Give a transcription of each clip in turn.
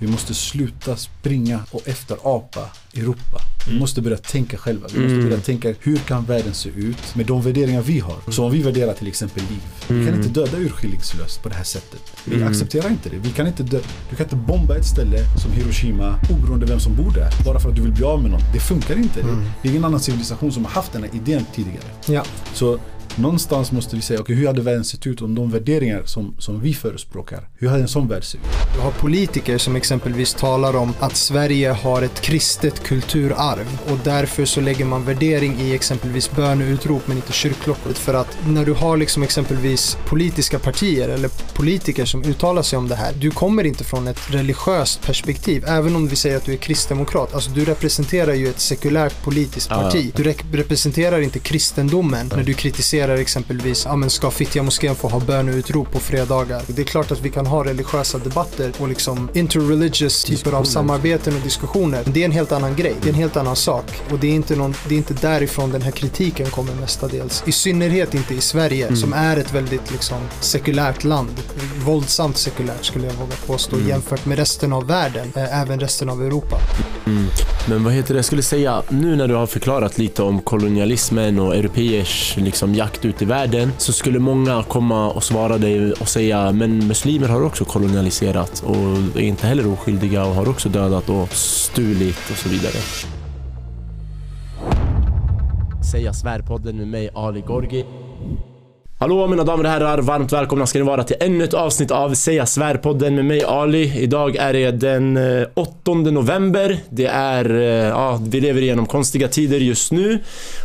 Vi måste sluta springa och efterapa Europa. Vi Mm. måste börja tänka själva. Vi måste Mm. börja tänka hur kan världen se ut med de värderingar vi har. Så om vi värderar till exempel liv. Vi kan Mm. inte döda urskillningslöst på det här sättet. Vi accepterar inte det. Vi kan inte dö- du kan inte bomba ett ställe som Hiroshima oberoende vem som bor där. Bara för att du vill bli av med någon. Det funkar inte. Det är ingen annan civilisation som har haft den här idén tidigare. Ja. Så någonstans måste vi säga, okej hur hade världen sett ut om de värderingar som, som vi förespråkar, hur hade en sån värld sett ut? Du har politiker som exempelvis talar om att Sverige har ett kristet kulturarv och därför så lägger man värdering i exempelvis böneutrop men inte kyrkklockor. För att när du har liksom exempelvis politiska partier eller politiker som uttalar sig om det här, du kommer inte från ett religiöst perspektiv. Även om vi säger att du är kristdemokrat, alltså du representerar ju ett sekulärt politiskt parti. Du re- representerar inte kristendomen när du kritiserar exempelvis, ja men ska Fittja moskén få ha böneutrop på fredagar? Det är klart att vi kan ha religiösa debatter och liksom interreligious typer av samarbeten och diskussioner. Men det är en helt annan grej. Det är en helt annan sak. Och det är inte, någon, det är inte därifrån den här kritiken kommer mestadels. I synnerhet inte i Sverige Mm. som är ett väldigt liksom sekulärt land. Våldsamt sekulärt skulle jag våga påstå Mm. jämfört med resten av världen, eh, även resten av Europa. Mm. Men vad heter det, jag skulle säga, nu när du har förklarat lite om kolonialismen och europeers liksom, jakt ut i världen så skulle många komma och svara dig och säga men muslimer har också kolonialiserat och är inte heller oskyldiga och har också dödat och stulit och så vidare. Säga svärpodden med mig Ali Gorgi. Hallå mina damer och herrar, varmt välkomna ska ni vara till ännu ett avsnitt av Säga Svärpodden med mig Ali. Idag är det den eh, 8 november. Det är, eh, ja, vi lever igenom konstiga tider just nu.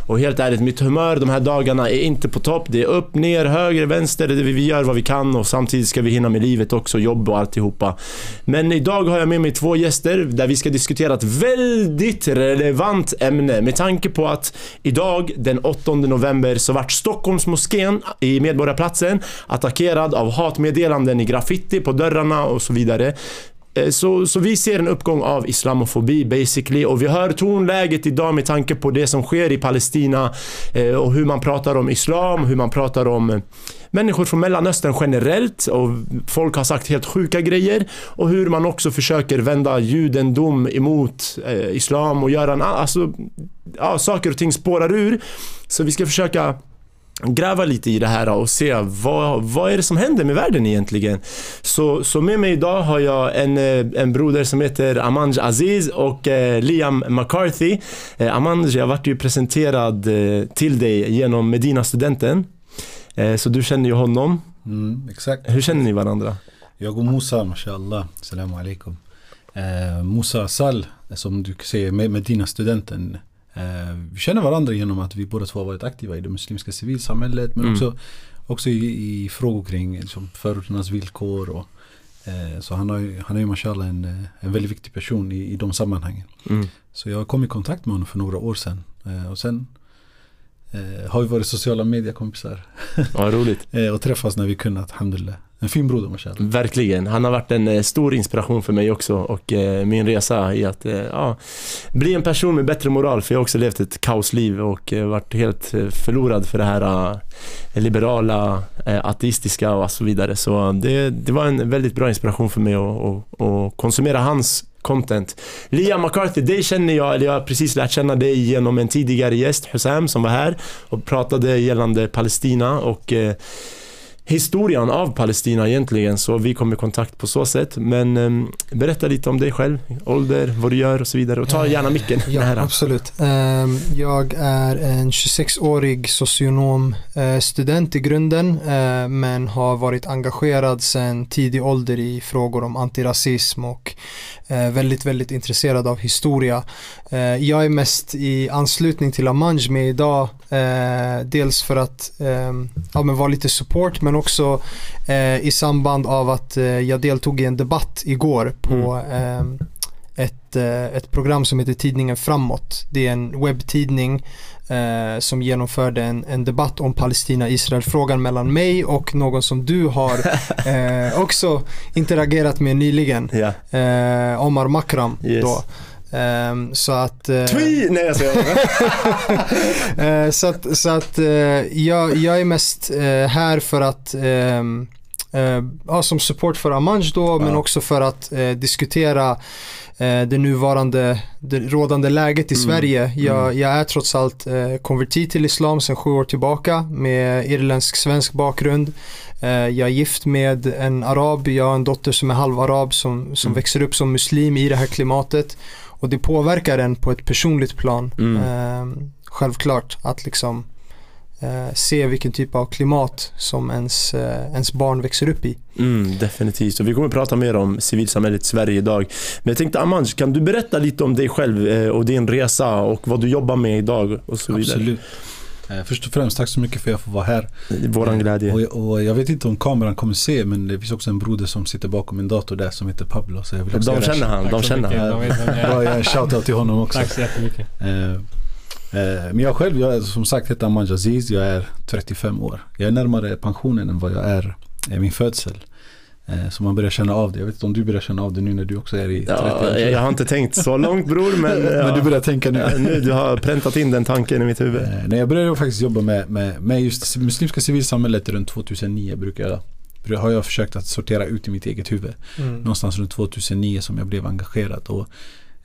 Och helt ärligt, mitt humör de här dagarna är inte på topp. Det är upp, ner, höger, vänster. Det vi gör vad vi kan och samtidigt ska vi hinna med livet också, jobb och alltihopa. Men idag har jag med mig två gäster där vi ska diskutera ett väldigt relevant ämne med tanke på att idag den 8 november så vart Stockholmsmoskén i Medborgarplatsen attackerad av hatmeddelanden i graffiti på dörrarna och så vidare. Eh, så, så vi ser en uppgång av islamofobi basically och vi hör tonläget idag med tanke på det som sker i Palestina eh, och hur man pratar om islam, hur man pratar om eh, människor från Mellanöstern generellt och folk har sagt helt sjuka grejer och hur man också försöker vända judendom emot islam och göra en, alltså, ja, saker och ting spårar ur. Så vi ska försöka gräva lite i det här och se vad, vad är det som händer med världen egentligen. Så, så med mig idag har jag en, eh, en broder som heter Amanj Aziz och eh, Liam McCarthy. Eh, Amanj, jag vart ju presenterad eh, till dig genom Medina-studenten. Eh, så du känner ju honom. Mm, exakt. Hur känner ni varandra? Jag och Musa, mashallah, salam alaikum. Eh, Musa Sal, som du säger, med Medina-studenten. Eh, vi känner varandra genom att vi båda två har varit aktiva i det muslimska civilsamhället men Mm. också, också i, i frågor kring liksom, förorternas villkor. Och, eh, så han, har ju, han är ju mashallah en, eh, en väldigt viktig person i, i de sammanhangen. Mm. Så jag kom i kontakt med honom för några år sedan. Eh, och sen eh, har vi varit sociala mediekompisar. Ja, roligt. Eh, och träffas när vi kunnat, alhamdulillah. En fin broder mashallah. Verkligen. Han har varit en eh, stor inspiration för mig också och eh, min resa i att eh, ja, bli en person med bättre moral för jag har också levt ett kaosliv och varit helt förlorad för det här liberala, ateistiska och så vidare. Så det, det var en väldigt bra inspiration för mig att, att, att konsumera hans content. Liam McCarthy, dig känner jag, eller jag har precis lärt känna dig genom en tidigare gäst, Husam, som var här och pratade gällande Palestina och historien av Palestina egentligen så vi kom i kontakt på så sätt men em, berätta lite om dig själv, ålder, vad du gör och så vidare och ta gärna micken Ja, nära. absolut. Ehm, Jag är en 26-årig socionom eh, student i grunden eh, men har varit engagerad sedan tidig ålder i frågor om antirasism och eh, väldigt, väldigt intresserad av historia. Eh, Jag är mest i anslutning till Amanj med idag eh, dels för att ehm, ja, men vara lite support men också eh, i samband av att eh, jag deltog i en debatt igår på ehm, ett, eh, ett program som heter Tidningen Framåt. Det är en webbtidning eh, som genomförde en, en debatt om Palestina-Israel-frågan mellan mig och någon som du har eh, också interagerat med nyligen, Ja. eh, Omar Makram. Yes. Då. Ehm, så att... eh, Twi! Nej jag skojar. Eh, så att, så att eh, jag, jag är mest eh, här för att eh, ja, som support för Amanj då, men också för att eh, diskutera eh, det nuvarande, det rådande läget i Mm. Sverige. Jag, jag är trots allt eh, konvertit till islam sedan sju år tillbaka med irländsk-svensk bakgrund. Eh, jag är gift med en arab, jag har en dotter som är halvarab som, som Mm. växer upp som muslim i det här klimatet. Och det påverkar en på ett personligt plan. Mm. Eh, självklart att liksom eh, se vilken typ av klimat som ens, eh, ens barn växer upp i. Mm, definitivt. Och vi kommer prata mer om civilsamhället i Sverige idag. Men jag tänkte Amanj, kan du berätta lite om dig själv eh, och din resa och vad du jobbar med idag och så vidare? Absolut. Först och främst, tack så mycket för att jag får vara här. Våran glädje. Och, och jag vet inte om kameran kommer se men det finns också en broder som sitter bakom min dator där som heter Pablo. Så jag vill också De känner han, de Tack så känner mycket. han. De jag Bra, är. jag är shoutout till honom också. Tack så jättemycket. Eh, men jag själv, jag är, som sagt heter Aman Aziz, jag är 35 år. Jag är närmare pensionen än vad jag är min födsel. Eh, så man börjar känna av det. Jag vet inte om du börjar känna av det nu när du också är i 30 Ja, jag, har inte tänkt så långt bror, men, Men du börjar tänka nu. Ja, nu. Du har präntat in den tanken i mitt huvud. Eh, nej, jag började faktiskt jobba med, med, med just det muslimska civilsamhället runt 2009 brukar jag har jag försökt att sortera ut i mitt eget huvud. Någonstans runt 2009 som jag blev engagerad. Och,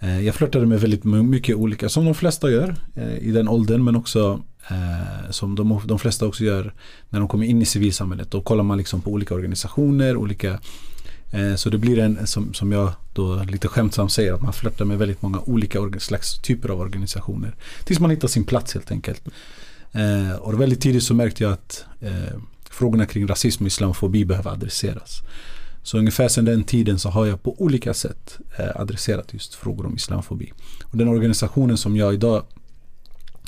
Eh, jag flörtade med väldigt mycket olika, som de flesta gör eh, i den åldern men också eh, som de, de flesta också gör när de kommer in i civilsamhället. Då kollar man liksom på olika organisationer, olika så det blir en, som, som jag då lite skämtsamt säger, att man flörtar med väldigt många olika slags typer av organisationer. Tills man hittar sin plats helt enkelt. Eh, och väldigt tidigt så märkte jag att eh, frågorna kring rasism och islamofobi behöver adresseras. Så ungefär sedan den tiden så har jag på olika sätt eh, adresserat just frågor om islamofobi. Och den organisationen som jag idag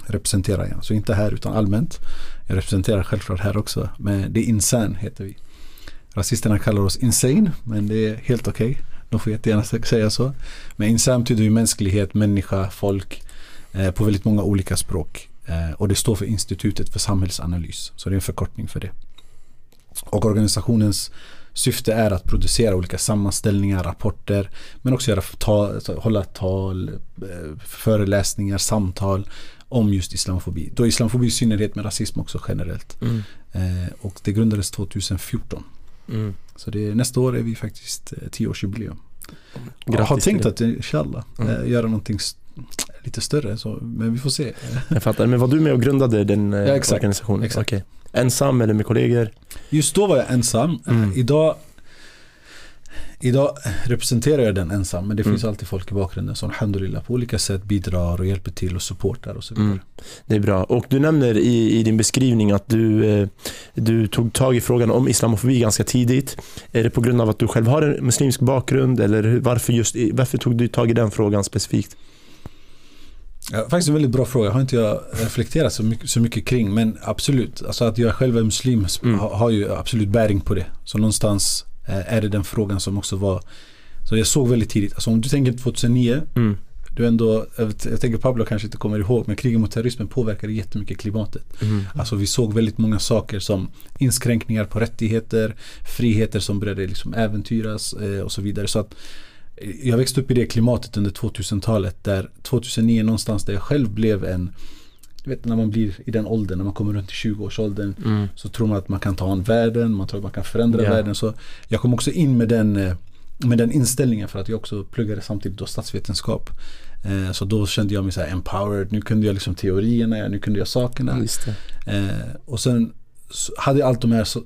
representerar, så inte här utan allmänt. Jag representerar självklart här också, men det är Insan heter vi. Rasisterna kallar oss insane, men det är helt okej. De får jättegärna säga så. Men Insan betyder ju mänsklighet, människa, folk eh, på väldigt många olika språk. Eh, och det står för Institutet för samhällsanalys. Så det är en förkortning för det. Och organisationens syfte är att producera olika sammanställningar, rapporter men också göra tal, hålla tal, eh, föreläsningar, samtal om just islamofobi. Då islamofobi i synnerhet men rasism också generellt. Mm. Eh, och det grundades 2014. Mm. Så det nästa år är vi faktiskt eh, tioårsjubileum. Jag har tänkt att eh, inshallah Mm. eh, göra någonting lite större så, men vi får se. Jag fattar. Men var du med och grundade den eh, Ja, exakt. organisationen? Exakt. Okej. Ensam eller med kollegor? Just då var jag ensam. Mm. Idag, idag representerar jag den ensam men det Mm. finns alltid folk i bakgrunden som alhamdulillah på olika sätt bidrar och hjälper till och supportar och så vidare. Mm. Det är bra. Och du nämner i, i din beskrivning att du, eh, du tog tag i frågan om islamofobi ganska tidigt. Är det på grund av att du själv har en muslimsk bakgrund eller varför, just, varför tog du tag i den frågan specifikt? Ja, faktiskt en väldigt bra fråga. Har inte jag reflekterat så mycket, så mycket kring. Men absolut, alltså att jag själv är muslim Mm. har, ju absolut bäring på det. Så någonstans eh, är det den frågan som också var Så jag såg väldigt tidigt. Alltså om du tänker 2009 Mm. du ändå, jag, tänker Pablo kanske inte kommer ihåg men kriget mot terrorismen påverkade jättemycket klimatet. Mm. Alltså vi såg väldigt många saker som inskränkningar på rättigheter, friheter som började liksom äventyras eh, och så vidare. Så att jag växte upp i det klimatet under 2000-talet där 2009 någonstans där jag själv blev en du vet när man blir i den åldern, när man kommer runt i 20-årsåldern Mm. så tror man att man kan ta an världen, man tror att man kan förändra Ja. världen. Så jag kom också in med den, eh, med den inställningen för att jag också pluggade samtidigt då statsvetenskap. Eh, Så då kände jag mig så här empowered, nu kunde jag liksom teorierna, nu kunde jag sakerna. Eh, och sen hade allt de här så,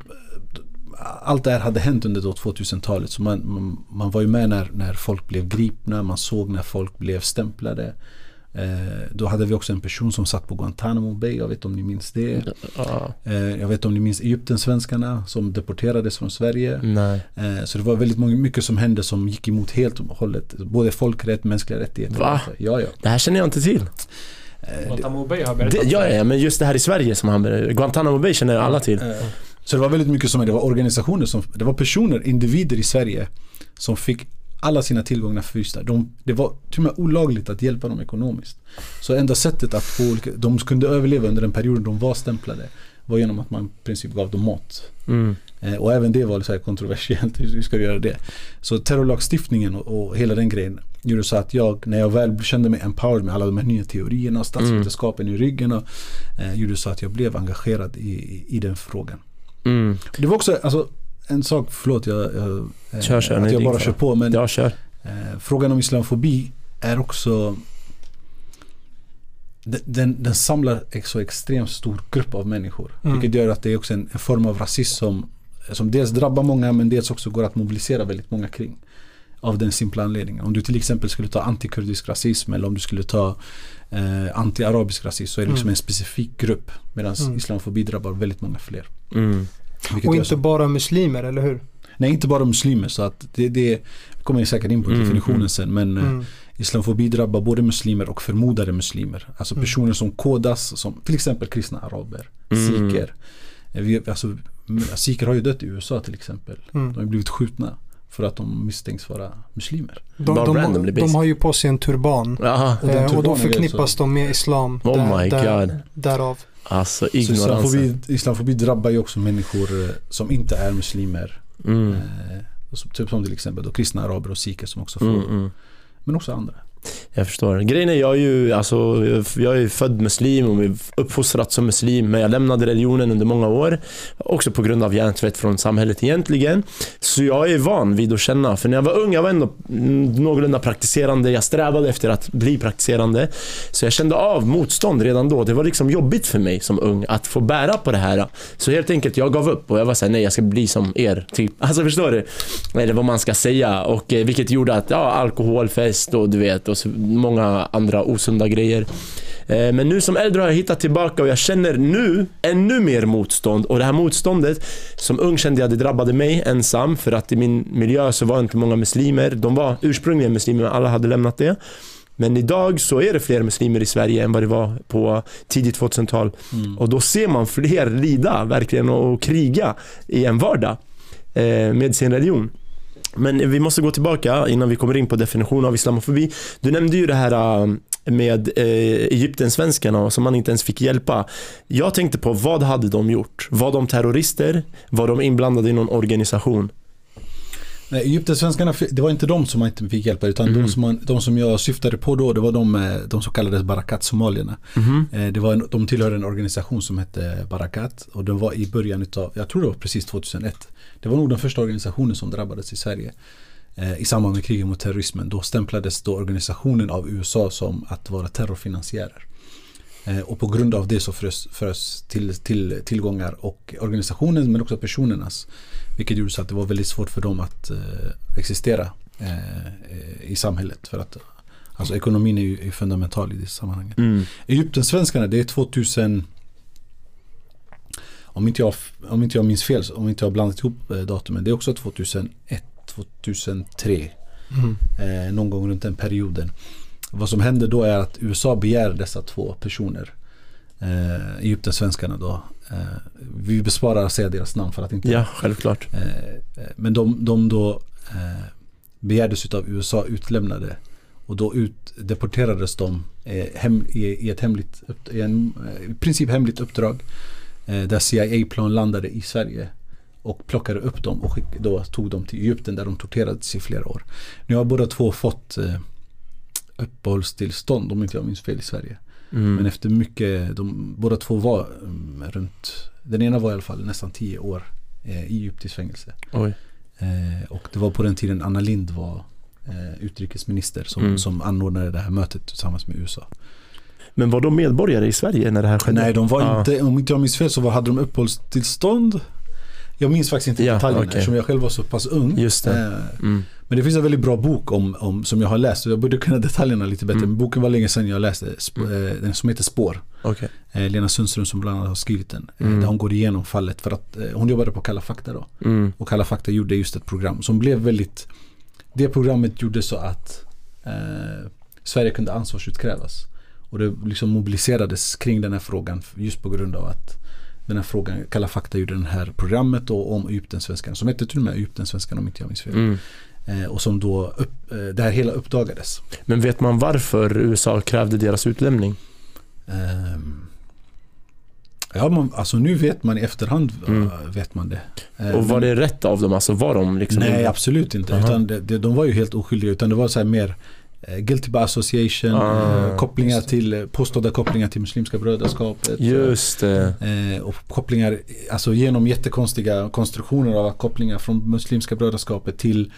allt det här hade hänt under då 2000-talet så man, man, man var ju med när, när folk blev gripna, man såg när folk blev stämplade. Eh, då hade vi också en person som satt på Guantanamo Bay, jag vet om ni minns det. Ja. Eh, jag vet om ni minns Egyptensvenskarna som deporterades från Sverige. Nej. Eh, så det var väldigt många, mycket som hände som gick emot helt och hållet. Både folkrätt, mänskliga rättigheter. Va? Ja, ja. Det här känner jag inte till. Det- Guantanamo Bay har Det, berättat ja, för mig. ja, men just det här i Sverige som han Guantanamo Bay känner alla till. Så det var väldigt mycket som det var organisationer som, det var personer, individer i Sverige som fick alla sina tillgångar frysta. De, det var till och med olagligt att hjälpa dem ekonomiskt. Så enda sättet att få olika, de kunde överleva under den perioden de var stämplade var genom att man i princip gav dem mat. Mm. Eh, och även det var så kontroversiellt, hur ska du göra det? Så terrorlagstiftningen och, och hela den grejen gjorde så att jag, när jag väl kände mig empowered med alla de här nya teorierna och statsvetenskapen i ryggen och, eh, gjorde så att jag blev engagerad i, i, i den frågan. Mm. Det var också, alltså, en sak, förlåt jag, jag, eh, Kör, kör, att jag bara kör på. Men Ja, kör. eh, frågan om islamofobi är också den, den, den samlar en så extremt stor grupp av människor. Mm. Vilket gör att det är också en, en form av rasism som, som dels drabbar många men dels också går att mobilisera väldigt många kring. Av den simpla anledningen. Om du till exempel skulle ta antikurdisk rasism eller om du skulle ta eh, anti-arabisk rasism så är det liksom Mm. en specifik grupp. Medan Mm. islamofobi drabbar väldigt många fler. Mm. Och inte så- bara muslimer, eller hur? Nej, inte bara muslimer. Så att det, det kommer jag säkert in på Mm, definitionen mm. sen. Men eh, Mm. islamofobi drabbar både muslimer och förmodade muslimer. Alltså Mm. personer som kodas som till exempel kristna araber, Mm. sikher. Eh, Vi, alltså, sikher har ju dött i USA till exempel. Mm. De har blivit skjutna för att de misstänks vara muslimer. De, Bara de, de, based. har ju på sig en turban. Jaha. Och Eh, och då förknippas de med islam. Oh my God. Därav. Alltså Så islamofobi, islamofobi drabbar ju också människor eh, som inte är muslimer. Mm. Eh, typ som till exempel då kristna araber och sikher som också får. Mm, mm. Men också andra. Jag förstår. Grejen är, jag är ju alltså, jag är ju född muslim och uppfostrad som muslim, men jag lämnade religionen under många år. Också på grund av hjärntvätt från samhället egentligen. Så jag är van vid att känna, för när jag var ung, jag var ändå mm, någorlunda praktiserande. Jag strävade efter att bli praktiserande. Så jag kände av motstånd redan då. Det var liksom jobbigt för mig som ung att få bära på det här. Så helt enkelt, jag gav upp och jag var såhär, nej jag ska bli som er. Typ. Alltså förstår du? Eller vad man ska säga. Och eh, vilket gjorde att, ja, alkoholfest och du vet, och många andra osunda grejer. Eh, Men nu som äldre har jag hittat tillbaka och jag känner nu ännu mer motstånd och det här motståndet som ung kände jag det drabbade mig ensam för att i min miljö så var inte många muslimer. De var ursprungligen muslimer men alla hade lämnat det. Men idag så är det fler muslimer i Sverige än vad det var på tidigt 2000-tal. Mm. Och då ser man fler lida verkligen och kriga i en vardag eh, med sin religion. Men vi måste gå tillbaka innan vi kommer in på definition av islamofobi. Du nämnde ju det här äh, med eh, Egyptensvenskarna som man inte ens fick hjälpa. Jag tänkte på vad hade de gjort? Var de terrorister? Var de inblandade i någon organisation? Nej, Egyptensvenskarna, det var inte de som man inte fick hjälpa utan Mhm. de, som man, de som jag syftade på då det var de, eh, de som kallades Barakat-somalierna. Eh, Det var en, de tillhörde en organisation som hette Barakat och den var i början utav, jag tror det var precis 2001. Det var nog den första organisationen som drabbades i Sverige. Eh, I samband med kriget mot terrorismen. Då stämplades då organisationen av USA som att vara terrorfinansiärer. Eh, Och på grund av det så frös, frös till, till tillgångar och organisationen men också personernas. Vilket gjorde så att det var väldigt svårt för dem att eh, existera i samhället. För att alltså ekonomin är ju är fundamental i det sammanhanget. Mm. Egyptensvenskarna det är 2000 om inte jag, om inte jag minns fel, om inte jag har blandat ihop eh, datumen. Det är också 2001, 2003. Mm. Eh, någon gång runt den perioden. Vad som hände då är att USA begär dessa två personer. Eh, Egyptensvenskarna då. Eh, vi besparar att säga deras namn för att inte Ja, självklart. Eh, eh, Men de, de då eh, begärdes utav USA utlämnade och då ut, deporterades de eh, hem, i, i ett hemligt, i en, i princip hemligt uppdrag där CIA-plan landade i Sverige och plockade upp dem och skick, då tog dem till Egypten där de torterades i flera år. Nu har båda två fått eh, uppehållstillstånd om inte jag minns fel i Sverige. Mm. Men efter mycket, de, båda två var um, runt, den ena var i alla fall nästan tio år eh, i egyptiskt fängelse. Eh, och det var på den tiden Anna Lind var eh, utrikesminister som, Mm. som anordnade det här mötet tillsammans med USA. Men var de medborgare i Sverige när det här skedde? Nej, de var Ja. inte, om inte jag minns fel så var, hade de uppehållstillstånd. Jag minns faktiskt inte Ja, detaljerna okej. eftersom jag själv var så pass ung. Just det. Eh, Mm. Men det finns en väldigt bra bok om, om, som jag har läst och jag borde kunna detaljerna lite bättre. Mm. Men boken var länge sedan jag läste, sp- eh, den som heter Spår. Okej. Eh, Lena Sundström som bland annat har skrivit den. Mm. Där hon går igenom fallet för att hon jobbade på Kalla fakta då. Mm. Och Kalla fakta gjorde just ett program som blev väldigt Det programmet gjorde så att eh, Sverige kunde ansvarsutkrävas. Och det liksom mobiliserades kring den här frågan just på grund av att den här frågan, Kalla fakta gjorde det här programmet då om Egyptensvenskarna som hette till och med Egyptensvenskarna om inte jag minns fel. Mm. Eh, och som då upp, eh, det här hela uppdagades. Men vet man varför USA krävde deras utlämning? Ehm, ja, man, alltså nu vet man i efterhand Mm. eh, vet man det. Eh, Och var men- det rätt av dem? Alltså var de liksom... Nej, absolut inte. Aha. Utan det, det, de var ju helt oskyldiga. Utan det var så här mer eh, guilty by association, Ah, eh, kopplingar till, eh, påstådda kopplingar till Muslimska brödraskapet. Just det. Eh, och kopplingar, alltså genom jättekonstiga konstruktioner av kopplingar från Muslimska brödraskapet till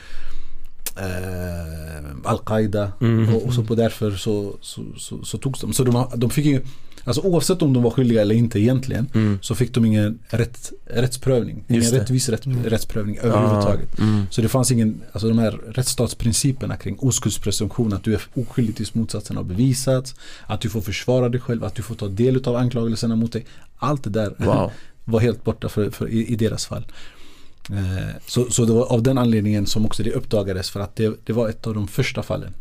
eh, Al-Qaida. Mm. Och, och så på därför så, så, så, så togs de. Så de, de fick ju, alltså oavsett om de var skyldiga eller inte egentligen, Mm. så fick de ingen rätt, rättsprövning. Ingen Just rättvis rätt, Mm. rättsprövning överhuvudtaget. Ah, mm. Så det fanns ingen, alltså de här rättsstatsprinciperna kring oskuldspresumtion, att du är oskyldig tills motsatsen har bevisats, att du får försvara dig själv, att du får ta del av anklagelserna mot dig. Allt det där Wow. var helt borta för, för, i, i deras fall. Eh, så, så det var av den anledningen som också det uppdagades för att det, det var ett av de första fallen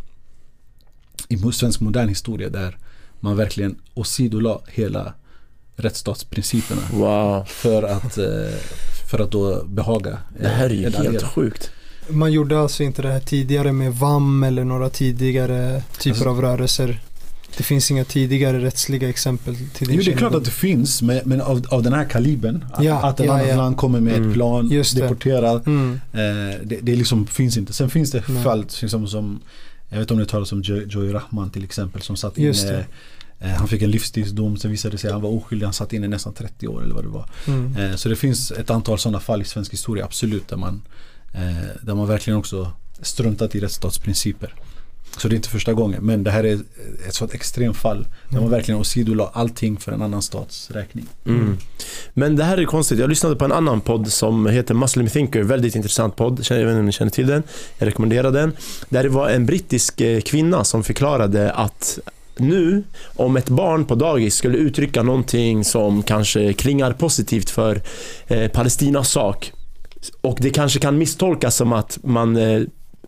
i svensk modern historia där man verkligen åsidolade hela rättsstatsprinciperna Wow. för att, eh, för att då behaga eh, Det här är ju helt allierad. sjukt. Man gjorde alltså inte det här tidigare med VAM eller några tidigare typer Alltså- av rörelser. Det finns inga tidigare rättsliga exempel till din Jo det är klart att det finns men, men av, av den här kalibern att, Ja, att ett ja, annat ja. land kommer med Mm. ett plan, Just det. deporterar Mm. eh, det, det liksom finns inte. Sen finns det Nej. fall liksom, som Jag vet om ni talas om Jo- Joey Rahman till exempel som satt inne eh, Han fick en livstidsdom, sen visade det sig att han var oskyldig, han satt inne i nästan 30 år eller vad det var. Mm. Eh, Så det finns ett antal sådana fall i svensk historia, absolut, där man, eh, där man verkligen också struntat i rättsstatsprinciper. Så det är inte första gången, men det här är ett sådant extremt fall där man Mm. verkligen åsidolade allting för en annan stats räkning. Mm. Men det här är konstigt. Jag lyssnade på en annan podd som heter Muslim Thinker. Väldigt intressant podd. Jag vet inte om ni känner till den. Jag rekommenderar den. Där det var en brittisk eh, kvinna som förklarade att nu, om ett barn på dagis skulle uttrycka någonting som kanske klingar positivt för eh, Palestinas sak och det kanske kan misstolkas som att man eh,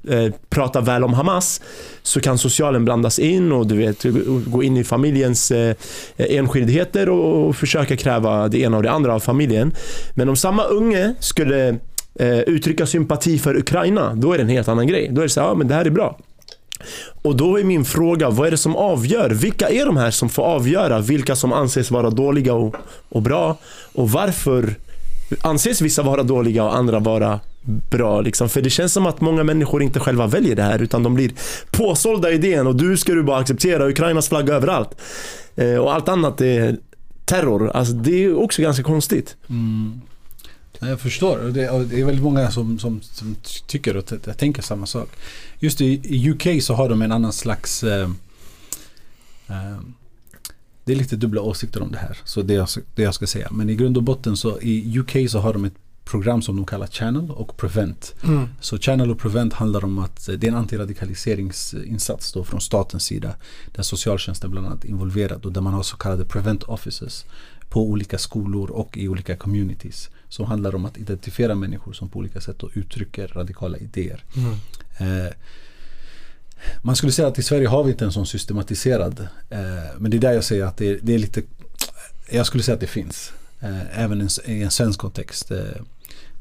eh, pratar väl om Hamas så kan socialen blandas in och du vet gå in i familjens eh, enskildheter och, och försöka kräva det ena och det andra av familjen. Men om samma unge skulle eh, uttrycka sympati för Ukraina, då är det en helt annan grej. Då är det så här, ja men det här är bra. Och då är min fråga, vad är det som avgör? Vilka är de här som får avgöra vilka som anses vara dåliga och, och bra? Och varför anses vissa vara dåliga och andra vara bra? Liksom? För det känns som att många människor inte själva väljer det här utan de blir påsålda idén och du ska du bara acceptera Ukrainas flagga överallt. Eh, och allt annat är terror. Alltså det är också ganska konstigt. Mm. Jag förstår. Det, är väldigt många som, som, som tycker och t- tänker samma sak. Just i, i UK så har de en annan slags... Eh, eh, det är lite dubbla åsikter om det här. Så det jag, det jag ska säga. Men i grund och botten så i UK så har de ett program som de kallar Channel och Prevent. Mm. Så Channel och Prevent handlar om att eh, det är en antiradikaliseringsinsats då från statens sida. Där socialtjänsten bland annat är involverad och där man har så kallade Prevent Offices på olika skolor och i olika communities. Som handlar om att identifiera människor som på olika sätt uttrycker radikala idéer. Mm. Eh, man skulle säga att i Sverige har vi inte en sån systematiserad. Eh, men det är där jag säger att det är, det är lite Jag skulle säga att det finns. Eh, även i en, svensk kontext. Eh,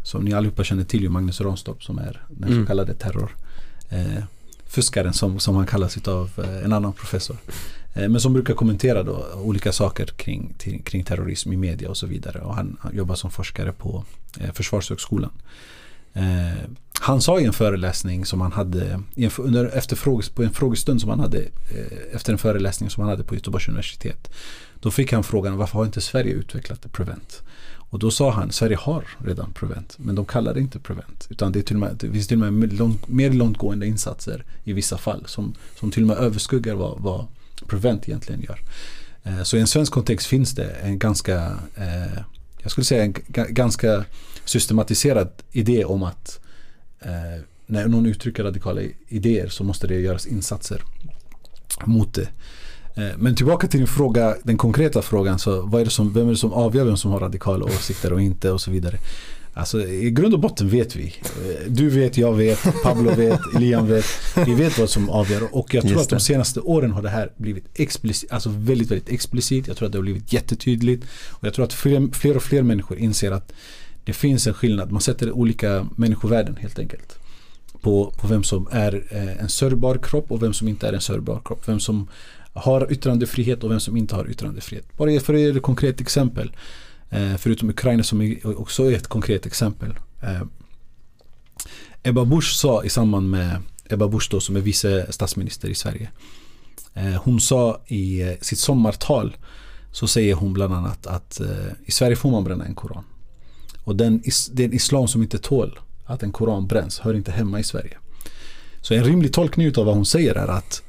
som ni allihopa känner till ju Magnus Ranstorp som är den Mm. så kallade terror eh, fuskaren som, som han kallas utav en annan professor. Men som brukar kommentera då olika saker kring, kring terrorism i media och så vidare. Och han, han jobbar som forskare på Försvarshögskolan. Eh, han sa i en föreläsning som han hade i en, under, efter fråges, på en frågestund som han hade eh, efter en föreläsning som han hade på Göteborgs universitet. Då fick han frågan varför har inte Sverige utvecklat Prevent? Och då sa han Sverige har redan Prevent men de kallar det inte Prevent. Utan det, är till och med, det finns till och med långt, mer långtgående insatser i vissa fall som, som till och med överskuggar vad, vad Prevent egentligen gör. Eh, så i en svensk kontext finns det en ganska eh, jag skulle säga en ganska systematiserad idé om att eh, när någon uttrycker radikala idéer så måste det göras insatser mot det. Eh, Men tillbaka till din fråga, den konkreta frågan. Så vad är det som, vem är det som avgör vem som har radikala åsikter och inte och så vidare. Alltså i grund och botten vet vi. Eh, Du vet, jag vet, Pablo vet, Elian vet. Vi vet vad som avgör och jag tror att de senaste åren har det här blivit explicit, alltså väldigt, väldigt explicit. Jag tror att det har blivit jättetydligt. Och jag tror att fler, fler och fler människor inser att det finns en skillnad. Man sätter olika människovärden helt enkelt. På, på vem som är eh, en sörjbar kropp och vem som inte är en sörjbar kropp. Vem som har yttrandefrihet och vem som inte har yttrandefrihet. Bara för att ge ett konkret exempel. Eh, förutom Ukraina som också är ett konkret exempel. Eh, Ebba Busch sa i samband med Ebba Busch då, som är vice statsminister i Sverige. Hon sa i sitt sommartal så säger hon bland annat att i Sverige får man bränna en koran. Och den, is- det är en islam som inte tål att en koran bränns, hör inte hemma i Sverige. Så en rimlig tolkning utav vad hon säger är att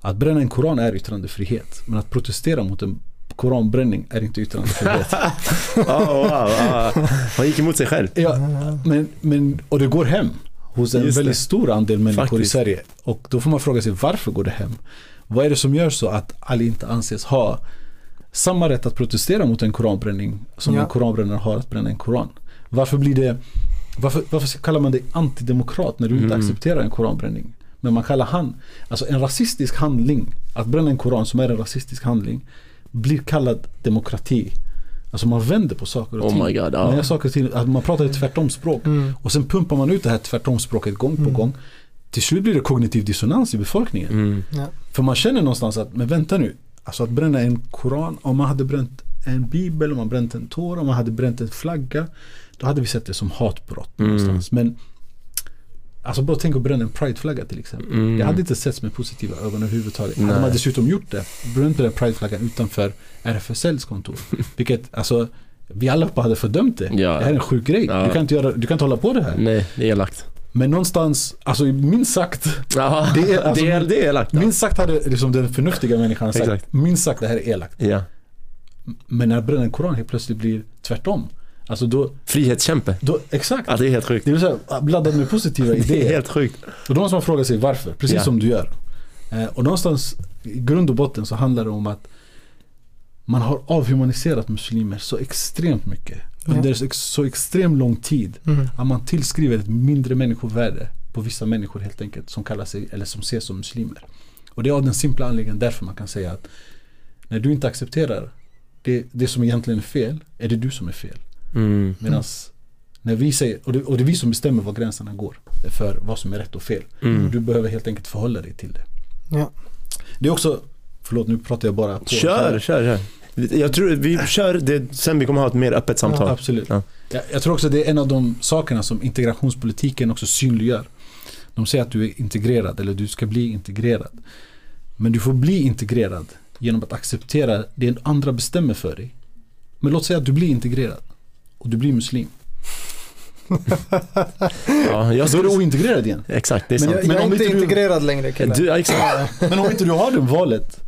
att bränna en koran är yttrandefrihet. Men att protestera mot en koranbränning är inte yttrandefrihet. Ah, wow, ah. Han gick emot sig själv. ja, men, men, och det går hem hos en Just det. väldigt stor andel människor Faktiskt. i Sverige. Och då får man fråga sig varför går det hem? Vad är det som gör så att Ali inte anses ha samma rätt att protestera mot en koranbränning som Ja. en koranbrännare har att bränna en koran? Varför blir det varför, varför kallar man dig antidemokrat när du inte Mm. accepterar en koranbränning? Men man kallar han, alltså en rasistisk handling, att bränna en koran som är en rasistisk handling, blir kallad demokrati. Alltså man vänder på saker och Oh ting. my God, ja. Man, gör saker och ting, att man pratar ett tvärtomspråk. Mm. Och sen pumpar man ut det här tvärtomspråket gång på Mm. gång. Till slut blir det kognitiv dissonans i befolkningen. Mm. Ja. För man känner någonstans att, men vänta nu. Alltså att bränna en koran, om man hade bränt en bibel, om man bränt en tora, om man hade bränt en flagga. Då hade vi sett det som hatbrott Mm. någonstans. Men Alltså bara tänk att bränna en prideflagga till exempel. Mm. Det hade inte setts med positiva ögon överhuvudtaget. Nej. Hade man dessutom gjort det, bränt den prideflaggan utanför RFSLs kontor. Vilket alltså, vi alla hade fördömt det. Ja. Det här är en sjuk grej. Ja. Du, kan inte göra, du kan inte hålla på det här. Nej, det är elakt. Men någonstans, alltså minst sagt, Ja, Det är- alltså, det, är, det är elakt. minst sagt hade liksom den förnuftiga människan sagt, Exakt. minst sagt det här är elakt. Ja. Men när bränna en koran helt plötsligt blir tvärtom. Alltså då, Frihetskämpe. då exakt. Ja, det är helt sjukt. Det vill säga blandad med positiva Det är idéer. helt sjukt. Och då måste man fråga sig varför, precis Ja. som du gör. Eh, och någonstans i grund och botten så handlar det om att man har avhumaniserat muslimer så extremt mycket. Under så, så extremt lång tid. Mm. Att man tillskriver ett mindre människovärde på vissa människor helt enkelt som kallar sig eller som ses som muslimer. Och det är av den simpla anledningen därför man kan säga att när du inte accepterar det, det som egentligen är fel, är det du som är fel. Mm. Medan när vi säger, och det, och det är vi som bestämmer var gränserna går för vad som är rätt och fel. Mm. Och du behöver helt enkelt förhålla dig till det. Ja. Det är också, förlåt nu pratar jag bara på. Kör, kör, kör. Jag tror vi kör det sen vi kommer ha ett mer öppet samtal. Absolut. Ja. Jag, jag tror också det är en av de sakerna som integrationspolitiken också synliggör. De säger att du är integrerad eller du ska bli integrerad. Men du får bli integrerad genom att acceptera det andra bestämmer för dig. Men låt säga att du blir integrerad och du blir muslim. Ja, jag Då är du ointegrerad igen. Exakt, det är Men sant. jag, Men jag är om inte du- integrerad längre killar. Du, ja, exakt. Men om inte du har det valet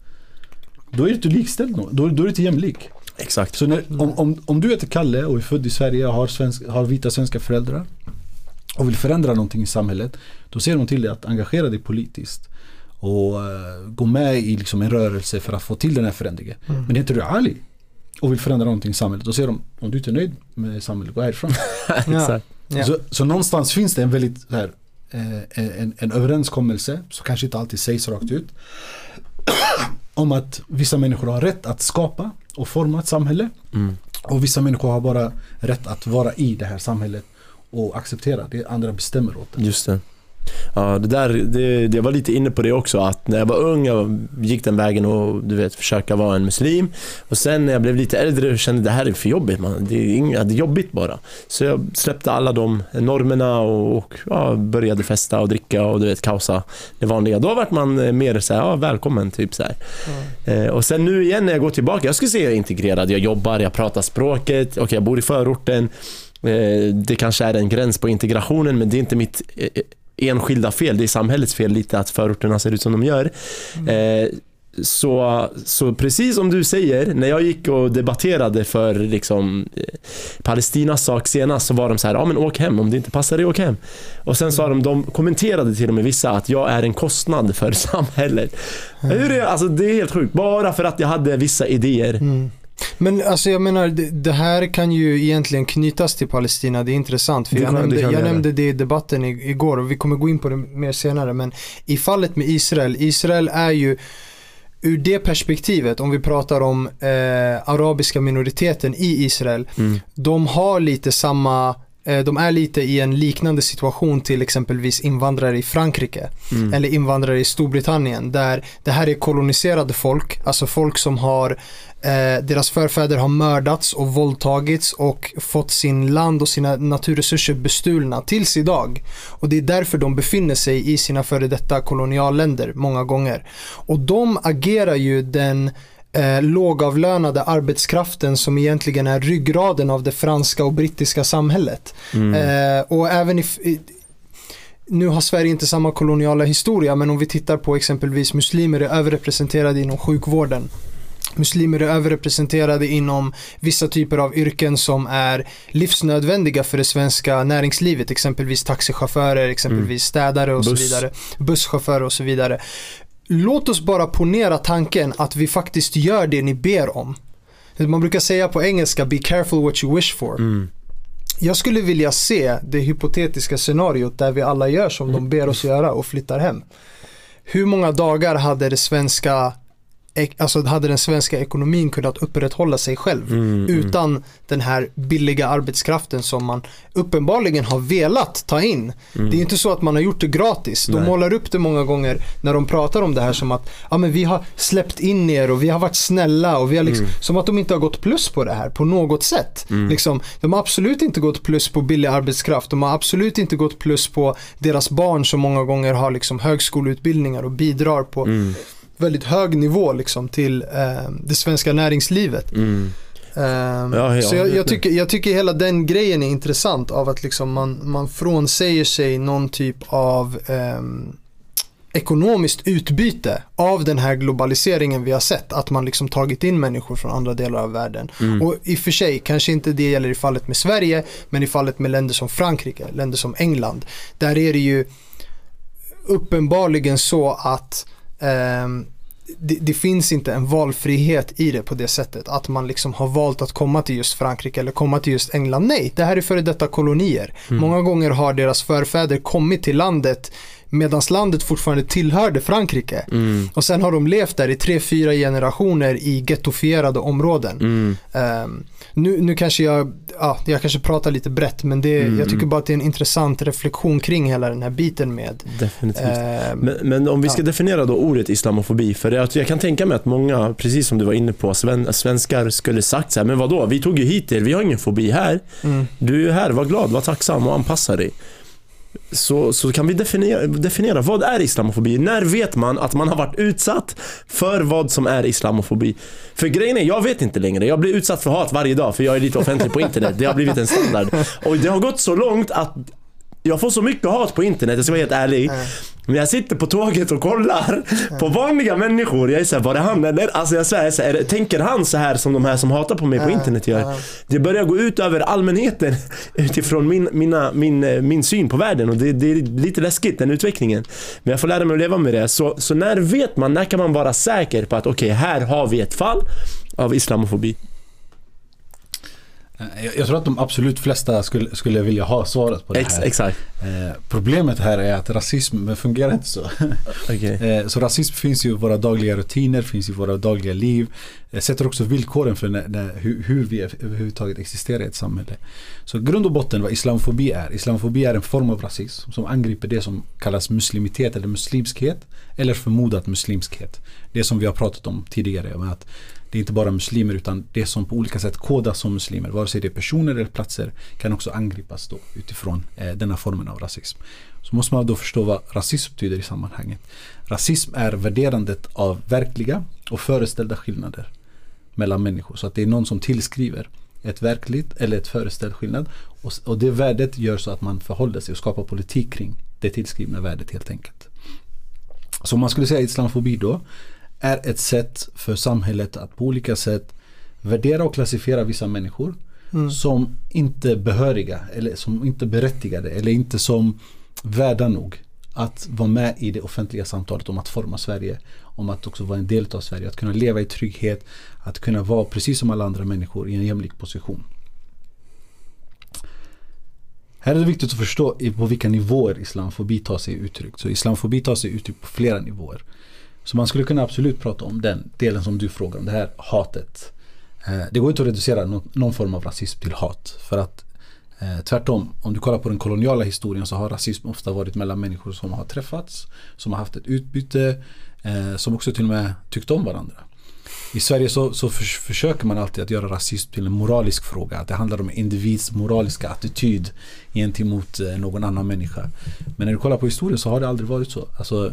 då är du inte likställd då, då är du inte jämlik. exakt. Så när, om, om, om du heter Kalle och är född i Sverige och har, svensk, har vita svenska föräldrar och vill förändra någonting i samhället då ser de till dig att engagera dig politiskt och eh, gå med i liksom en rörelse för att få till den här förändringen. Mm. Men heter du Ali och vill förändra någonting i samhället då ser de om du inte är nöjd med samhället, gå härifrån. exakt. Ja. Så, så någonstans finns det en väldigt så här, eh, en, en överenskommelse som kanske inte alltid sägs rakt ut. Om att vissa människor har rätt att skapa och forma ett samhälle. Mm. Och vissa människor har bara rätt att vara i det här samhället och acceptera det andra bestämmer åt en. Just det. Ja, det där, det, det var lite inne på det också att när jag var ung, jag gick den vägen och du vet försöka vara en muslim och sen när jag blev lite äldre kände jag det här är för jobbigt man. Det är, inga, det är jobbigt bara. Så jag släppte alla de normerna och, och ja, började festa och dricka och du vet kaosa det vanliga. Då vart man eh, mer så här, ja, välkommen typ så här. Eh, och sen nu igen när jag går tillbaka, jag skulle säga jag är integrerad, jag jobbar, jag pratar språket, okej jag bor i förorten. Eh, det kanske är en gräns på integrationen men det är inte mitt enskilda fel, det är samhällets fel lite att förorterna ser ut som de gör. Eh, så, så precis som du säger, när jag gick och debatterade för liksom, eh, Palestinas sak senast så var de så här, ja men åk hem, om det inte passar dig, åk hem. Och sen sa de, de kommenterade till och med vissa att jag är en kostnad för samhället. Hur är, alltså, det är helt sjukt, bara för att jag hade vissa idéer. Mm. Men alltså jag menar, det, det här kan ju egentligen knytas till Palestina, det är intressant. För jag, nämnde, jag nämnde det i debatten igår och vi kommer gå in på det mer senare. Men i fallet med Israel, Israel är ju ur det perspektivet, om vi pratar om eh, arabiska minoriteten i Israel, Mm. de har lite samma de är lite i en liknande situation till exempelvis invandrare i Frankrike Mm. eller invandrare i Storbritannien där det här är koloniserade folk, alltså folk som har eh, deras förfäder har mördats och våldtagits och fått sin land och sina naturresurser bestulna tills idag. Och det är därför de befinner sig i sina före detta kolonialländer många gånger. Och de agerar ju den eh, lågavlönade arbetskraften som egentligen är ryggraden av det franska och brittiska samhället. Mm. Eh, och även if, i, nu har Sverige inte samma koloniala historia men om vi tittar på exempelvis muslimer är överrepresenterade inom sjukvården. Muslimer är överrepresenterade inom vissa typer av yrken som är livsnödvändiga för det svenska näringslivet. Exempelvis taxichaufförer, exempelvis städare och Buss. så vidare. Busschaufförer och så vidare. Låt oss bara ponera tanken att vi faktiskt gör det ni ber om. Man brukar säga på engelska, be careful what you wish for. Mm. Jag skulle vilja se det hypotetiska scenariot där vi alla gör som de ber oss göra och flyttar hem. Hur många dagar hade det svenska Alltså hade den svenska ekonomin kunnat upprätthålla sig själv Mm. utan den här billiga arbetskraften som man uppenbarligen har velat ta in. Mm. Det är inte så att man har gjort det gratis. De Nej. målar upp det många gånger när de pratar om det här som att ja, men vi har släppt in er och vi har varit snälla och vi har liksom, som att de inte har gått plus på det här på något sätt. Liksom, de har absolut inte gått plus på billig arbetskraft. De har absolut inte gått plus på deras barn som många gånger har liksom högskoleutbildningar och bidrar på Mm. Väldigt hög nivå liksom till eh, det svenska näringslivet. Mm. Ehm, Ja, ja, så jag, jag, tycker, jag tycker hela den grejen är intressant av att liksom man, man frånsäger sig någon typ av ehm, ekonomiskt utbyte av den här globaliseringen vi har sett. Att man liksom tagit in människor från andra delar av världen. Mm. Och i och för sig, kanske inte det gäller i fallet med Sverige, men i fallet med länder som Frankrike, länder som England. Där är det ju uppenbarligen så att det, det finns inte en valfrihet i det på det sättet. Att man liksom har valt att komma till just Frankrike eller komma till just England. Nej, det här är före detta kolonier. Många gånger har deras förfäder kommit till landet medan landet fortfarande tillhörde Frankrike. Mm. Och sen har de levt där i tre, fyra generationer i gettofierade områden. Mm. Ehm, nu, nu kanske jag, ja, jag kanske pratar lite brett men det, Mm, jag tycker bara att det är en intressant reflektion kring hela den här biten med Definitivt. ehm, Men, men om vi ska Ja. definiera då ordet islamofobi, för det, jag kan tänka mig att många, precis som du var inne på, sven, svenskar skulle sagt så här, men vadå, vi tog ju hit er, vi har ingen fobi här. mm, Du är här, var glad, var tacksam och anpassa dig. Så, så kan vi definiera, definiera, vad är islamofobi? När vet man att man har varit utsatt för vad som är islamofobi? För grejen är, jag vet inte längre. Jag blir utsatt för hat varje dag för jag är lite offentlig på internet. Det har blivit en standard. Och det har gått så långt att jag får så mycket hat på internet, jag ska vara helt ärlig. eh, Men jag sitter på tåget och kollar på vanliga människor. Jag är såhär, var det han eller? Alltså jag svär, här, tänker han så här som de här som hatar på mig på internet gör? Det börjar gå ut över allmänheten utifrån min, mina, min, eh, min syn på världen och det, det är lite läskigt den utvecklingen. Men jag får lära mig att leva med det. Så, så när vet man, när kan man vara säker på att okej, här har vi ett fall av islamofobi? Eh, Jag, jag tror att de absolut flesta skulle, skulle vilja ha svaret på det här. exakt. Eh, problemet här är att rasism fungerar inte så. Okej. Eh, så rasism finns ju i våra dagliga rutiner, finns i våra dagliga liv. Eh, sätter också villkoren för när, när, hur, hur vi överhuvudtaget existerar i ett samhälle. Så grund och botten vad islamofobi är. Islamofobi är en form av rasism som angriper det som kallas muslimitet eller muslimskhet. Eller förmodat muslimskhet. Det som vi har pratat om tidigare. Med att det är inte bara muslimer utan det som på olika sätt kodas som muslimer. Vare sig det är personer eller platser kan också angripas då utifrån eh, denna formen av rasism. Så måste man då förstå vad rasism betyder i sammanhanget. Rasism är värderandet av verkliga och föreställda skillnader mellan människor. Så att det är någon som tillskriver ett verkligt eller ett föreställd skillnad. Och, och det värdet gör så att man förhåller sig och skapar politik kring det tillskrivna värdet helt enkelt. Så om man skulle säga islamofobi då är ett sätt för samhället att på olika sätt värdera och klassifiera vissa människor mm, som inte behöriga eller som inte berättigade eller inte som värda nog att vara med i det offentliga samtalet om att forma Sverige. Om att också vara en del av Sverige. Att kunna leva i trygghet. Att kunna vara precis som alla andra människor i en jämlik position. Här är det viktigt att förstå på vilka nivåer islamofobi tar sig uttryck. Så islamofobi tar sig uttryck på flera nivåer. Så man skulle kunna absolut prata om den delen som du frågar om, det här hatet. Eh, det går inte att reducera någon, form av rasism till hat. För att eh, tvärtom, om du kollar på den koloniala historien så har rasism ofta varit mellan människor som har träffats, som har haft ett utbyte, eh, som också till och med tyckte om varandra. I Sverige så, så för, försöker man alltid att göra rasism till en moralisk fråga. Att det handlar om individs moraliska attityd gentemot någon annan människa. Men när du kollar på historien så har det aldrig varit så. Alltså,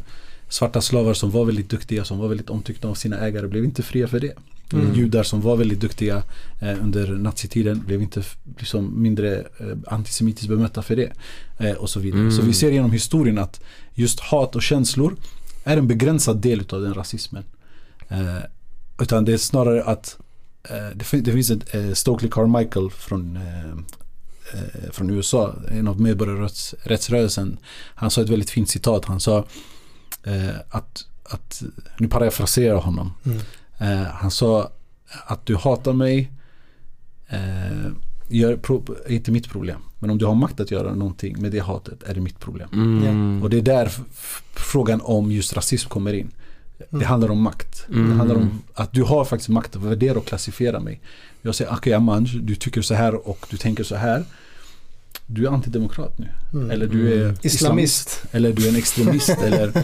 svarta slavar som var väldigt duktiga, som var väldigt omtyckta av sina ägare blev inte fria för det. Mm. Judar som var väldigt duktiga eh, under nazitiden blev inte liksom, mindre eh, antisemitiskt bemötta för det. Eh, och så vidare. Mm. Så vi ser genom historien att just hat och känslor är en begränsad del av den rasismen. Eh, utan det är snarare att eh, det, det, finns ett eh, Stokely Carmichael från från USA, en av medborgarrättsrörelsen. Han sa ett väldigt fint citat. Han sa att, att nu parafraserar jag honom. Mm. Eh, han sa att du hatar mig eh, gör, är inte mitt problem. Men om du har makt att göra någonting med det hatet är det mitt problem. Mm. Och det är där frågan om just rasism kommer in. Det mm. handlar om makt. Mm. Det handlar om att du har faktiskt makt att värdera och klassifiera mig. Jag säger, okej okay, Amanj, du tycker så här och du tänker så här du är antidemokrat nu. Mm. Eller du är mm. islamist. islamist. Eller du är en extremist. eller,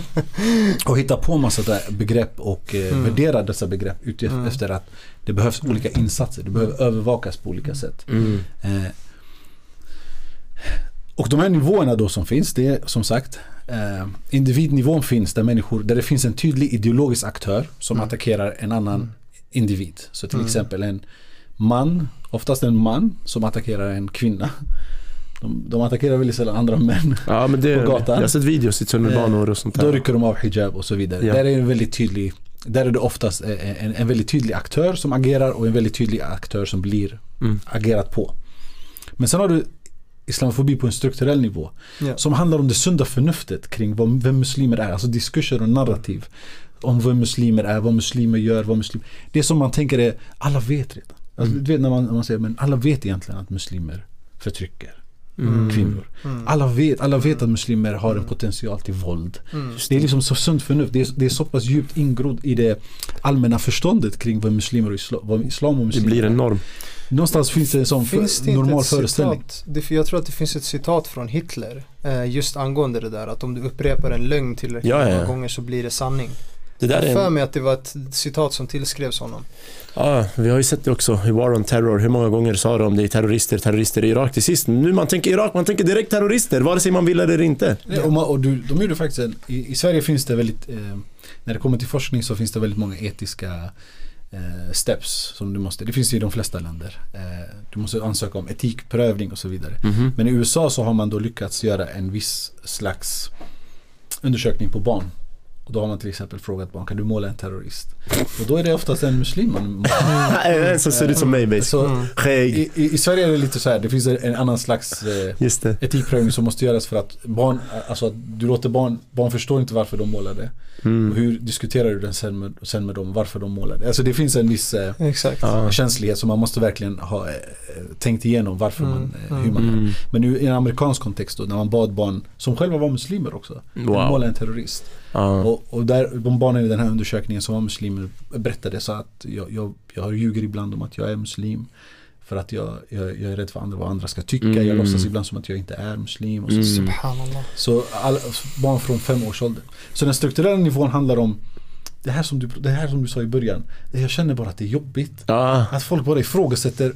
och hitta på massa begrepp och eh, mm. värdera dessa begrepp utefter mm. att det behövs olika insatser. Det behöver övervakas på olika sätt. Mm. Eh, och de här nivåerna då som finns, det är som sagt eh, individnivån finns där människor, där det finns en tydlig ideologisk aktör som mm. attackerar en annan individ. Så till exempel en man, oftast en man som attackerar en kvinna. De, de attackerar väldigt sällan andra män ja, men det, på gatan. Jag har sett videos i tunnelbanor och sånt där. Då rycker de av hijab och så vidare. Ja. Där är en väldigt tydlig där är det oftast en, en väldigt tydlig aktör som agerar och en väldigt tydlig aktör som blir mm. agerat på. Men sen har du islamofobi på en strukturell nivå. Ja. Som handlar om det sunda förnuftet kring vad, vem muslimer är. Alltså diskurser och narrativ. Om vad muslimer är, vad muslimer gör, vad muslimer... Det som man tänker är, alla vet redan. Alltså, mm. Du vet när man, när man säger, men alla vet egentligen att muslimer förtrycker mm. kvinnor. Mm. Alla, vet, alla vet att muslimer har en potential till våld. Mm. Det är liksom så sunt förnuft. Det är, det är så pass djupt ingrodd i det allmänna förståndet kring vad muslimer och islam, vad islam och muslimer Det blir en norm. Någonstans finns det en sån finns det normal föreställning. Det, jag tror att det finns ett citat från Hitler eh, just angående det där att om du upprepar en lögn tillräckligt ja, ja. många gånger så blir det sanning. Det där jag har för mig att det var ett citat som tillskrevs honom. Ja, vi har ju sett det också i War on Terror. Hur många gånger sa de det är terrorister, terrorister i Irak till sist. Nu man tänker Irak, man tänker direkt terrorister, vare sig man vill eller inte. Ja, och, man, och du, de gjorde faktiskt en, i, i, Sverige finns det väldigt, eh, när det kommer till forskning så finns det väldigt många etiska eh, steps som du måste, det finns ju i de flesta länder. Eh, du måste ansöka om etikprövning och så vidare. Mm -hmm. Men i USA så har man då lyckats göra en viss slags undersökning på barn. Och då har man till exempel frågat barn, kan du måla en terrorist? Och då är det oftast en muslim man målar. som ser ut som mig så, mm. i, i, i, Sverige är det lite så här, det finns en annan slags eh, etikprövning som måste göras för att barn, alltså du låter barn, barn förstår inte varför de målar det. Mm. Och hur diskuterar du den sen med, sen med dem, varför de målar det? Alltså det finns en viss eh, känslighet som man måste verkligen ha eh, tänkt igenom varför mm. man, eh, hur man mm. Men nu i en amerikansk kontext då, när man bad barn, som själva var muslimer också, wow. måla en terrorist. Uh. Och, och, där, de barnen i den här undersökningen som var muslimer berättade så att jag, jag, jag ljuger ibland om att jag är muslim. För att jag, jag, jag, är rädd för andra, vad andra ska tycka. Mm. Jag låtsas ibland som att jag inte är muslim. Och så. Mm. Så all, barn från fem års ålder. Så den strukturella nivån handlar om det här, som du, det här som du sa i början. Jag känner bara att det är jobbigt. Ah. Att folk bara ifrågasätter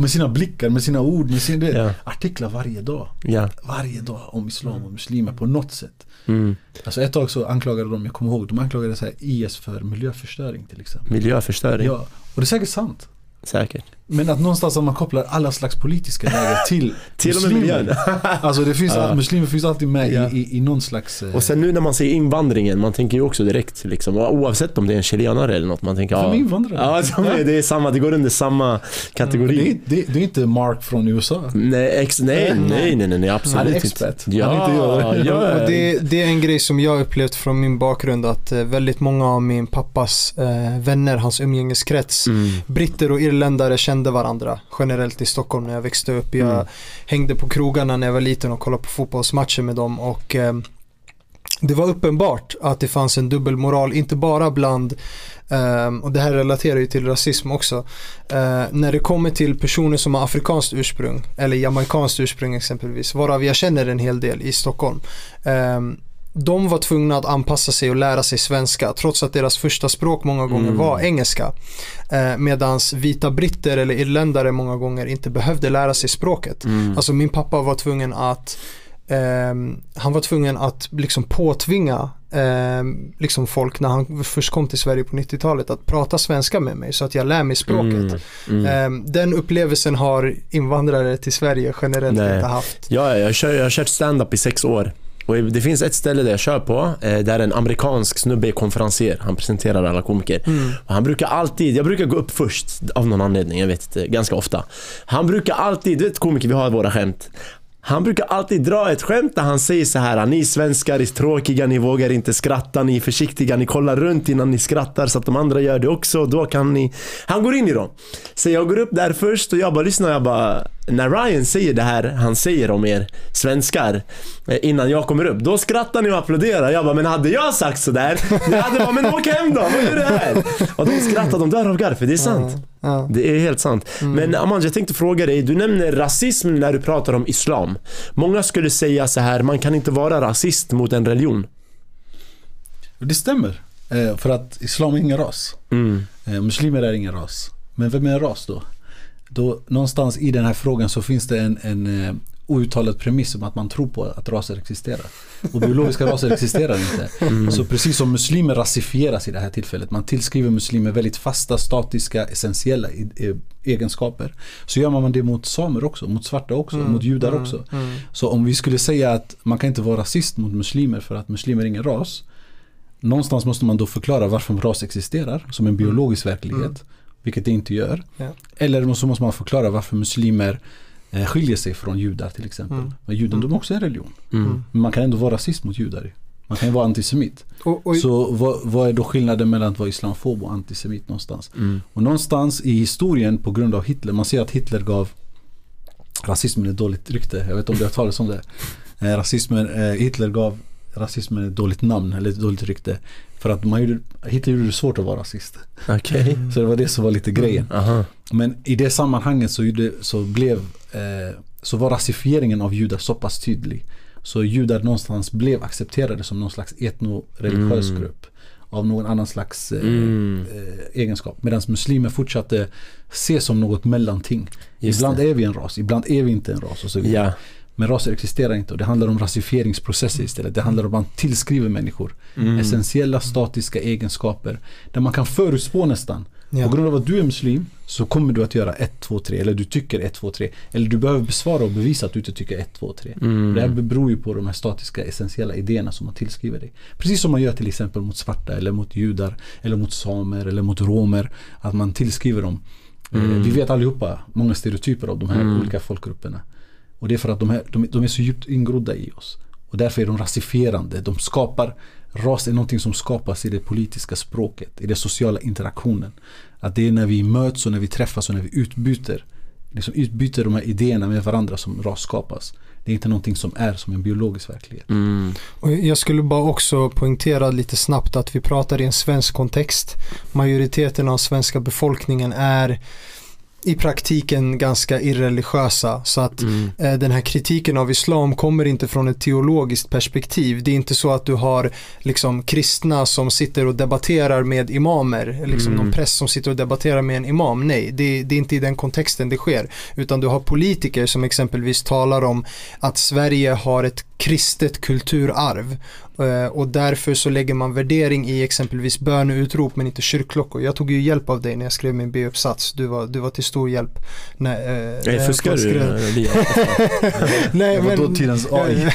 med sina blickar, med sina ord, med sina yeah. artiklar varje dag. Yeah. Varje dag om islam och muslimer på något sätt. Mm. Alltså ett tag så anklagade de, jag kommer ihåg, de anklagade så här IS för miljöförstöring till exempel. Miljöförstöring? Ja, och det är säkert sant. Säkert. Men att någonstans man kopplar alla slags politiska läger till Till muslimer. och med Alltså det finns, ja. muslimer finns alltid med ja. i, i, i någon slags... Eh... Och sen nu när man ser invandringen, man tänker ju också direkt liksom, oavsett om det är en chilenare eller något, man tänker ja. invandrare? Ja, det är samma, det går under samma kategori. Mm, det, det, det, är inte Mark från USA. Nej, ex, nej, nej, nej, nej, nej, absolut Han är expert. Ja, inte ja. Det, det är en grej som jag upplevt från min bakgrund att eh, väldigt många av min pappas eh, vänner, hans umgängeskrets, mm. britter och irländare kände varandra generellt i Stockholm när jag växte upp. Jag mm. hängde på krogarna när jag var liten och kollade på fotbollsmatcher med dem och eh, det var uppenbart att det fanns en dubbelmoral, inte bara bland Um, och det här relaterar ju till rasism också. Uh, när det kommer till personer som har afrikanskt ursprung eller jamaikanskt ursprung exempelvis, varav jag känner en hel del i Stockholm. De var tvungna att anpassa sig och lära sig svenska trots att deras första språk många gånger mm. var engelska. Eh, Medan vita britter eller irländare många gånger inte behövde lära sig språket. Mm. Alltså min pappa var tvungen att eh, han var tvungen att liksom påtvinga eh, liksom folk när han först kom till Sverige på 90-talet att prata svenska med mig så att jag lär mig språket. Mm, mm. Eh, den upplevelsen har invandrare till Sverige generellt Nej. inte haft. Ja, jag, kör, jag har kört stand-up i sex år. Och det finns ett ställe där jag kör på, eh, där en amerikansk snubbe är konferenser. Han presenterar alla komiker. Mm. Han brukar alltid, jag brukar gå upp först av någon anledning, jag vet inte, ganska ofta. Han brukar alltid, du vet komiker, vi har våra skämt. Han brukar alltid dra ett skämt där han säger så här Ni svenskar är tråkiga, ni vågar inte skratta, ni är försiktiga, ni kollar runt innan ni skrattar så att de andra gör det också. Då kan ni... Han går in i dem. Så jag går upp där först och jag bara lyssnar jag bara när Ryan säger det här han säger om er svenskar eh, innan jag kommer upp, då skrattar ni och applåderar. Jag bara, men hade jag sagt sådär? Ni hade bara, men åk hem då, vad gör du här? Och de skrattar, de dör av garv, för det är sant. Ja. Det är helt sant. Mm. Men Amanda, jag tänkte fråga dig, du nämner rasism när du pratar om islam. Många skulle säga så här, man kan inte vara rasist mot en religion. Det stämmer. Eh, för att islam är ingen ras. Mm. Eh, muslimer är ingen ras. Men vem är en ras då? då någonstans i den här frågan så finns det en, en uh, outtalad premiss om att man tror på att raser existerar. Och biologiska raser existerar inte. Mm. Så precis som muslimer rasifieras i det här tillfället, man tillskriver muslimer väldigt fasta, statiska, essentiella egenskaper. Så gör man det mot samer också, mot svarta också, mm. mot judar mm. också. Mm. Så om vi skulle säga att man kan inte vara rasist mot muslimer för att muslimer är ingen ras. Någonstans måste man då förklara varför ras existerar som en biologisk verklighet. Mm. Vilket det inte gör. Ja. Eller så måste man förklara varför muslimer skiljer sig från judar till exempel. Mm. Men judendom mm. också är en religion. Mm. Men man kan ändå vara rasist mot judar. Man kan ju vara antisemit. Och, och, så vad, vad, är då skillnaden mellan att vara islamofob och antisemit någonstans? Mm. Och någonstans i historien på grund av Hitler, man ser att Hitler gav rasismen ett dåligt rykte. Jag vet inte om du har talat om det. Eh, rasismen, eh, Hitler gav rasismen ett dåligt namn eller ett dåligt rykte. För att man gjorde, Hitler gjorde det svårt att vara rasist. Okay. Så det var det som var lite grejen. Mm. Men i det sammanhanget så, gjorde, så blev eh, så var rasifieringen av judar så pass tydlig. Så judar någonstans blev accepterade som någon slags etnoreligiös mm. grupp. Av någon annan slags eh, mm. eh, egenskap. Medan muslimer fortsatte ses som något mellanting. Just ibland det. är vi en ras, ibland är vi inte en ras och så vidare. Ja. Men raser existerar inte och det handlar om rasifieringsprocesser istället. Det handlar om att man tillskriver människor mm. essentiella statiska egenskaper. Där man kan förutspå nästan. Ja. På grund av att du är muslim så kommer du att göra 1, 2, 3 eller du tycker 1, 2, 3. Eller du behöver besvara och bevisa att du inte tycker 1, 2, 3. Mm. Det här beror ju på de här statiska essentiella idéerna som man tillskriver dig. Precis som man gör till exempel mot svarta eller mot judar eller mot samer eller mot romer. Att man tillskriver dem. Eh, mm. Vi vet allihopa många stereotyper av de här mm. olika folkgrupperna. Och det är för att de, här, de, de är så djupt ingrodda i oss. Och därför är de rasifierande. De skapar, ras är någonting som skapas i det politiska språket, i den sociala interaktionen. Att det är när vi möts och när vi träffas och när vi utbyter, liksom utbyter de här idéerna med varandra som ras skapas. Det är inte någonting som är som en biologisk verklighet. Mm. Och jag skulle bara också poängtera lite snabbt att vi pratar i en svensk kontext. Majoriteten av svenska befolkningen är i praktiken ganska irreligiösa. Så att mm. eh, den här kritiken av islam kommer inte från ett teologiskt perspektiv. Det är inte så att du har liksom kristna som sitter och debatterar med imamer. Liksom mm. någon präst som sitter och debatterar med en imam. Nej, det, det, är inte i den kontexten det sker. Utan du har politiker som exempelvis talar om att Sverige har ett kristet kulturarv och därför så lägger man värdering i exempelvis böneutrop men inte kyrkklockor. Jag tog ju hjälp av dig när jag skrev min B-uppsats. Du var, du var till stor hjälp. När, eh, Nej, fuskar du? Nej men... Dåtidens AI.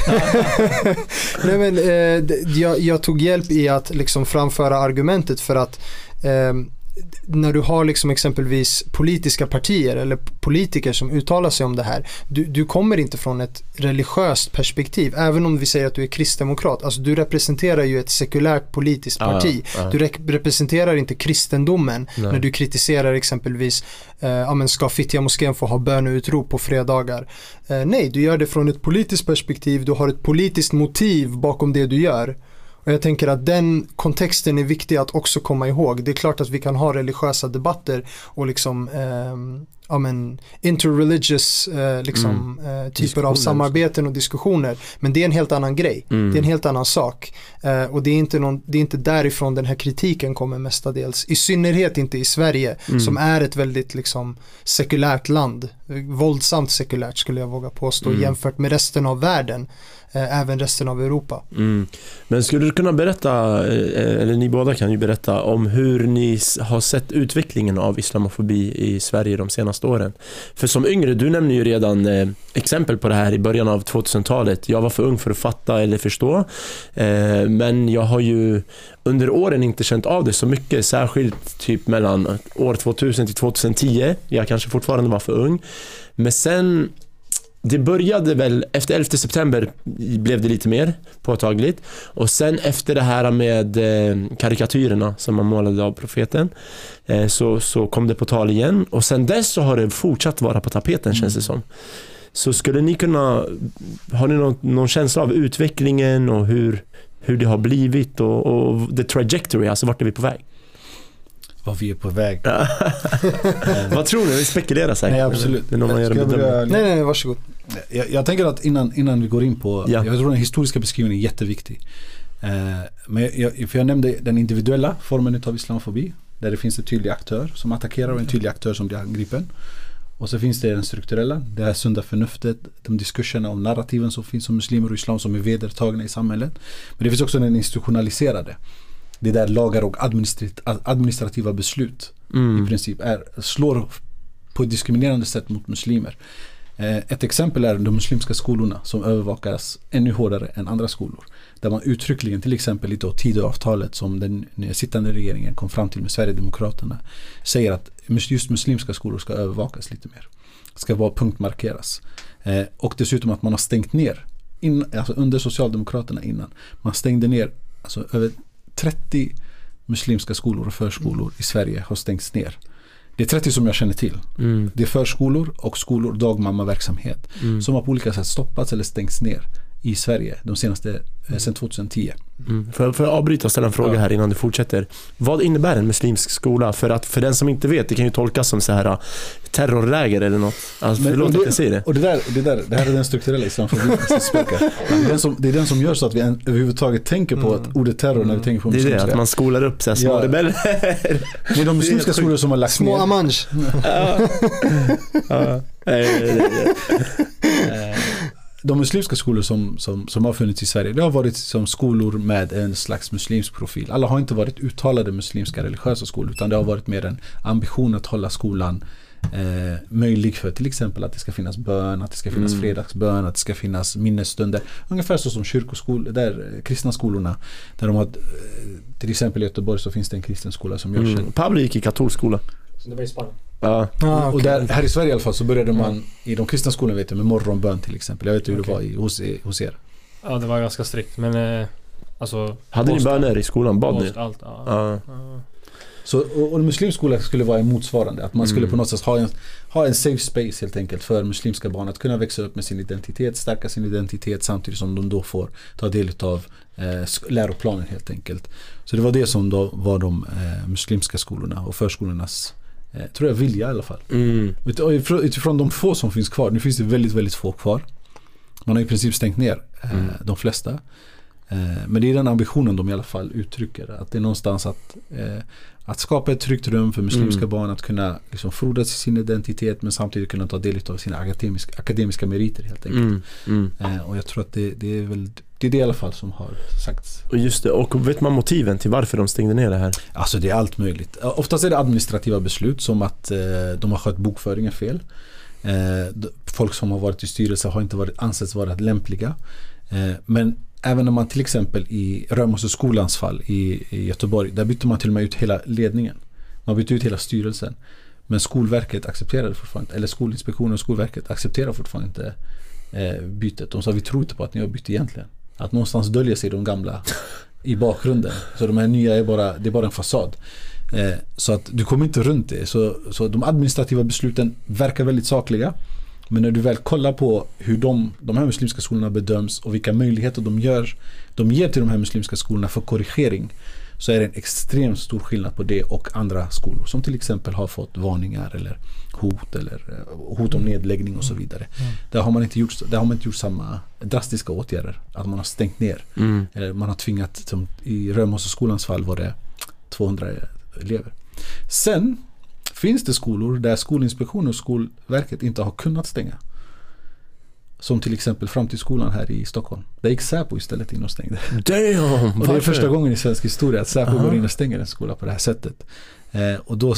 Nej men eh, jag, jag, tog hjälp i att liksom framföra argumentet för att eh, när du har liksom exempelvis politiska partier eller politiker som uttalar sig om det här. Du, du, kommer inte från ett religiöst perspektiv. Även om vi säger att du är kristdemokrat. Alltså du representerar ju ett sekulärt politiskt parti. Ah, ah. Du re representerar inte kristendomen Nej. när du kritiserar exempelvis eh, ja, men ska Fittja moskén få ha böneutrop på fredagar? Eh, nej, du gör det från ett politiskt perspektiv. Du har ett politiskt motiv bakom det du gör. Och jag tänker att den kontexten är viktig att också komma ihåg. Det är klart att vi kan ha religiösa debatter och liksom ehm, ja, men, interreligious eh, liksom, eh, typer av samarbeten och diskussioner. Men det är en helt annan grej. Mm. Det är en helt annan sak. Eh, och det är, inte någon, det är inte därifrån den här kritiken kommer mestadels. I synnerhet inte i Sverige Mm. som är ett väldigt liksom, sekulärt land. Våldsamt sekulärt skulle jag våga påstå Mm. jämfört med resten av världen. Eh, även resten av Europa. Mm. Men skulle du kunna berätta, eh, eller ni båda kan ju berätta om hur ni har sett utvecklingen av islamofobi i Sverige de senaste åren? För som yngre, du nämner ju redan eh, exempel på det här i början av 2000-talet. Jag var för ung för att fatta eller förstå. Eh, men jag har ju under åren inte känt av det så mycket, särskilt typ mellan år 2000 till 2010. Jag kanske fortfarande var för ung. Men sen det började väl, efter 11 september blev det lite mer påtagligt. Och sen efter det här med eh, karikatyrerna som man målade av profeten eh, så, så kom det på tal igen. Och sen dess så har det fortsatt vara på tapeten känns det som. Så skulle ni kunna, har ni någon, någon känsla av utvecklingen och hur, hur det har blivit och, och the trajectory, alltså vart är vi på väg? Var vi är på väg. Vad tror ni? Vi spekulerar säkert. Nej absolut. Det är någon man gör en börja- Nej, nej, nej, varsågod. Jag, jag tänker att innan, innan vi går in på, Ja. jag tror den historiska beskrivningen är jätteviktig. Eh, men jag, för jag nämnde den individuella formen av islamofobi. Där det finns en tydlig aktör som attackerar och en tydlig aktör som blir angripen. Och så finns det den strukturella, det här sunda förnuftet, de diskurserna om narrativen som finns om muslimer och islam som är vedertagna i samhället. Men det finns också den institutionaliserade. Det är där lagar och administrat- administrativa beslut i Mm. princip är, slår på ett diskriminerande sätt mot muslimer. Eh, Ett exempel är de muslimska skolorna som övervakas ännu hårdare än andra skolor. Där man uttryckligen, till exempel i Tidöavtalet som den sittande regeringen kom fram till med Sverigedemokraterna, säger att just muslimska skolor ska övervakas lite mer. Ska vara punktmarkeras. Eh, Och dessutom att man har stängt ner, in, alltså under Socialdemokraterna innan, man stängde ner alltså över 30 muslimska skolor och förskolor i Sverige har stängts ner. Det är 30 som jag känner till. Mm. Det är förskolor och skolor, dagmammaverksamhet Mm. som har på olika sätt stoppats eller stängts ner i Sverige de senaste, eh, sedan 2010. Mm. Får, jag- får jag avbryta och ställa en fråga Ja. här innan du fortsätter? Vad innebär en muslimsk skola? För att för den som inte vet, det kan ju tolkas som så här äh, terrorläger eller något. Alltså, Men- förlåt och att det- jag säger det. Och det där, det där, det här är den strukturella islamfobin som spökar. Det är den som, det är den som gör så att vi en, överhuvudtaget tänker på Mm. att ordet terror när vi tänker på Det är det, muslimska. att man skolar upp så här små Ja. rebeller. Det är de muslimska skolor som har lagt Små ner. Amanj. De muslimska skolor som, som, som har funnits i Sverige det har varit som skolor med en slags muslimsk profil. Alla har inte varit uttalade muslimska religiösa skolor utan det har varit mer en ambition att hålla skolan eh, möjlig för till exempel att det ska finnas bön, att det ska finnas Mm. fredagsbön, att det ska finnas minnesstunder. Ungefär så som kyrkoskolor, där kristna skolorna. Där de har, eh, till exempel i Göteborg så finns det en kristen skola som gör sig. Mm. Pablo gick i katolsk skola. Det var i Spanien. Ja. Ah, Och där, här i Sverige i alla fall så började man i de kristna skolorna vet jag, med morgonbön till exempel. Jag vet inte hur det var i, hos, hos er. Ja, det var ganska strikt. Men eh, alltså... Hade ni post- böner i skolan? Bad ni? post, Allt, ja. Ja. Ja. Så, och, och muslimsk skola skulle vara en motsvarande. Att man skulle Mm. på något sätt ha en, ha en safe space helt enkelt för muslimska barn att kunna växa upp med sin identitet, stärka sin identitet samtidigt som de då får ta del av eh, läroplanen helt enkelt. Så det var det som då var de eh, muslimska skolorna och förskolornas eh, tror jag vilja i alla fall. Mm. Utifrån, utifrån de få som finns kvar, nu finns det väldigt, väldigt få kvar. Man har i princip stängt ner eh, Mm. de flesta. Eh, men det är den ambitionen de i alla fall uttrycker. Att det är någonstans att, eh, att skapa ett tryggt rum för muslimska Mm. barn att kunna liksom frodas i sin identitet men samtidigt kunna ta del av sina akademiska, akademiska meriter helt enkelt. Mm. Mm. Eh, och jag tror att det, det är väl det är det i alla fall som har sagts. Och just det, och vet man motiven till varför de stängde ner det här? Alltså det är allt möjligt. Eh, Oftast är det administrativa beslut som att eh, de har skött bokföringen fel. Eh, folk som har varit i styrelse har inte varit, ansetts vara lämpliga. Eh, men även om man till exempel i Römosseskolans fall i, i Göteborg, där bytte man till och med ut hela ledningen. Man bytte ut hela styrelsen. Men Skolverket accepterade fortfarande inte, eller Skolinspektionen och Skolverket accepterar fortfarande inte eh, bytet. De sa vi tror inte på att ni har bytt egentligen. Att någonstans döljer sig de gamla i bakgrunden. Så de här nya är bara, det är bara en fasad. Eh, så att du kommer inte runt det. Så, så de administrativa besluten verkar väldigt sakliga. Men när du väl kollar på hur de, de här muslimska skolorna bedöms och vilka möjligheter de, gör, de ger till de här muslimska skolorna för korrigering så är det en extremt stor skillnad på det och andra skolor som till exempel har fått varningar eller hot eller eh, hot om nedläggning och så vidare. Mm. Där, har man inte gjort, där har man inte gjort samma drastiska åtgärder. Att man har stängt ner. Mm. Eller man har tvingat, som i Römosseskolans fall var det 200 elever. Sen finns det skolor där Skolinspektionen och Skolverket inte har kunnat stänga. Som till exempel Framtidsskolan här i Stockholm. Där gick Säpo istället in och stängde. Damn! Och det är första gången i svensk historia att Säpo Aha. går in och stänger en skola på det här sättet. Eh, och då,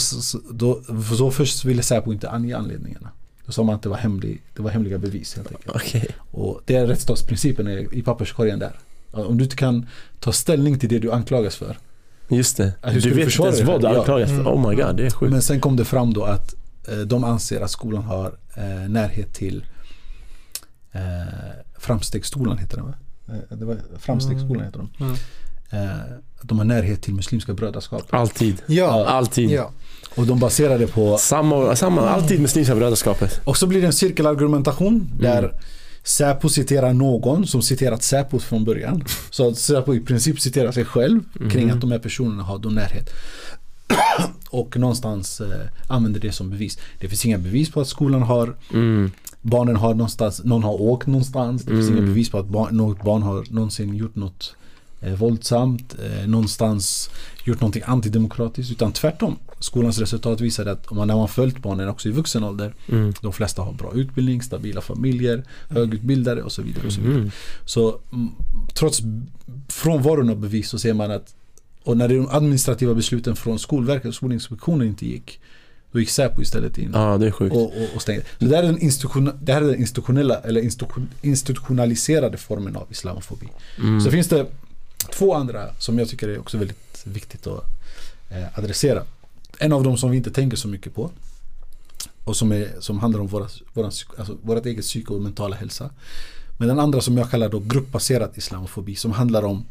då, så först ville Säpo inte ange anledningarna. Då sa man att det var, hemlig, det var hemliga bevis helt enkelt. Okej. Och det är rättsstatsprincipen i papperskorgen där. Om du inte kan ta ställning till det du anklagas för. Just det. Hur du vet inte ens vad du anklagas för. Mm. Oh my god, det är sjukt. Men sen kom det fram då att eh, de anser att skolan har eh, närhet till eh, Framstegsskolan heter den va? Eh, det var Framstegsskolan heter de. Mm. Eh, att de har närhet till Muslimska brödraskapet. Alltid. Ja, Alltid. ja. Och de baserar det på Samma, samma, alltid Muslimska brödraskapet. Och så blir det en cirkelargumentation där Mm. Säpo citerar någon som citerat Säpo från början. Så att Säpo i princip citerar sig själv kring Mhm. att de här personerna har då närhet. Och någonstans eh, använder det som bevis. Det finns inga bevis på att skolan har Mm. Barnen har någonstans, någon har åkt någonstans. Det finns Mm. inga bevis på att barn, något barn har någonsin gjort något eh, våldsamt. Eh, någonstans gjort någonting antidemokratiskt. Utan tvärtom. Skolans resultat visar att om man, när man följt barnen också i vuxen ålder. Mm. De flesta har bra utbildning, stabila familjer, högutbildade och så vidare. Och så, vidare. Mm. så mm, trots frånvaron av bevis så ser man att och när de administrativa besluten från Skolverket och Skolinspektionen inte gick då gick Säpo istället in sjukt. och, och, och stängde. Så det här är den, institution, det här är den institutionella eller institution, institutionaliserade formen av islamofobi. Mm. Så finns det två andra som jag tycker är också väldigt viktigt att eh, adressera. En av dem som vi inte tänker så mycket på och som, är, som handlar om våra, våra, alltså vårt eget psyko och mentala hälsa. Men den andra som jag kallar då gruppbaserad islamofobi som handlar om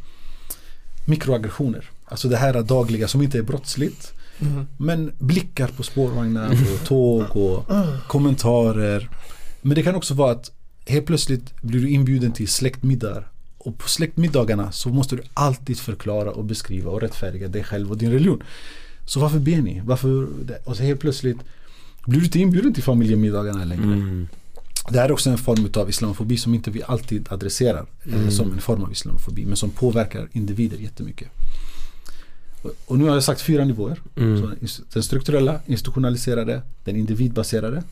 mikroaggressioner. Alltså det här dagliga som inte är brottsligt Mm. men blickar på spårvagnar och tåg och kommentarer. Men det kan också vara att helt plötsligt blir du inbjuden till släktmiddagar. Och på släktmiddagarna så måste du alltid förklara och beskriva och rättfärdiga dig själv och din religion. Så varför ber ni? Varför? Och så helt plötsligt blir du inte inbjuden till familjemiddagarna längre. Mm. Det här är också en form av islamofobi som inte vi alltid adresserar eh, Mm. som en form av islamofobi men som påverkar individer jättemycket. Och- nu har jag sagt fyra nivåer. Mm. Den strukturella, institutionaliserade, den individbaserade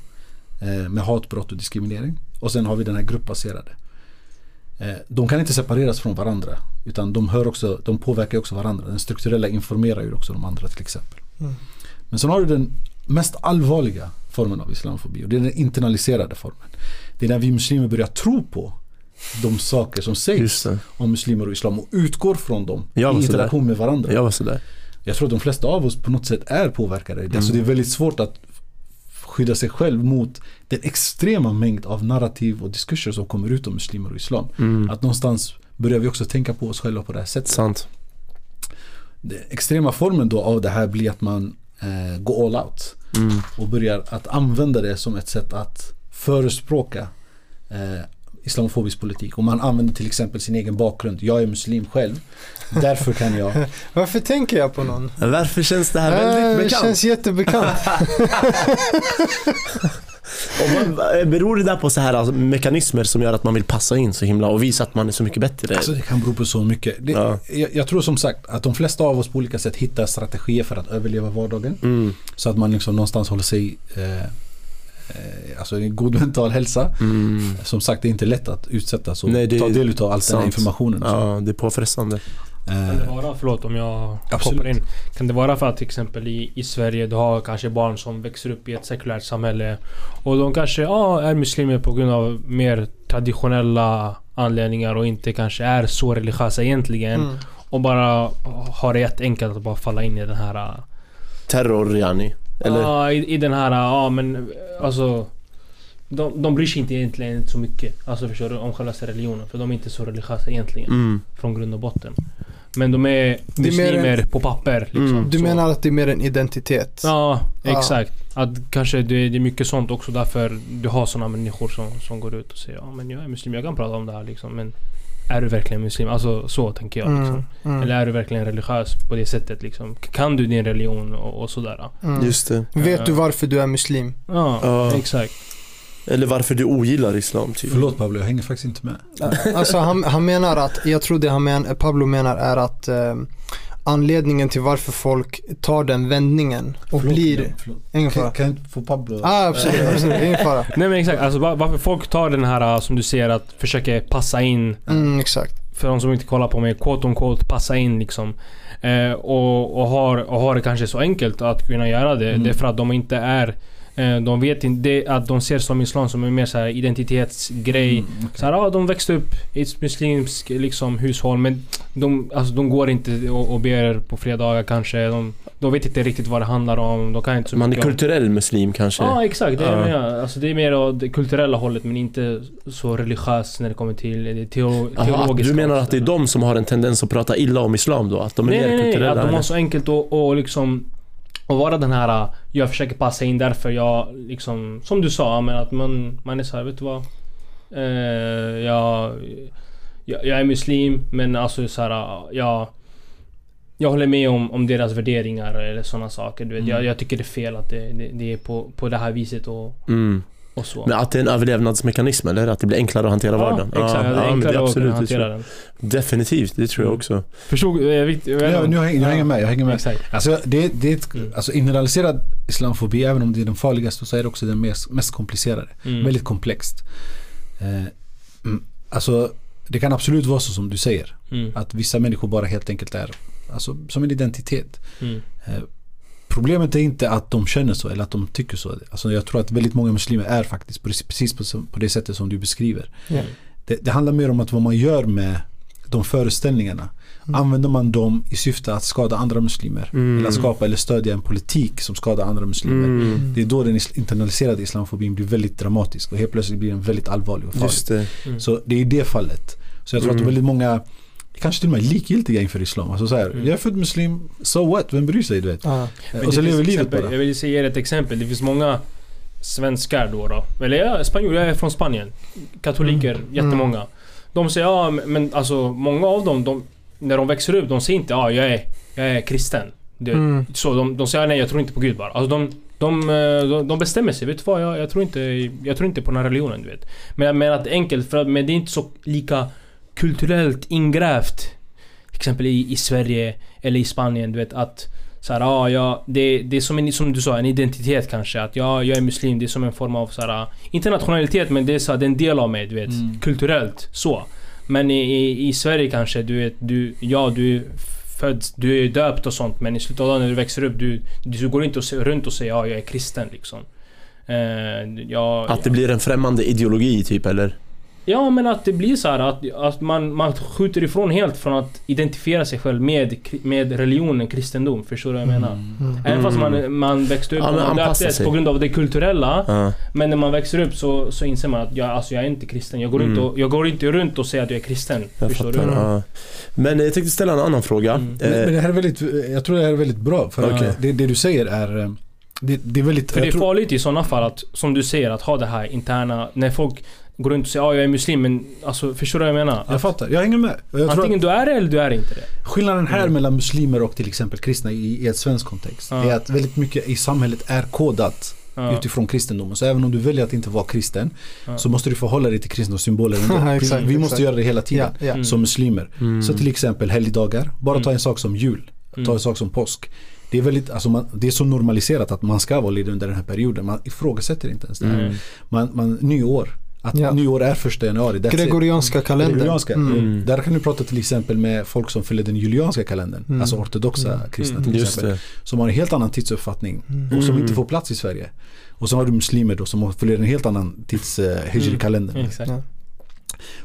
eh, med hatbrott och diskriminering. Och sen har vi den här gruppbaserade. Eh, de kan inte separeras från varandra. Utan de, hör också, de påverkar också varandra. Den strukturella informerar ju också de andra till exempel. Mm. Men sen har du den mest allvarliga formen av islamofobi. Och det är den internaliserade formen. Det är när vi muslimer börjar tro på de saker som sägs om muslimer och islam och utgår från dem i interaktion med varandra. Jag var sådär. Jag tror att de flesta av oss på något sätt är påverkade. Mm. Alltså det är väldigt svårt att skydda sig själv mot den extrema mängd av narrativ och diskurser som kommer ut om muslimer och islam. Mm. Att någonstans börjar vi också tänka på oss själva på det här sättet. Sant. Den extrema formen då av det här blir att man eh, går all out. Mm. Och börjar att använda det som ett sätt att förespråka eh, islamofobisk politik. Och man använder till exempel sin egen bakgrund. Jag är muslim själv. Därför kan jag Varför tänker jag på någon? Varför känns det här Äh, väldigt det bekant? känns jättebekant. Och vad, beror det där på så här alltså, mekanismer som gör att man vill passa in så himla och visa att man är så mycket bättre? Alltså det kan bero på så mycket. Det, Ja. jag, jag tror som sagt att de flesta av oss på olika sätt hittar strategier för att överleva vardagen. Mm. Så att man liksom någonstans håller sig eh, Alltså en god mental hälsa. Mm. Som sagt det är inte lätt att utsättas och Nej, ta del av all den här sant. informationen. Ja, det är påfrestande. Kan det eh, vara, förlåt om jag Absolut. hoppar in. Kan det vara för att till exempel i, i Sverige du har kanske barn som växer upp i ett sekulärt samhälle och de kanske ja, är muslimer på grund av mer traditionella anledningar och inte kanske är så religiösa egentligen. Mm. Och bara har det jätteenkelt att bara falla in i den här... Terror yani. Eller? Ja, i, i den här... Ja men alltså... De, de bryr sig inte egentligen så mycket alltså förstår du, om själva religionen. För de är inte så religiösa egentligen. Mm. Från grund och botten. Men de är Det är mer muslimer på papper liksom. Mm. Du Så- menar att det är mer en identitet? Ja, Ja. exakt. Att kanske det, det är mycket sånt också därför du har såna människor som, som går ut och säger ja men jag är muslim, jag kan prata om det här liksom. Men är du verkligen muslim? Alltså så tänker jag liksom. Mm, mm, Eller är du verkligen religiös på det sättet liksom? Kan du din religion och, och sådär? mm. Just det. Vet du varför du är muslim? Ja, Ja. exakt. Eller varför du ogillar islam typ. Förlåt Pablo, jag hänger faktiskt inte med. Alltså han, han menar att, jag tror det han men, Pablo menar är att eh, anledningen till varför folk tar den vändningen och Förlåt, blir... Förlåt. Ingen Kan, fara. kan jag inte få Pablo? Ah, absolut, absolut, ingen fara. Nej men exakt, alltså var- varför folk tar den här äh, som du ser att försöka passa in Mm, exakt. för de som inte kollar på mig, quote on quote, passa in liksom. Eh, och, och, har, och har det kanske så enkelt att kunna göra det. Mm. Det är för att de inte är... Eh, de vet inte, det, att de ser som islam som en mer så här identitetsgrej. Mm, okej. Så här, ja, de växte upp i ett muslimskt liksom, hushåll men de, alltså, de går inte och, och ber på fredagar kanske. De, de vet inte riktigt vad det handlar om. De kan inte så Man är mycket kulturell muslim kanske. Ja exakt, det är, Ja. alltså, det är mer åt det kulturella hållet men inte så religiöst när det kommer till det teo, teologiska. du menar att det är de som har en tendens att prata illa om islam då? Att de är Nej mer nej nej, kulturella? att de har så enkelt att och liksom och vara den här, uh, jag försöker passa in därför jag liksom, som du sa, men att man, man är så här, vet du vad? Eh, jag, jag, jag är muslim men alltså så här, uh, jag jag håller med om, om deras värderingar eller sådana saker. Du vet, Mm. jag, jag tycker det är fel att det, det, det är på, på det här viset och, Mm. Och så. Men att det är en överlevnadsmekanism eller? Att det blir enklare att hantera vardagen? Ja, exakt. det är men enklare att absolut, det hantera den. jag. Definitivt, det tror jag också. Förstod jag? vet- jag Ja, inte. nu hänger, jag hänger med, jag hänger med. Exakt. Alltså, det, det är ett, alltså generaliserad islamofobi, även om det är den farligaste, så är det också den mest, mest komplicerade. Mm. Väldigt komplext. Eh, mm, alltså, det kan absolut vara så som du säger. Mm. Att vissa människor bara helt enkelt är alltså, som en identitet. Mm. Problemet är inte att de känner så eller att de tycker så. Alltså, jag tror att väldigt många muslimer är faktiskt precis- på, på det sättet som du beskriver. Ja. Det, det handlar mer om att vad man gör med de föreställningarna. Mm. Använder man dem i syfte att skada andra muslimer? Mm. Eller att skapa eller stödja en politik som skadar andra muslimer? Mm. Det är då den is- internaliserade islamofobin blir väldigt dramatisk och helt plötsligt blir den väldigt allvarlig och farlig. Det. Mm. Så det är i det fallet. Så jag tror Mm. att väldigt många kanske till och med likgiltiga inför islam. Alltså så här, Mm. jag är född muslim, so what? Vem bryr sig? Du vet? Men och så det lever livet exempel, bara. Jag vill ge er ett exempel. Det finns många svenskar då. då. Eller jag är spanjor, jag är från Spanien. Katoliker, Mm. jättemånga. De säger ja men alltså många av dem, de, när de växer upp, de säger inte ja jag är, jag är kristen. Det, Mm. Så de, de säger nej jag tror inte på Gud bara. Alltså de, de, eh, de, de bestämmer sig. Vet du vad? Jag, jag, tror inte, jag tror inte på den här religionen du vet. Men jag menar att enkelt för att men det är inte så lika kulturellt ingrävt. Till exempel i, i Sverige eller i Spanien du vet att så här, ja, ja, det, det är som, en, som du sa, en identitet kanske. Att ja, jag är muslim, det är som en form av så här, inte nationalitet men det är, så här, det är en del av mig, du vet. Mm. Kulturellt, så. Men i, i, i Sverige kanske, du vet, du, ja du är född, du är döpt och sånt men i slutet av dagen när du växer upp, du, du går inte och se, runt och säger ja, jag är kristen liksom. Eh, ja, Att det blir en främmande ideologi typ eller? Ja men att det blir så här att, att man, man skjuter ifrån helt från att identifiera sig själv med, med religionen kristendom. Förstår du vad jag menar? Mm. Även fast Mm. man, man växte upp Ja, och man döptes på grund av det kulturella. Ja. Men när man växer upp så, så inser man att jag, alltså, jag är inte kristen. Jag går, Mm. inte och, jag går inte runt och säger att jag är kristen. Jag förstår fattar. du? Ja. Men jag tänkte ställa en annan fråga. Mm. Men, men Eh, det här är väldigt, jag tror det här är väldigt bra. För att det, det du säger är eh, det, det är väldigt... För det är jag tror, farligt i sådana fall att, som du säger, att ha det här interna... När folk går runt och säger ja jag är muslim men alltså förstår du vad jag menar? jag Att fattar, jag hänger med. Jag antingen att du är det eller du är inte det. skillnaden här Mm. mellan muslimer och till exempel kristna i, i ett svensk kontext Ja. är att väldigt mycket i samhället är kodat Ja. utifrån kristendomen. Så även om du väljer att inte vara kristen Ja. så måste du förhålla dig till kristna symboler exakt, vi måste exakt. göra det hela tiden. Ja, ja. Som muslimer. mm. Så till exempel helgdagar, bara ta Mm. en sak som jul. Ta Mm. en sak som påsk. Det är, väldigt, alltså man, det är så normaliserat att man ska vara ledig under den här perioden. Man ifrågasätter inte ens det här. Mm. Man, man, nyår. Att Ja. nyår är första januari. Gregorianska kalendern. Gregorianska. Mm. Mm. Där kan du prata till exempel med folk som följer den julianska kalendern. Mm. Alltså ortodoxa Mm. kristna Mm. till Just exempel. det. Som har en helt annan tidsuppfattning. Mm. Och som inte får plats i Sverige. Och så har du muslimer då som följer en helt annan tids uh. Mm. Exakt. Ja.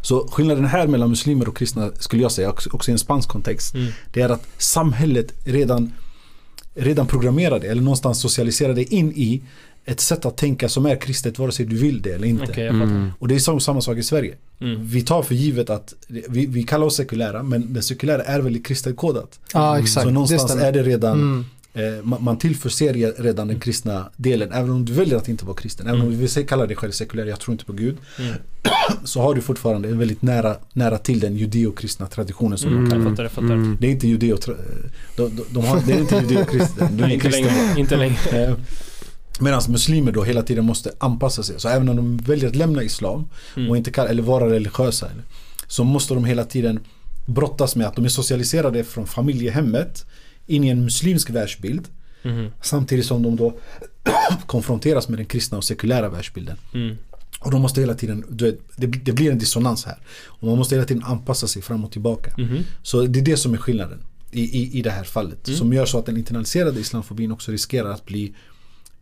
Så skillnaden här mellan muslimer och kristna skulle jag säga, också, också i en spansk kontext. Mm. Det är att samhället redan, redan programmerade eller någonstans socialiserade in i ett sätt att tänka som är kristet vare sig du vill det eller inte. Fattar. Mm. Och det är som, samma sak i Sverige. Mm. Vi tar för givet att vi, vi kallar oss sekulära men det sekulära är väldigt kristet kodat. Ja exakt, Så det någonstans stämmer. är det redan Mm. eh, man, tillförser re- redan den kristna delen. Även om du väljer att inte vara kristen. Även om du vill se- kalla dig själv sekulär, jag tror inte på Gud. Mm. Så har du fortfarande en väldigt nära, nära till den judeo-kristna traditionen som de Jag kallar fattar. Mm. Det är inte judeo... De, de, de har, det är inte judeo-kristen. De inte längre. Inte längre. Medan muslimer då hela tiden måste anpassa sig. Så även om de väljer att lämna islam Mm. och inte kan, eller vara religiösa så måste de hela tiden brottas med att de är socialiserade från familjehemmet in i en muslimsk världsbild Mhm. samtidigt som de då konfronteras med den kristna och sekulära världsbilden. Mm. Och de måste hela tiden, det, det blir en dissonans här. Och man måste hela tiden anpassa sig fram och tillbaka. Mhm. Så det är det som är skillnaden i, i, i det här fallet. Mm. Som gör så att den internaliserade islamfobin också riskerar att bli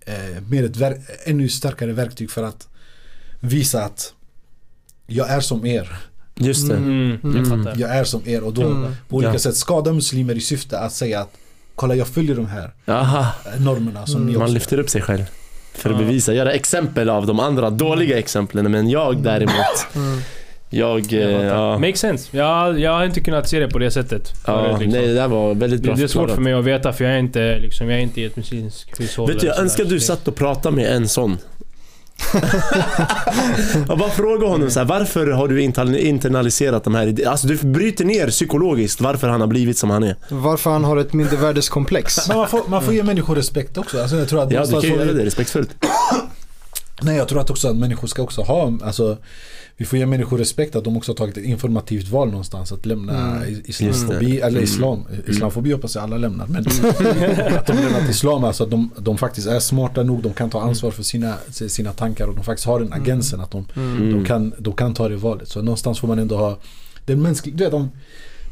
eh, mer ett ver- ännu starkare verktyg för att visa att jag är som er. Just det. Mm. Jag Mm. Jag är som er och då Mm. på olika Ja. sätt skada muslimer i syfte att säga att kolla jag följer de här Aha. normerna som ni Man också lyfter upp sig själv. För att Ja. bevisa, göra exempel av de andra dåliga exemplen. Men jag däremot, Mm. Jag... Eh. Ja, Makes sense. Jag, jag har inte kunnat se det på det sättet. ja, förut, liksom. nej det där var väldigt bra det, det är svårt förklarat. för mig att veta för jag är inte, liksom, jag är inte i ett muslimskt hushåll. Vet du, jag önskar du satt och pratade med en sån. jag bara fråga honom så här, varför har du internaliserat de här idéerna? Alltså du bryter ner psykologiskt varför han har blivit som han är. Varför han har ett mindervärdeskomplex. Men man får, man får ge människor respekt också. Alltså jag tror att Ja, du kan ju göra det respektfullt. Nej jag tror att också att människor ska också ha, alltså vi får ge människor respekt att de också har tagit ett informativt val någonstans att lämna Mm. islamofobi, eller Mm. islam. Islamofobi hoppas jag alla lämnar men att de lämnat islam, alltså att de, de faktiskt är smarta nog, de kan ta ansvar för sina, sina tankar och de faktiskt har den agensen att de, Mm. de, kan, de kan ta det valet. Så någonstans får man ändå ha den mänskliga, du vet, de,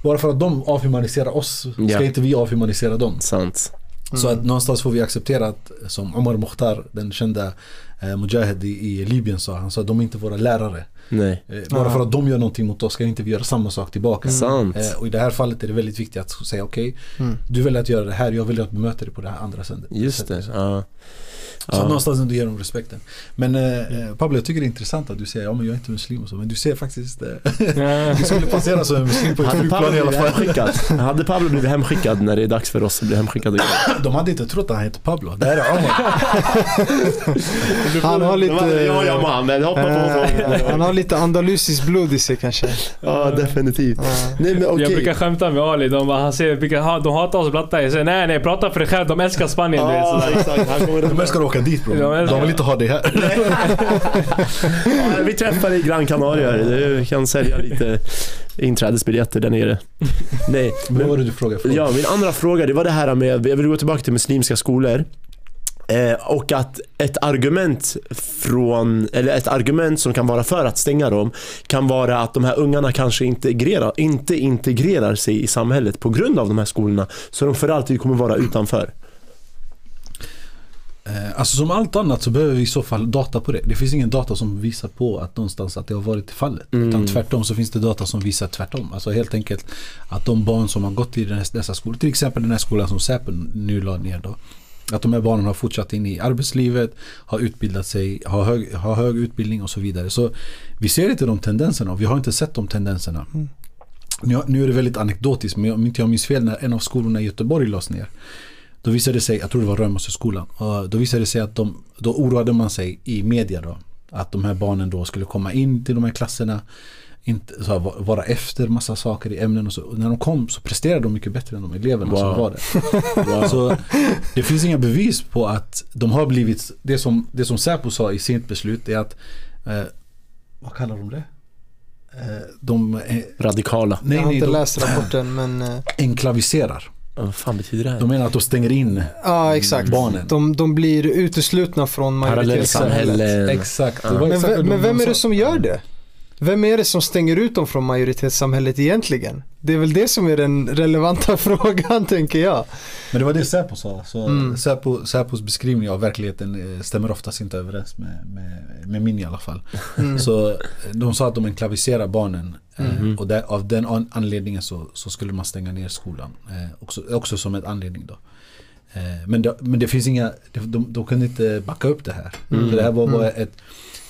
bara för att de avhumaniserar oss ska Ja. inte vi avhumanisera dem. Sant. Så Mm. att någonstans får vi acceptera att som Omar Mukhtar, den kända eh, Mujahid i, i Libyen sa, han sa de är inte våra lärare. Nej. Eh, bara för att de gör någonting mot oss ska inte vi göra samma sak tillbaka. Sant. Eh, och i det här fallet är det väldigt viktigt att säga okej, Mm. du väljer att göra det här, jag väljer att bemöta dig på det här andra sättet. Just det. Ja. Så Ja. någonstans ändå ger dem respekten. Men eh, eh, Pablo, jag tycker det är intressant att du säger ja men jag är inte muslim och så, men du ser faktiskt, eh, du skulle passera som en muslim på ett flygplan i alla fall. hemskickad? Hade Pablo blivit hemskickad när det är dags för oss att bli hemskickade? De hade inte trott att han heter Pablo, det här är Omar. Han har lite... Ja, ja man, hoppa på eh, frågan. han har lite andalusiskt blod i sig kanske. Ja, definitivt. Ja. Nej men okej. Jag brukar skämta med Ali, de, bara, han säger, de hatar oss platta. Jag säger nej nej, prata för dig själv, de älskar Spanien. du vet, Ja, sådär. exakt. Han kommer De älskar att åka dit bro. De vill inte ha dig här. Ja, vi träffar i Gran Canaria. Du kan sälja lite inträdesbiljetter där nere. Nej, Men vad var det du frågade? Ja, min andra fråga det var det här med, jag vill gå tillbaka till muslimska skolor. Eh, och att ett argument från, eller ett argument som kan vara för att stänga dem kan vara att de här ungarna kanske integrerar, inte integrerar sig i samhället på grund av de här skolorna. Så de för alltid kommer vara utanför. Eh, Alltså som allt annat så behöver vi i så fall data på det. Det finns ingen data som visar på att någonstans att det har varit fallet. Mm. Utan tvärtom så finns det data som visar tvärtom. Alltså helt enkelt att de barn som har gått i den här, dessa skolor, till exempel den här skolan som Säpo nu la ner då. Att de här barnen har fortsatt in i arbetslivet, har utbildat sig, har hög, har hög utbildning och så vidare. Så vi ser inte de tendenserna och vi har inte sett de tendenserna. Mm. Nu, nu är det väldigt anekdotiskt men om inte jag minns fel när en av skolorna i Göteborg lades ner. Då visade det sig, jag tror det var Römosseskolan, och då visade det sig att de, då oroade man sig i media då. Att de här barnen då skulle komma in till de här klasserna, inte, så här, va- vara efter massa saker i ämnen och så. Och när de kom så presterade de mycket bättre än de eleverna som Wow. var där. Så det finns inga bevis på att de har blivit, det som, det som Säpo sa i sitt beslut är att, eh, vad kallar de det? Eh, de, eh, Radikala. nej, jag har nej, inte de läst rapporten men... eh, enklaviserar. Vad fan betyder det här? De menar att de stänger in Ja exakt. barnen. De, de blir uteslutna från majoritetssamhället. Exakt. Ja. Men, men vem är det som gör det? Vem är det som stänger ut dem från majoritetssamhället egentligen? Det är väl det som är den relevanta frågan tänker jag. Men det var det Säpo sa. Så Mm. Säpo, Säpos beskrivning av verkligheten eh, stämmer oftast inte överens med, med, med min i alla fall. Mm. Så eh, de sa att de enklaviserar barnen. Mhm. Och där, av den an- anledningen så, så skulle man stänga ner skolan. Också, också som en anledning då. Men, det, men det finns inga, de, de, de kunde inte backa upp det här. Mm. Så det här var bara Mm. ett,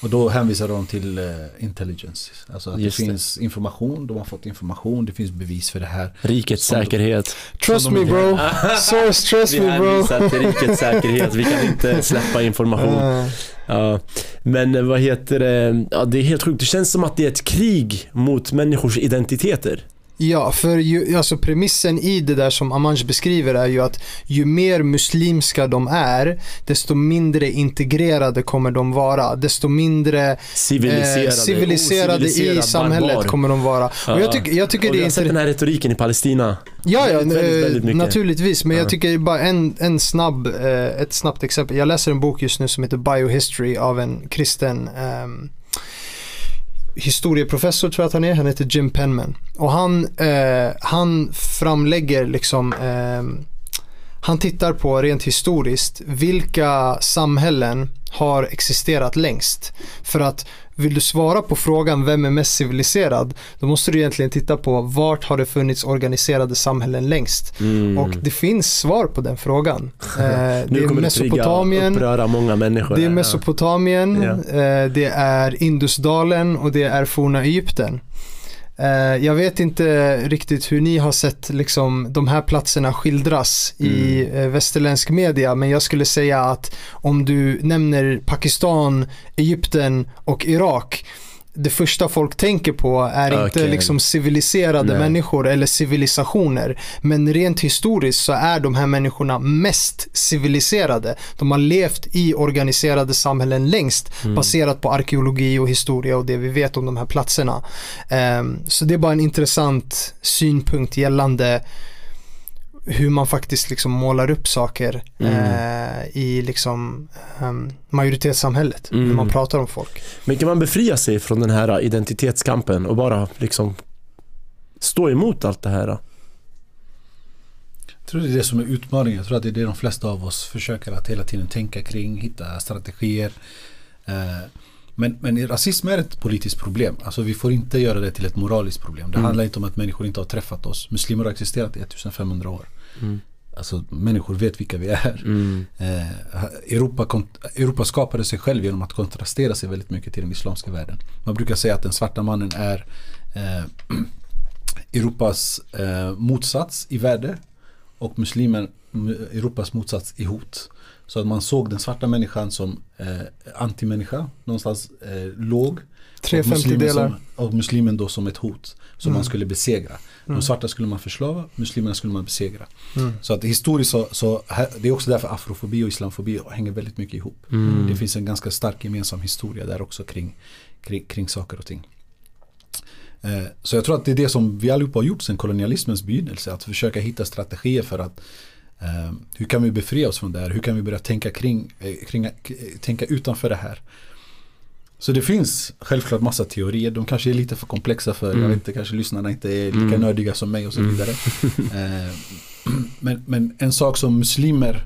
och då hänvisar de till eh, intelligence. Alltså att Just det det. finns information, de har fått information, det finns bevis för det här. Rikets Som de- säkerhet. Trust Som me de- bro. Source trust Vi me bro. hänvisar till rikets säkerhet. Vi kan inte släppa information. Eh, Ja, men eh, vad heter det? Ja, det är helt sjukt. Det känns som att det är ett krig mot människors identiteter. Ja, för ju, alltså premissen i det där som Amanj beskriver är ju att ju mer muslimska de är, desto mindre integrerade kommer de vara. Desto mindre Civiliserade, eh, civiliserade i samhället barbar. kommer de vara. Ja. Och jag, tycker jag tycker Och det är har sett den här retoriken i Palestina. Ja, ja väldigt, väldigt, eh, naturligtvis. Men Ja. jag tycker bara en, en snabb, eh, ett snabbt exempel. Jag läser en bok just nu som heter Biohistory av en kristen ehm, historieprofessor tror jag att han är. Han heter Jim Penman. Och han, eh, han framlägger liksom eh, han tittar på rent historiskt vilka samhällen har existerat längst. För att vill du svara på frågan vem är mest civiliserad då måste du egentligen titta på vart har det funnits organiserade samhällen längst. Mm. Och det finns svar på den frågan. Eh, det är Mesopotamien, uppröra många människor. det är. Mesopotamien, Ja. eh, det är Indusdalen och det är forna Egypten. Eh, jag vet inte riktigt hur ni har sett liksom, de här platserna skildras i Mm. eh, västerländsk media men jag skulle säga att om du nämner Pakistan, Egypten och Irak det första folk tänker på är inte Okej. liksom civiliserade Nej. människor eller civilisationer. Men rent historiskt så är de här människorna mest civiliserade. De har levt i organiserade samhällen längst Mm. baserat på arkeologi och historia och det vi vet om de här platserna. Ehm, så det är bara en intressant synpunkt gällande hur man faktiskt liksom målar upp saker Mm. eh, i liksom ehm, majoritetssamhället när Mm. man pratar om folk. Men kan man befria sig från den här identitetskampen och bara liksom stå emot allt det här? Jag tror det är det som är utmaningen. Jag tror att det är det de flesta av oss försöker att hela tiden tänka kring, hitta strategier. Eh, Men, men rasism är ett politiskt problem. Alltså vi får inte göra det till ett moraliskt problem. Det Mm. handlar inte om att människor inte har träffat oss. Muslimer har existerat i 1500 år. Mm. Alltså människor vet vilka vi är. Mm. Eh, Europa, Europa skapade sig själv genom att kontrastera sig väldigt mycket till den islamska världen. Man brukar säga att den svarta mannen är eh, Europas eh, motsats i värde och muslimen Europas motsats i hot. Så att man såg den svarta människan som eh, antimänniska, någonstans eh, låg. Tre och muslimen femtedelar. Och muslimen då som ett hot som Mm. man skulle besegra. Mm. De svarta skulle man förslava, muslimerna skulle man besegra. Mm. Så att historiskt så, så här, det är också därför afrofobi och islamofobi hänger väldigt mycket ihop. Mm. Det finns en ganska stark gemensam historia där också kring, kring, kring saker och ting. Eh, Så jag tror att det är det som vi allihopa har gjort sedan kolonialismens begynnelse. Att försöka hitta strategier för att eh, hur kan vi befria oss från det här? Hur kan vi börja tänka kring, eh, kring eh, tänka utanför det här? Så det finns självklart massa teorier. De kanske är lite för komplexa för, Mm. jag vet inte, kanske lyssnarna inte är lika Mm. nördiga som mig och så Mm. vidare. Eh, men, men en sak som muslimer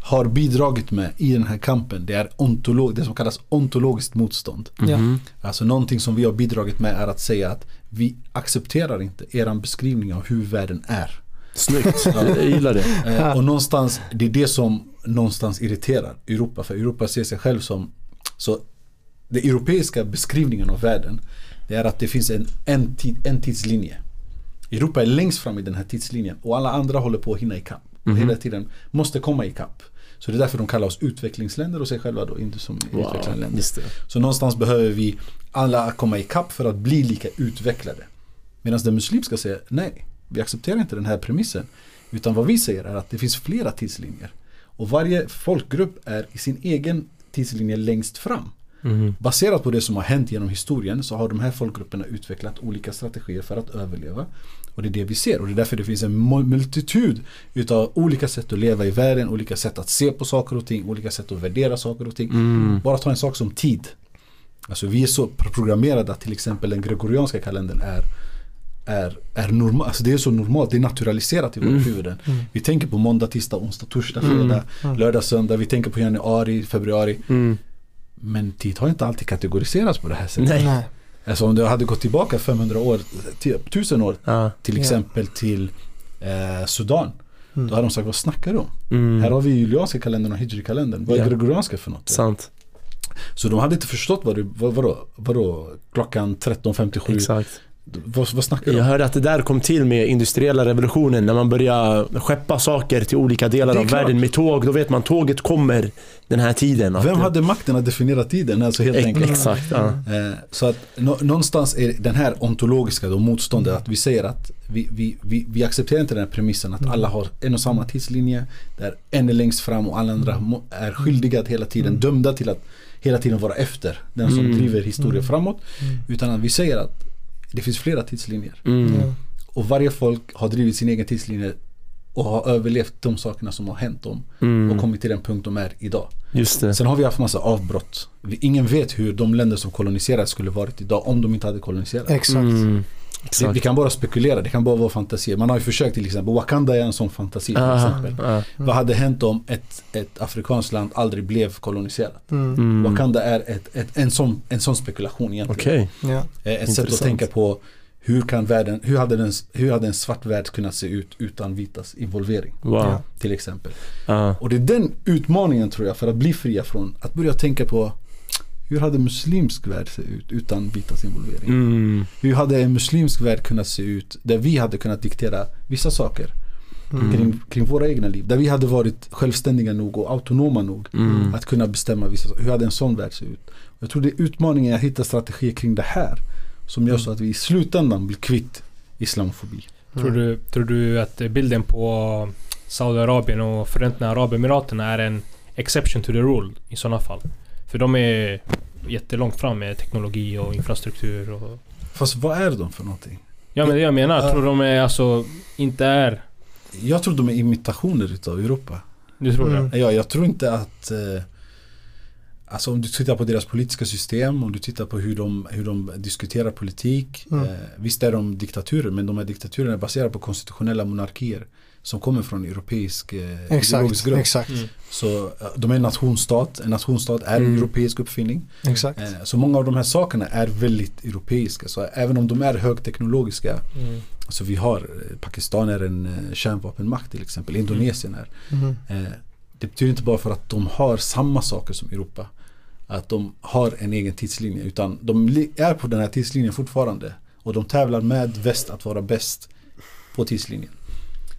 har bidragit med i den här kampen det är ontolog, det som kallas ontologiskt motstånd. Ja. Mhm. Alltså någonting som vi har bidragit med är att säga att vi accepterar inte eran beskrivning av hur världen är. Snyggt, jag gillar det. Eh, och någonstans, det är det som någonstans irriterar Europa. För Europa ser sig själv som, så den europeiska beskrivningen av världen det är att det finns en, en, tid, en tidslinje. Europa är längst fram i den här tidslinjen och alla andra håller på att hinna ikapp. Och Mhm. hela tiden måste komma ikapp. Så det är därför de kallar oss utvecklingsländer och sig själva då inte som Wow, utvecklade länder. Så någonstans behöver vi alla komma ikapp för att bli lika utvecklade. Medan den muslimska säger nej, vi accepterar inte den här premissen. Utan vad vi säger är att det finns flera tidslinjer. Och varje folkgrupp är i sin egen tidslinje längst fram. Mhm. Baserat på det som har hänt genom historien så har de här folkgrupperna utvecklat olika strategier för att överleva. Och det är det vi ser och det är därför det finns en mul- multitud utav olika sätt att leva i världen, olika sätt att se på saker och ting, olika sätt att värdera saker och ting. Mm. Bara ta en sak som tid. Alltså vi är så programmerade att till exempel den gregorianska kalendern är är, är normal, alltså det är så normalt, det är naturaliserat i våra Mm. huvuden. Mm. Vi tänker på måndag, tisdag, onsdag, torsdag, Mm. fredag, Mm. lördag, söndag. Vi tänker på januari, februari. Mm. Men tid har inte alltid kategoriserats på det här sättet. Nej. Nej. Alltså om du hade gått tillbaka 500 år, till- 1000 år Ja. till exempel till eh, Sudan. Mm. Då hade de sagt vad snackar du om? Mm. Här har vi julianska kalendern och hijri-kalendern. Vad är Ja. gregorianska för något? Sant. Så de hade inte förstått vad det, vad, vadå, vadå, klockan 13.57, Exakt. Vad, vad snackar du Jag om? hörde att det där kom till med industriella revolutionen när man började skeppa saker till olika delar av världen med tåg. Då vet man tåget kommer den här tiden. Vem hade makten att definiera tiden? Alltså helt Ex- enkelt. Exakt. Ja. Eh, Så att nå- någonstans är den här ontologiska då, motståndet att vi säger att vi, vi, vi, vi accepterar inte den här premissen att alla har en och samma tidslinje där en är längst fram och alla andra må- är skyldiga att hela tiden, dömda till att hela tiden vara efter den som Mm. driver historien framåt. Utan att vi säger att det finns flera tidslinjer. Mm. Ja. Och varje folk har drivit sin egen tidslinje och har överlevt de sakerna som har hänt dem Mm. och kommit till den punkt de är idag. Just det. Sen har vi haft massa avbrott. Ingen vet hur de länder som koloniserat skulle varit idag om de inte hade koloniserat. Exakt. Vi, vi kan bara spekulera, det kan bara vara fantasier. Man har ju försökt till exempel, Wakanda är en sån fantasi till Ah, exempel. ah. Vad hade hänt om ett, ett afrikanskt land aldrig blev koloniserat? Mm. Mm. Wakanda är ett, ett, en, sån, en sån spekulation egentligen. Ja. Eh, Ett sätt Intressant. att tänka på hur, kan världen, hur, hade den, hur hade en svart värld kunnat se ut utan vitas involvering? Wow. Ja. Till exempel. Ah. Och det är den utmaningen tror jag för att bli fria från att börja tänka på hur hade muslimsk värld se ut utan vitas involvering? Mm. Hur hade en muslimsk värld kunnat se ut där vi hade kunnat diktera vissa saker Mm. kring, kring våra egna liv? Där vi hade varit självständiga nog och autonoma nog Mm. att kunna bestämma vissa saker. Hur hade en sån värld se ut? Jag tror det är utmaningen att hitta strategier kring det här som gör så att vi i slutändan blir kvitt islamofobi. Tror du, tror du att bilden på Saudiarabien och Förenta Arabemiraten är en exception to the rule i sådana fall? För de är jättelångt fram med teknologi och infrastruktur och... Fast vad är de för någonting? Ja men det jag menar, Ja. tror de är alltså inte är... Jag tror de är imitationer utav Europa. Du tror Mm. det? Ja, jag tror inte att eh, Alltså om du tittar på deras politiska system, om du tittar på hur de, hur de diskuterar politik. Mm. Eh, visst är de diktaturer, men de här diktaturerna är baserade på konstitutionella monarkier. Som kommer från europeisk eh, ideologisk Exakt. grund. Exakt. Mm. Så eh, de är en nationsstat. En nationsstat är en Mm. europeisk uppfinning. Exakt. Eh, så många av de här sakerna är väldigt europeiska. Så även om de är högteknologiska. Mm. Alltså vi har, eh, Pakistan är en eh, kärnvapenmakt till exempel. Indonesien är. Mhm. Eh, det betyder inte bara för att de har samma saker som Europa. Att de har en egen tidslinje. Utan de är på den här tidslinjen fortfarande. Och de tävlar med väst att vara bäst på tidslinjen.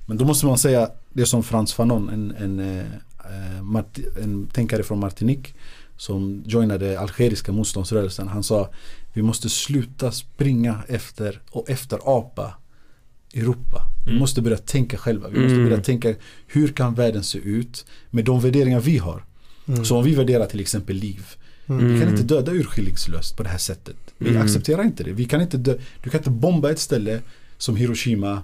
Men då måste man säga det som Frans Fanon, en, en, eh, eh, Marti- en tänkare från Martinique. Som joinade algeriska motståndsrörelsen. Han sa vi måste sluta springa efter och efterapa Europa. Vi Mm. måste börja tänka själva. Vi måste Mm. börja tänka hur kan världen se ut med de värderingar vi har. Mm. Så om vi värderar till exempel liv. Mm. Vi kan Mm. inte döda urskillningslöst på det här sättet. Vi Mm. accepterar inte det. Vi kan inte dö- du kan inte bomba ett ställe som Hiroshima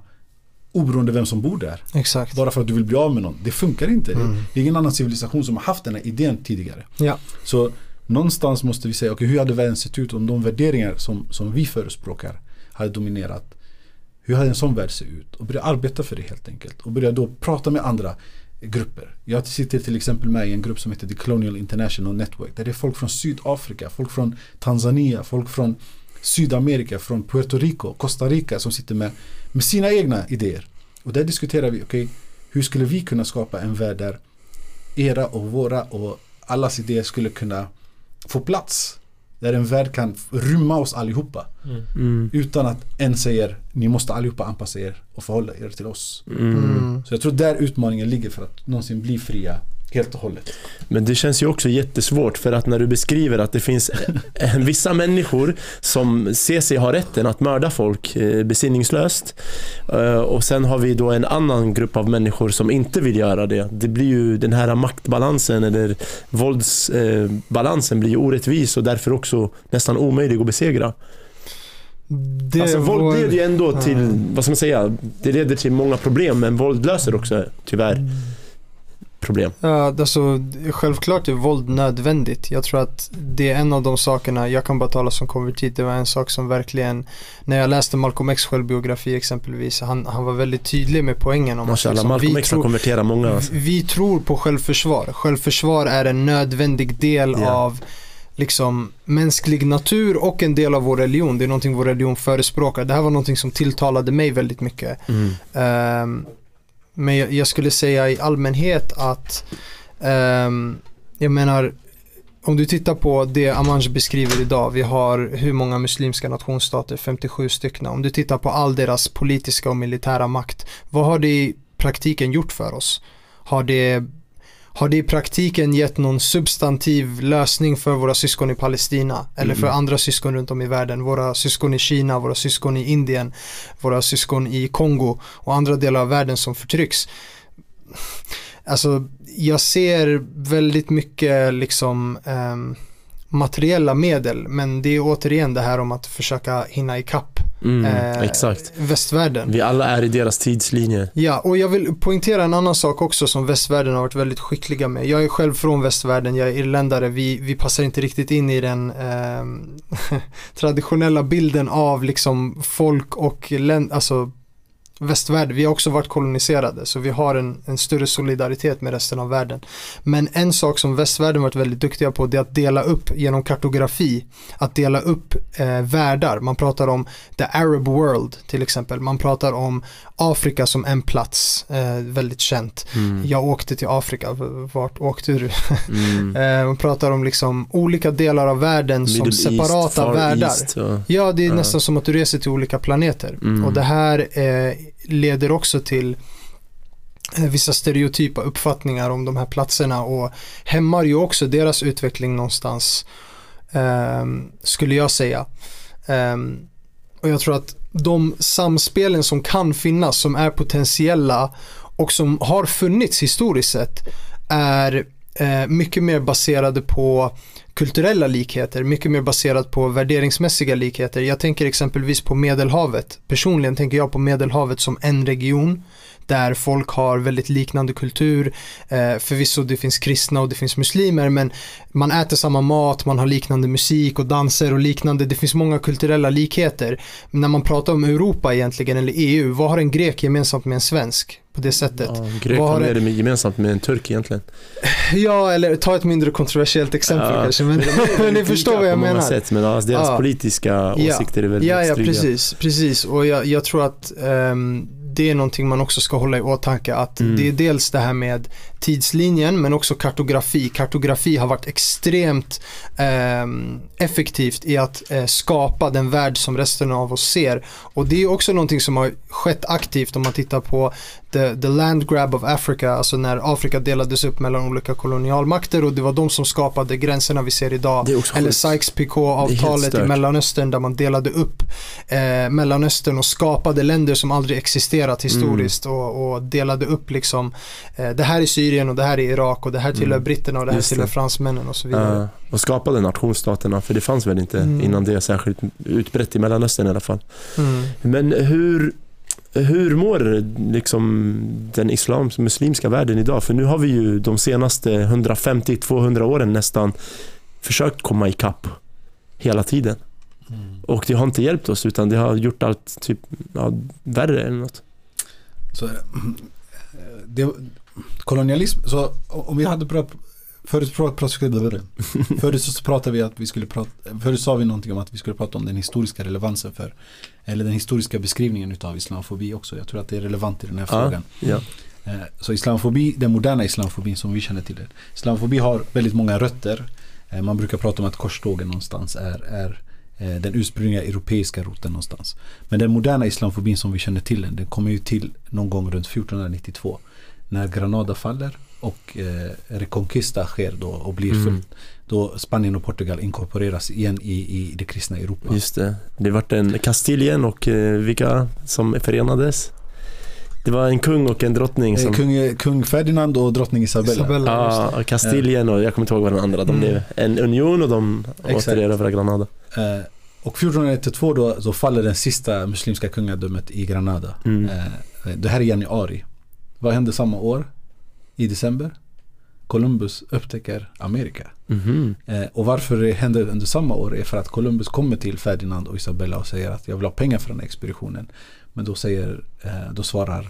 oberoende vem som bor där. Exakt. Bara för att du vill bli av med någon. Det funkar inte. Mm. Det är ingen annan civilisation som har haft den här idén tidigare. Ja. Så någonstans måste vi säga, okej hur hade världen sett ut om de värderingar som, som vi förespråkar hade dominerat? Hur hade en sån värld sett ut? Och börja arbeta för det helt enkelt. Och börja då prata med andra grupper. Jag sitter till exempel med i en grupp som heter The Colonial International Network. Där det är folk från Sydafrika, folk från Tanzania, folk från Sydamerika, från Puerto Rico, Costa Rica som sitter med, med sina egna idéer. Och där diskuterar vi, okej, hur skulle vi kunna skapa en värld där era och våra och allas idéer skulle kunna få plats. Där en värld kan rymma oss allihopa. Mm. Mm. Utan att en säger ni måste allihopa anpassa er och förhålla er till oss. Mm. Så jag tror där utmaningen ligger för att någonsin bli fria helt och hållet. Men det känns ju också jättesvårt för att när du beskriver att det finns eh, vissa människor som ser sig ha rätten att mörda folk eh, besinningslöst Eh, och sen har vi då en annan grupp av människor som inte vill göra det. Det blir ju den här maktbalansen eller våldsbalansen blir ju orättvis och därför också nästan omöjlig att besegra. Det Alltså våld var- leder ju ändå till, vad ska man säga, det leder till många problem men våld löser också tyvärr problem. Ja, alltså självklart är våld nödvändigt. Jag tror att det är en av de sakerna, jag kan bara tala som konvertit, det var en sak som verkligen, när jag läste Malcolm X självbiografi exempelvis, han, han var väldigt tydlig med poängen om att Mashallah, liksom, Malcolm vi, X har konverterat många. Alltså. vi tror på självförsvar. Självförsvar är en nödvändig del Ja. av liksom mänsklig natur och en del av vår religion. Det är någonting vår religion förespråkar. Det här var någonting som tilltalade mig väldigt mycket. Mm. Ehm, men jag, jag skulle säga i allmänhet att um, jag menar om du tittar på det Amanj beskriver idag, vi har hur många muslimska nationsstater? 57 stycken. Om du tittar på all deras politiska och militära makt, vad har det i praktiken gjort för oss? Har det, har det i praktiken gett någon substantiv lösning för våra syskon i Palestina? Eller för Mm. andra syskon runt om i världen? Våra syskon i Kina, våra syskon i Indien, våra syskon i Kongo och andra delar av världen som förtrycks. Alltså, jag ser väldigt mycket liksom ehm, materiella medel, men det är återigen det här om att försöka hinna ikapp Mm, eh, exakt. västvärlden. Vi alla är i deras tidslinje. Ja, och jag vill poängtera en annan sak också som västvärlden har varit väldigt skickliga med. Jag är själv från västvärlden, jag är irländare, vi, vi passar inte riktigt in i den ehm, traditionella bilden av liksom folk och länder, alltså västvärlden. Vi har också varit koloniserade så vi har en, en större solidaritet med resten av världen. Men en sak som västvärlden varit väldigt duktiga på det är att dela upp genom kartografi, att dela upp eh, världar. Man pratar om the Arab world till exempel. Man pratar om Afrika som en plats, eh, väldigt känt. Mm. Jag åkte till Afrika, vart åkte du? Mm. Eh, man pratar om liksom olika delar av världen som Middle separata East, världar. East, och, Ja, det är Ja. nästan som att du reser till olika planeter. Mm. Och det här eh, leder också till eh, vissa stereotypa uppfattningar om de här platserna och hämmar ju också deras utveckling någonstans, ehm, skulle jag säga. Ehm, och jag tror att de samspelen som kan finnas, som är potentiella och som har funnits historiskt sett, är eh, mycket mer baserade på kulturella likheter, mycket mer baserat på värderingsmässiga likheter. Jag tänker exempelvis på Medelhavet. Personligen tänker jag på Medelhavet som en region där folk har väldigt liknande kultur. Eh, förvisso det finns kristna och det finns muslimer men man äter samma mat, man har liknande musik och danser och liknande. Det finns många kulturella likheter. Men när man pratar om Europa egentligen eller EU, vad har en grek gemensamt med en svensk på det sättet? ja, grek Vad har har det- mer gemensamt med en turk egentligen. Ja, eller ta ett mindre kontroversiellt exempel Ja. kanske. Men, är men ni förstår vad jag menar. Sätt, men alltså, deras Ja. politiska åsikter är väldigt Ja, ja precis, precis. Och jag, jag tror att ehm, det är någonting man också ska hålla i åtanke att Mm. det är dels det här med tidslinjen men också kartografi. Kartografi har varit extremt ehm, effektivt i att eh, skapa den värld som resten av oss ser. Och det är också någonting som har skett aktivt om man tittar på the, the land grab of Africa, alltså när Afrika delades upp mellan olika kolonialmakter och det var de som skapade gränserna vi ser idag. Eller. Sykes-Picot-avtalet i. Mellanöstern där man delade upp eh, Mellanöstern och skapade länder som aldrig existerat historiskt Mm. och, och delade upp liksom eh, det här är Syrien och det här är Irak och det här tillhör Mm. britterna och det här Just tillhör det. fransmännen och så vidare. Ja, och skapade nationsstaterna, för det fanns väl inte Mm. innan det särskilt utbrett i Mellanöstern i alla fall. Mm. Men hur, hur mår liksom den islam, muslimska världen idag? För nu har vi ju de senaste 150-200 åren nästan försökt komma ikapp hela tiden. Och det har inte hjälpt oss utan det har gjort allt typ ja, värre eller något. Så, eh, det, kolonialism, så om vi hade pratat Förut, förut så pratade vi att vi skulle prata, förut sa vi någonting om att vi skulle prata om den historiska relevansen för, eller den historiska beskrivningen utav islamofobi också. Jag tror att det är relevant i den här Ja. frågan. Ja. Eh, Så islamofobi, den moderna islamofobin som vi känner till det. Islamofobi har väldigt många rötter. Eh, Man brukar prata om att korstågen någonstans är, är eh, den ursprungliga europeiska roten någonstans. Men den moderna islamofobin som vi känner till den, den kommer ju till någon gång runt 1492. När Granada faller och eh, Reconquista sker då och blir Mm. fullt. Då Spanien och Portugal inkorporeras igen i, i det kristna Europa. Just det. Det vart en Kastiljen och eh, vilka som förenades? Det var en kung och en drottning Eh, som... Kung, kung Ferdinand och drottning Isabella. Isabella, det. Ja, Kastiljen och jag kommer inte ihåg vad den andra. De Mm. blev en union och de återerövrade Granada. Eh, och 1492 då så faller den sista muslimska kungadömet i Granada. Mm. Eh, det här är januari. Vad hände samma år? I december? Columbus upptäcker Amerika. Mhm. Eh, och varför det händer under samma år är för att Columbus kommer till Ferdinand och Isabella och säger att jag vill ha pengar för den här expeditionen. Men då, säger, eh, då svarar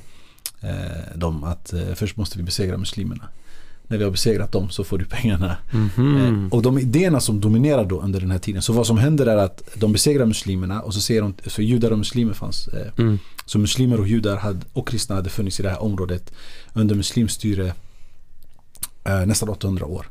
eh, de att eh, först måste vi besegra muslimerna. När vi har besegrat dem så får du pengarna. Mhm. Eh, Och de idéerna som dominerar då under den här tiden. Så vad som händer är att de besegrar muslimerna och så ser de, så judar och muslimer fanns. Eh, Mm. så muslimer och judar hade, och kristna hade funnits i det här området under muslimstyre eh, nästan 800 år.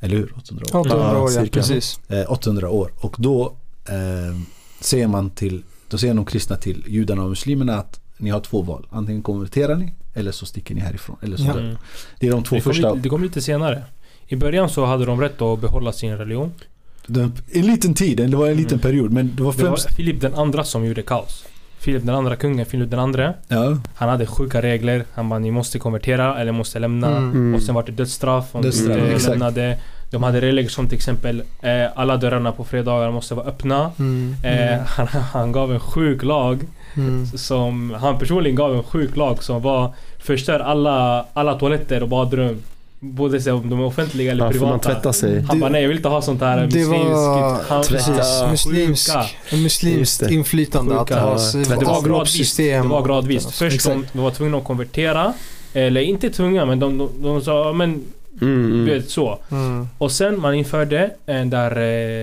Eller hur? 800 år. 800 år ja, cirka. precis. Eh, 800 år. Och då eh, säger man till, då säger de kristna till judarna och muslimerna att ni har två val. Antingen konverterar ni eller så sticker ni härifrån. Eller så. Mm. Det är de två Det första. lite, det kom lite senare. I början så hade de rätt att behålla sin religion. Den, en liten tid, det var en liten Mm. period. Men det var Det var främst... Filip den andra som gjorde kaos. Filip den andra kungen, Filip den andra. Ja, Han hade sjuka regler. Han bara ni måste konvertera eller måste lämna. Mm. Mm. Och sen var det dödsstraff om Dödsstraff, du inte exakt. lämnade. De hade regler som till exempel eh, alla dörrarna på fredagar måste vara öppna. Mm. Eh, Mm. han, han gav en sjuk lag Mm. som han personligen gav en sjuk lag som var förstör alla, alla toaletter och badrum. Både om de är offentliga eller Ja, får man privata. tvätta sig? Han bara nej jag vill inte ha sånt här Det muslimskt. var Han, Tvätta. precis, Sjuka. muslimsk, muslimskt det. inflytande att Sjuka. ha Ja, det var gradvist. avloppssystem Det var gradvist. Först Exakt. de, de var tvungna att konvertera. Eller inte tvungna men de, de, de sa men Mm, mm. vet så. Mm. Och sen man införde där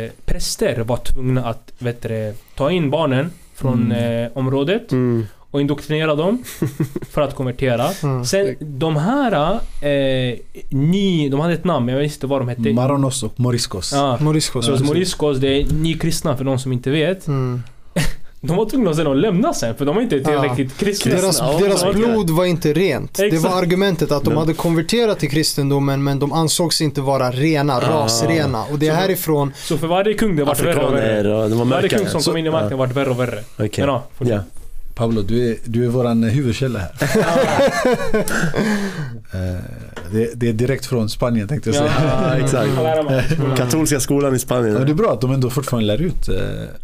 eh, präster var tvungna att vet du, det, ta in barnen från Mm. eh, området Mm. och indoktrinera dem för att konvertera. Mm. Sen de här eh, ny, de hade ett namn, jag visste inte vad de hette. Maronos och Moriscos. Ja. Moriscos. Så Ja, Moriscos, det är ny kristna för de som inte vet. De var tvungna sen att lämna sen för de var inte tillräckligt kristna. Deras, Ja, deras ja, blod var inte rent. Det Exakt. var argumentet att de hade konverterat till kristendomen men de ansågs inte vara rena, Ah. rasrena. Och det är Så- härifrån, Så för varje kung det vart värre och värre. och de var Varje mörka. kung som Så- kom in i makten vart värre och värre. Okej. Men ja, Ja. Pablo, du är, du är våran huvudkälla här. Eh, det, det är direkt från Spanien tänkte jag säga. Ja, exakt. Katolska skolan i Ja, Spanien. det är bra att de ändå fortfarande lär ut. eh,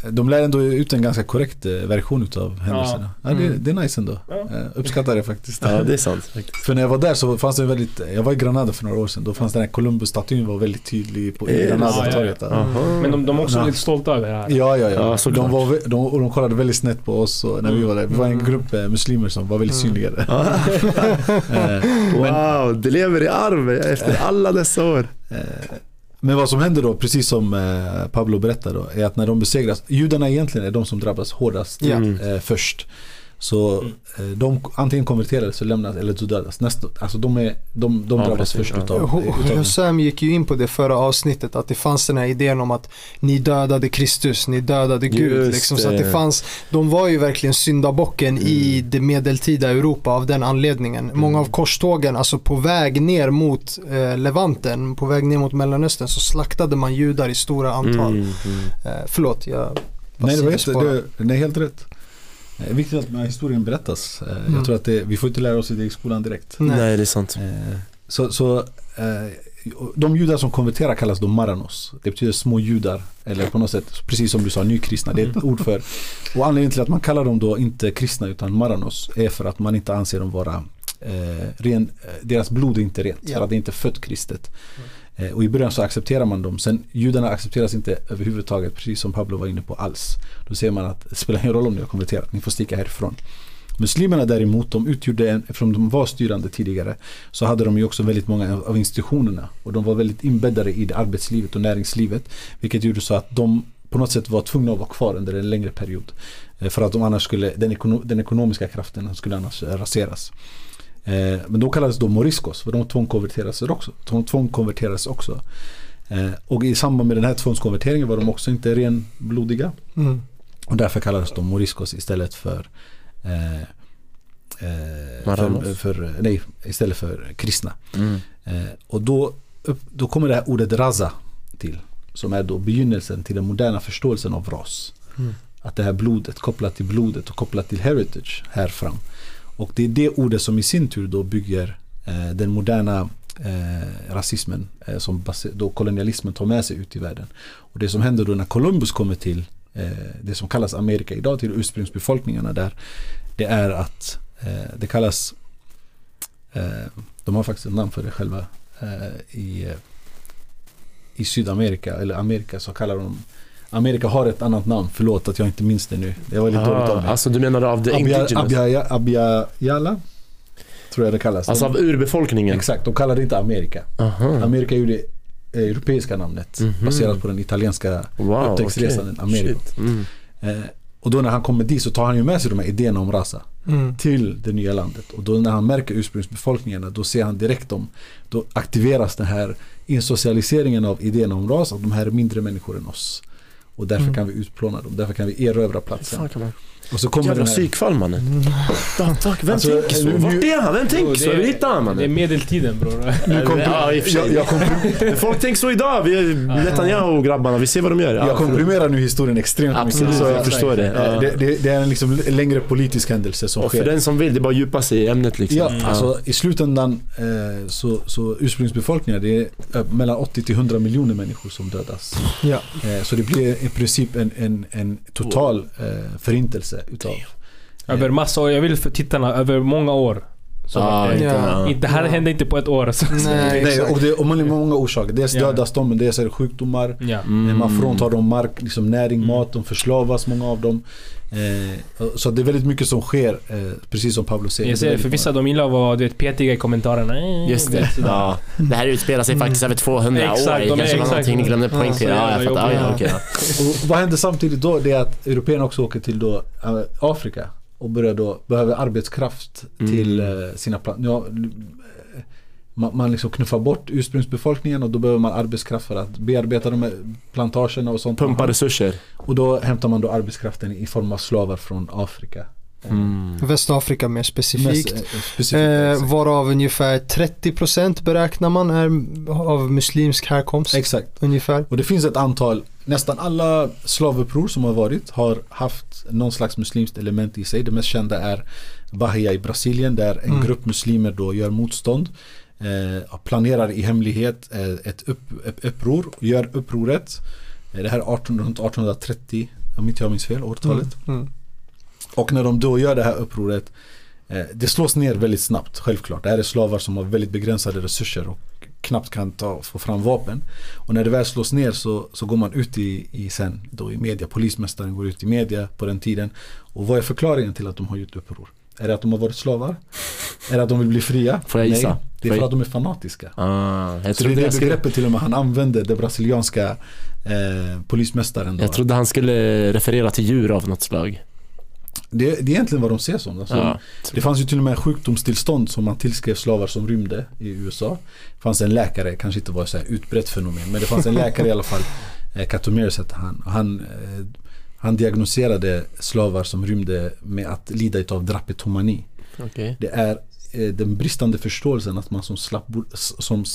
De lär ändå ut en ganska korrekt eh, version utav händelserna. Ja. det, Mm. det är nice ändå. Ja. Eh, Uppskattar det faktiskt. Ja, det är sant. faktiskt. För när jag var där så fanns det en väldigt, jag var i Granada för några år sedan. Då fanns den här Columbus-statyn var väldigt tydlig på Eh, ja, Granada-torget. ja, Ja, Aha. Men de, de är också Ja. lite stolta över det här. ja, ja. Ja, de, såklart. var, de, och de kollade väldigt snett på oss när vi var där. Vi var en Mm. grupp eh, muslimer som var väldigt Mm. synliga där. Eh, men, Wow, det lever i arv efter alla dessa år. Eh, Men vad som händer då, precis som Pablo berättade då, är att när de besegras, judarna egentligen är de som drabbas hårdast. Mm. först. Så Mm. eh, de antingen konverteras eller lämnas eller så dödas. Nästa, alltså de, är, de, de Ja, drabbas först ja. utav, utav Hussam gick ju in på det förra avsnittet att det fanns den här idén om att ni dödade Kristus, ni dödade Gud. Just Liksom, så att det. det fanns, de var ju verkligen syndabocken i Mm. det medeltida Europa av den anledningen. Många av korstågen, alltså på väg ner mot eh, Levanten, på väg ner mot Mellanöstern så slaktade man judar i stora antal. Mm, mm. Eh, förlåt, jag Nej det var spårar. det, det är helt rätt. Det är viktigt att den här historien berättas. Eh, Mm. Jag tror att det, vi får inte lära oss det i skolan direkt. Nej. Nej, det är sant. Eh, Så, så eh, de judar som konverterar kallas då maranos. Det betyder små judar. Eller på något sätt, precis som du sa, nykristna. Det är ett ord för. Och anledningen till att man kallar dem då inte kristna utan maranos är för att man inte anser dem vara eh, ren, eh, deras blod är inte rent. Ja. För att det inte är fött kristet. Eh, Eh, och i början så accepterar man dem. Sen judarna accepteras inte överhuvudtaget, precis som Pablo var inne på alls. Då ser man att det spelar ingen roll om ni har konverterat, ni får sticka härifrån. Muslimerna däremot, de utgjorde en, eftersom de var styrande tidigare, så hade de ju också väldigt många av institutionerna. Och de var väldigt inbäddade i det arbetslivet och näringslivet. Vilket gjorde så att de på något sätt var tvungna att vara kvar under en längre period. Eh, för att de annars skulle, den, ekono, den ekonomiska kraften skulle annars eh, raseras. Eh, Men de kallades då moriscos, för de tvångkonverterades också. De tvångkonverterades också. Eh, Och i samband med den här tvångskonverteringen var de också inte renblodiga. Mm. Och därför kallades de moriscos istället för eh, eh, för, för, nej, istället för kristna. Mm. Eh, och då, då kommer det här ordet raza till. Som är då begynnelsen till den moderna förståelsen av ras. Mm. Att det här blodet kopplat till blodet och kopplat till heritage här fram. Och det är det ordet som i sin tur då bygger eh, den moderna eh, rasismen eh, som då kolonialismen tar med sig ut i världen. Och det som händer då när Columbus kommer till eh, det som kallas Amerika idag till ursprungsbefolkningarna där det är att eh, det kallas eh, de har faktiskt ett namn för det själva eh, i, eh, i Sydamerika eller Amerika så kallar de Amerika har ett annat namn, förlåt att jag inte minns det nu. Det var lite dåligt av Ah, mig. alltså du menar av the Abia, indigenous? Abia, Abia, Yala? tror jag det kallas. Alltså av urbefolkningen? Exakt, de kallar det inte Amerika. Aha. Amerika är ju det eh, europeiska namnet Mhm. baserat på den italienska Wow, upptäcktsresan okej. Amerigo. Mm. Eh, och då när han kommer dit så tar han ju med sig de här idéerna om rasa Mm. till det nya landet. Och då när han märker ursprungsbefolkningarna då ser han direkt dem. Då aktiveras den här insocialiseringen av idéerna om ras. Att de här är mindre människor än oss. Och därför Mm. kan vi utplåna dem. Därför kan vi erövra platsen. Och så kommer Jävla psykfall mannen. Fuck, fuck, vem Alltså, tänker så? nu- Vart är han? Vem tänker så? det är- Vi hittar han Det är mannen. medeltiden bror. Nu kom- Ja, i och för jag, jag, komprim- Folk tänker så idag. Vi är Netanyahu-grabbarna, vi ser vad de gör. Ja, jag komprimerar nu historien extremt Absolut, mycket. Så jag förstår det. Ja. Det, det, det är en liksom längre politisk händelse som Och för sker. den som vill, det är bara att djupa sig i ämnet liksom. Ja, alltså i slutändan eh, så, så ursprungsbefolkningar det är eh, mellan 80 till 100 miljoner människor som dödas. Ja. Eh, så det blir i princip en, en, en total eh, förintelse utav Över massa år. Jag vill för tittarna, över många år. Vart det- inte, Ja. Inte, det här Ja. hände inte på ett år. Så. Nej, och det och man är många orsaker. Dels Ja. dödas de, men dels är det sjukdomar. Ja. Mm. Eh, Man fråntar dem mark, liksom näring, Mm. mat, de förslavas många av dem. Eh, så det är väldigt mycket som sker, eh, precis som Pablo säger. Jag ser, för vissa de gillar att vara du vet, petiga i kommentarerna. Eh, Just det. vet. Ja. Det här utspelar sig faktiskt över 200 Exakt, år. de Det kanske var exakt- någonting ni glömde Ja, poängtera. så Ja, jag fattar. Ja, ja, okej. Och vad händer samtidigt då? Det är att européerna också åker till då eh, Afrika och börjar då behöver arbetskraft Mm. till eh, sina plan- ja, eh, man, man liksom knuffar bort ursprungsbefolkningen och då behöver man arbetskraft för att bearbeta de här plantagerna och sånt. Pumpa resurser. Och då hämtar man då arbetskraften i form av slavar från Afrika. Mm. Västafrika mer specifikt. eh, specifikt Eh, varav ungefär 30% beräknar man är av muslimsk härkomst. exakt. Ungefär. Och det finns ett antal, nästan alla slavuppror som har varit har haft någon slags muslimskt element i sig. Det mest kända är Bahia i Brasilien där en Mm. grupp muslimer då gör motstånd. Eh, planerar i hemlighet eh, ett, upp, ett uppror, gör upproret. Eh, det här är 18, runt 1830 om inte jag minns fel, årtalet. Mm. Mm. Och när de då gör det här upproret Det slås ner väldigt snabbt, självklart. Det här är slavar som har väldigt begränsade resurser och knappt kan ta, få fram vapen. Och när det väl slås ner så, så går man ut i, i sen då i media, polismästaren går ut i media på den tiden. Och vad är förklaringen till att de har gjort uppror? Är det att de har varit slavar? Är det att de vill bli fria? Får jag gissa? Nej, det är för jag- att de är fanatiska. Ah, jag, Så det är det jag, skulle, begreppet till och med han använde, det brasilianska eh, polismästaren. Då. jag trodde han skulle referera till djur av något slag. Det, det är egentligen vad de ser som. Alltså, Ja. Det fanns ju till och med sjukdomstillstånd som man tillskrev slavar som rymde i USA. Det fanns en läkare, kanske inte var så här utbrett fenomen, men det fanns en läkare i alla fall. Eh, Katomeres hette han. Han, eh, han diagnoserade slavar som rymde med att lida utav drapetomani. Okej. Det är eh, den bristande förståelsen att man som slapp, som,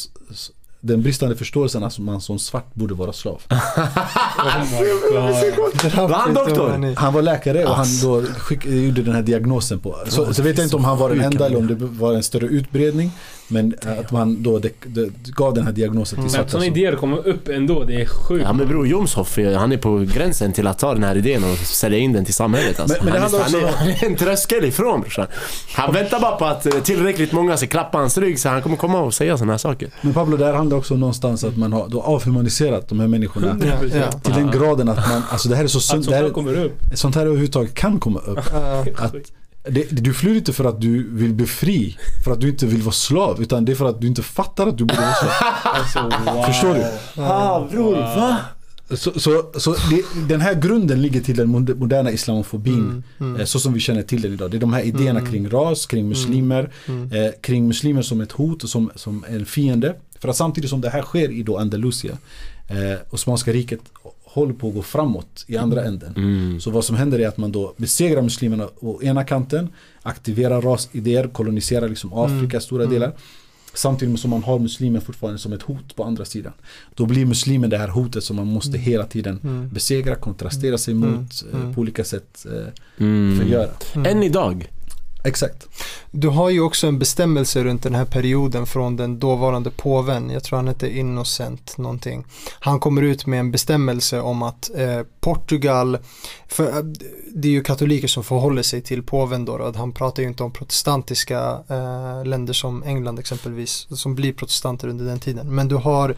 den bristande förståelsen att man som svart borde vara slav. Var han doktor? Han var läkare och han då skick, gjorde den här diagnosen på. Så, så vet jag inte om han var den enda eller om det var en större utbredning. Men att man då det, det, gav den här diagnosen till Men svarta. att sådana idéer kommer upp ändå, det är sjukt. Ja men bror Jomshoff, han är på gränsen till att ta den här idén och sälja in den till samhället alltså. Men- men han, är, han, är, också han är en tröskel ifrån brorsan. Han väntar bara på att eh, tillräckligt många ska klappa hans rygg så han kommer komma och säga sådana här saker. Men Pablo, det här handlar också någonstans att man har då avhumaniserat de här människorna. 100%. Ja, Till den graden att man, alltså det här är så Att sunt. sånt Det här här, kommer upp. sånt här överhuvudtaget kan komma upp. Ja. Att det, du flyr inte för att du vill bli fri, för att du inte vill vara slav, utan det är för att du inte fattar att du borde vara slav. Alltså, wow. Förstår du? Ah bror, va? Så, så, så det, den här grunden ligger till den mod- moderna islamofobin Mm, mm. eh, så som vi känner till den idag. Det är de här idéerna Mm. kring ras, kring muslimer, Mm. eh, kring muslimer som ett hot och som, som en fiende. För att samtidigt som det här sker i då Andalusia, eh, Osmanska riket håller på att gå framåt i andra änden. Mm. Så vad som händer är att man då besegrar muslimerna å ena kanten, aktiverar rasidéer, koloniserar liksom Afrika Mm. stora Mm. delar. Samtidigt som man har muslimer fortfarande som ett hot på andra sidan. Då blir muslimen det här hotet som man måste Mm. hela tiden Mm. besegra, kontrastera sig Mm. mot, eh, Mm. på olika sätt eh, Mm. förgöra. Än idag. Exakt. Du har ju också en bestämmelse runt den här perioden från den dåvarande påven, jag tror han hette Innocent någonting. Han kommer ut med en bestämmelse om att eh, Portugal, för eh, det är ju katoliker som förhåller sig till påven då, då. han pratar ju inte om protestantiska eh, länder som England exempelvis, som blir protestanter under den tiden. Men du har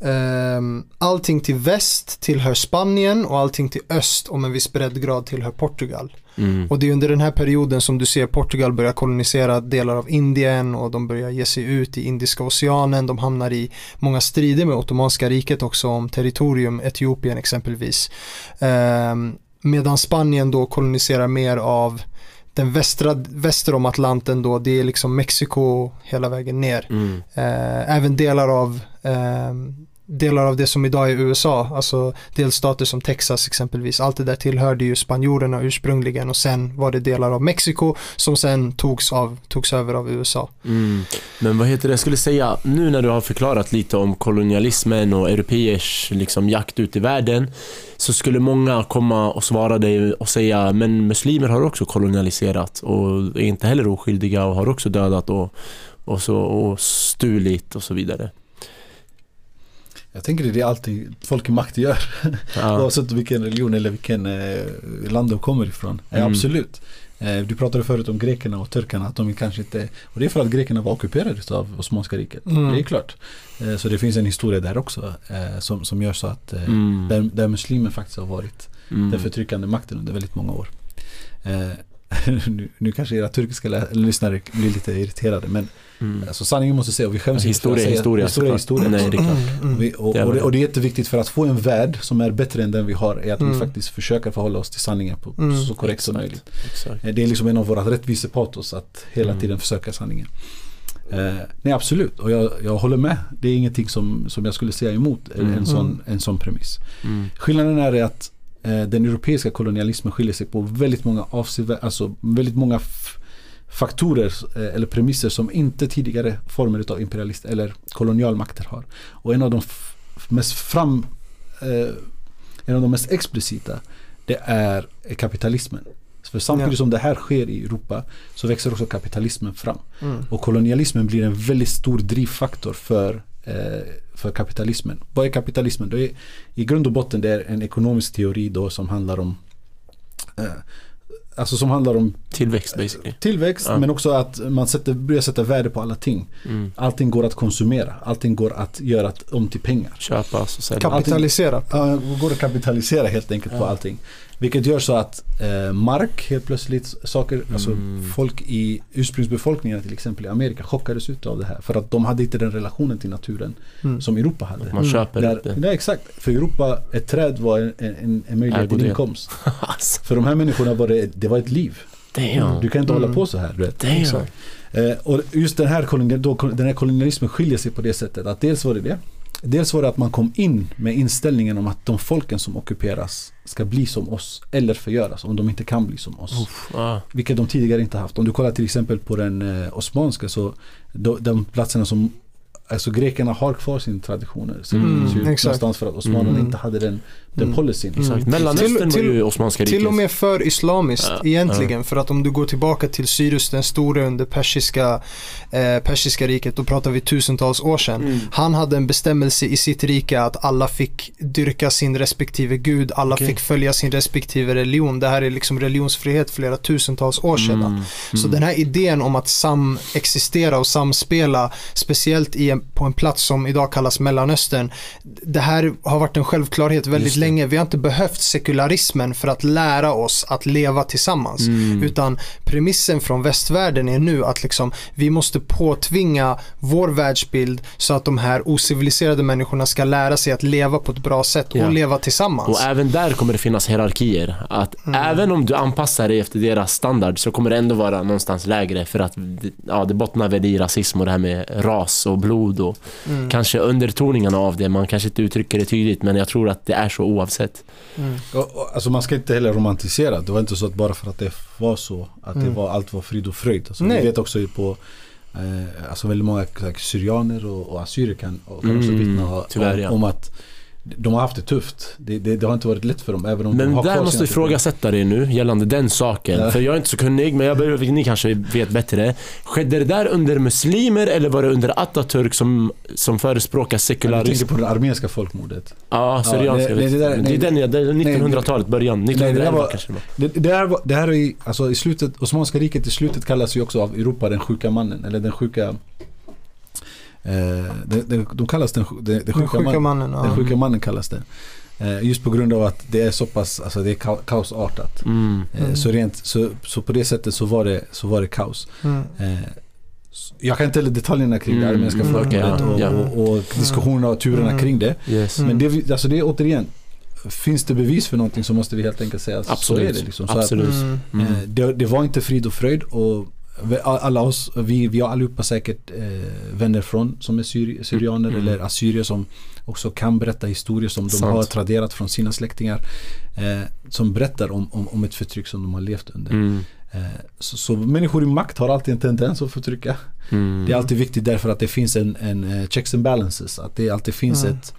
ehm, allting till väst tillhör Spanien och allting till öst om en viss breddgrad tillhör Portugal. Mm. Och det är under den här perioden som du ser Portugal börja kolonisera delar av Indien och de börjar ge sig ut i Indiska oceanen. De hamnar i många strider med Ottomanska riket också om territorium, Etiopien exempelvis. Ehm, medan Spanien då koloniserar mer av den västra, väster om Atlanten då, det är liksom Mexiko hela vägen ner. Mm. Eh, även delar av ehm, delar av det som idag är USA, alltså delstater som Texas exempelvis, allt det där tillhörde ju spanjorerna ursprungligen och sen var det delar av Mexiko som sen togs, av, togs över av USA. Mm. Men vad heter det, jag skulle säga, nu när du har förklarat lite om kolonialismen och europeers liksom, jakt ut i världen så skulle många komma och svara dig och säga men muslimer har också kolonialiserat och är inte heller oskyldiga och har också dödat och, och, så, och stulit och så vidare. Jag tänker det är alltid folk i makt gör. Ja. Oavsett vilken religion eller vilken eh, land de kommer ifrån. Mm. absolut. Eh, du pratade förut om grekerna och turkarna. Att de kanske inte, och det är för att grekerna var ockuperade av Osmanska riket. Mm. Det är klart. Eh, så det finns en historia där också. Eh, som, som gör så att eh, Mm. där, där muslimer faktiskt har varit Mm. den förtryckande makten under väldigt många år. Nu, nu kanske era turkiska lyssnare blir lite irriterade men Mm. alltså, sanningen måste säga och vi skäms inte att Historia, säga historia, historia, såklart. historia. Nej, det är klart. Mm, mm. Vi, och, Det är och, det, och det är jätteviktigt för att få en värld som är bättre än den vi har är att Mm. vi faktiskt försöker förhålla oss till sanningen på Mm. så korrekt som Exakt. möjligt. Exakt. Eh, Det är liksom en av våra rättvisepatos att hela Mm. tiden försöka sanningen. Eh, nej absolut, och jag, jag håller med. Det är ingenting som, som jag skulle säga emot en, Mm. sån, en sån premiss. Skillnaden är att den europeiska kolonialismen skiljer sig på väldigt många avsevärda, alltså väldigt många faktorer eh, eller premisser som inte tidigare former av imperialist eller kolonialmakter har. Och en av de mest fram eh, en av de mest explicita det är kapitalismen. För samtidigt Ja. som det här sker i Europa så växer också kapitalismen fram. Mm. Och kolonialismen blir en väldigt stor drivfaktor för, eh, för kapitalismen. Vad är kapitalismen? Det är, I grund och botten det är en ekonomisk teori då som handlar om eh, Alltså som handlar om Tillväxt basically. tillväxt Ja. men också att man sätter, börjar sätta värde på alla ting. Mm. Allting går att konsumera. Allting går att göra om till pengar. Köpas och säljas. Kapitalisera. Ja, går att kapitalisera helt enkelt på Ja. allting. Vilket gör så att eh, mark helt plötsligt, saker, alltså Mm. folk i ursprungsbefolkningen till exempel i Amerika chockades ut av det här. För att de hade inte den relationen till naturen Mm. som Europa hade. Man Mm. köper Där, inte. nej exakt, för Europa, ett träd var en, en, en möjlighet till inkomst. Alltså, För de här människorna var det, det var ett liv. damn. Du kan inte Mm. hålla på så här. Du vet. Eh, och just den här, den här kolonialismen skiljer sig på det sättet att dels var det det. Dels var det att man kom in med inställningen om att de folken som ockuperas ska bli som oss eller förgöras om de inte kan bli som oss. Uff, ah. Vilket de tidigare inte haft. Om du kollar till exempel på den eh, osmanska så de, de platserna som Alltså grekerna har kvar sin traditioner. Så Mm, det ju exakt. någonstans för att osmanerna Mm. inte hade den, den Mm. policyn. Exakt. Mm. Mellanöstern Till- var ju Osmanska riket. Till och med för islamiskt Ja, egentligen. För att om du går tillbaka till Cyrus den store under persiska, eh, persiska riket, då pratar vi tusentals år sedan. Mm. Han hade en bestämmelse i sitt rike att alla fick dyrka sin respektive gud, alla Okej. fick följa sin respektive religion. Det här är liksom religionsfrihet flera tusentals år sedan. Mm. Så den här idén om att samexistera och samspela, speciellt i en, på en plats som idag kallas Mellanöstern, det här har varit en självklarhet väldigt det. Länge. Vi har inte behövt sekularismen för att lära oss att leva tillsammans. Mm. Utan premissen från västvärlden är nu att liksom, vi måste påtvinga vår världsbild så att de här ociviliserade människorna ska lära sig att leva på ett bra sätt och Ja. leva tillsammans. Och även där kommer det finnas hierarkier. Att Mm. även om du anpassar dig efter deras standard så kommer det ändå vara någonstans lägre för att ja, det bottnar väl i rasism och det här med ras och blod och Mm. kanske undertoningarna av det. Man kanske inte uttrycker det tydligt men jag tror att det är så oavsett. Mm. Och, och, alltså man ska inte heller romantisera. Det var inte så att bara för att det var så att det Mm. var, allt var frid och fröjd. Alltså, Nej. vi vet också på eh, alltså väldigt många här, syrianer och, och assyrier kan, och kan också Mm, vittna tyvärr, om, ja. om att de har haft det tufft. Det, det, det har inte varit lätt för dem även om de Men har där måste vi ifrågasätta det nu gällande den saken. Ja. För jag är inte så kunnig men jag behöver, ni kanske vet bättre. Skedde det där under muslimer eller var det under Atatürk som, som förespråkar Jag sekularism? tänker på det armeniska folkmordet. Ja, syrianska. jag vet. det där- det är den, ja, det är 1900-talet, början. det där 1911 var- kanske det var. Det, det, här, var- det här är alltså i slutet, Osmanska riket i slutet kallas ju också av Europa den sjuka mannen. Eller den sjuka Eh, det, det, de kallas den, det, det Den sjuka, sjuka man, mannen. den Ja. sjuka mannen kallas det. Eh, just på grund av att det är så pass, alltså det är ka- kaosartat. Mm. Eh, Mm. Så, rent, så, så på det sättet så var det, så var det kaos. Mm. Eh, jag kan inte heller detaljerna kring det Mm, armeniska mm, folkmordet okej, och, ja. och, och diskussionerna och turerna Mm. kring det. Yes. Mm. Men det, alltså det är återigen, finns det bevis för någonting så måste vi helt enkelt säga att så är det. Liksom. Så att, Absolut. Mm. Mm. eh, det, det var inte frid och fröjd och alla oss, vi, vi har allihopa säkert eh, vänner från som är syri, syrianer Mm. eller assyrier som också kan berätta historier som de Sant. har traderat från sina släktingar. Eh, som berättar om, om, om ett förtryck som de har levt under. Mm. Eh, så, så människor i makt har alltid en tendens att förtrycka. Mm. Det är alltid viktigt därför att det finns en, en eh, checks and balances. Att det alltid finns Mm. ett,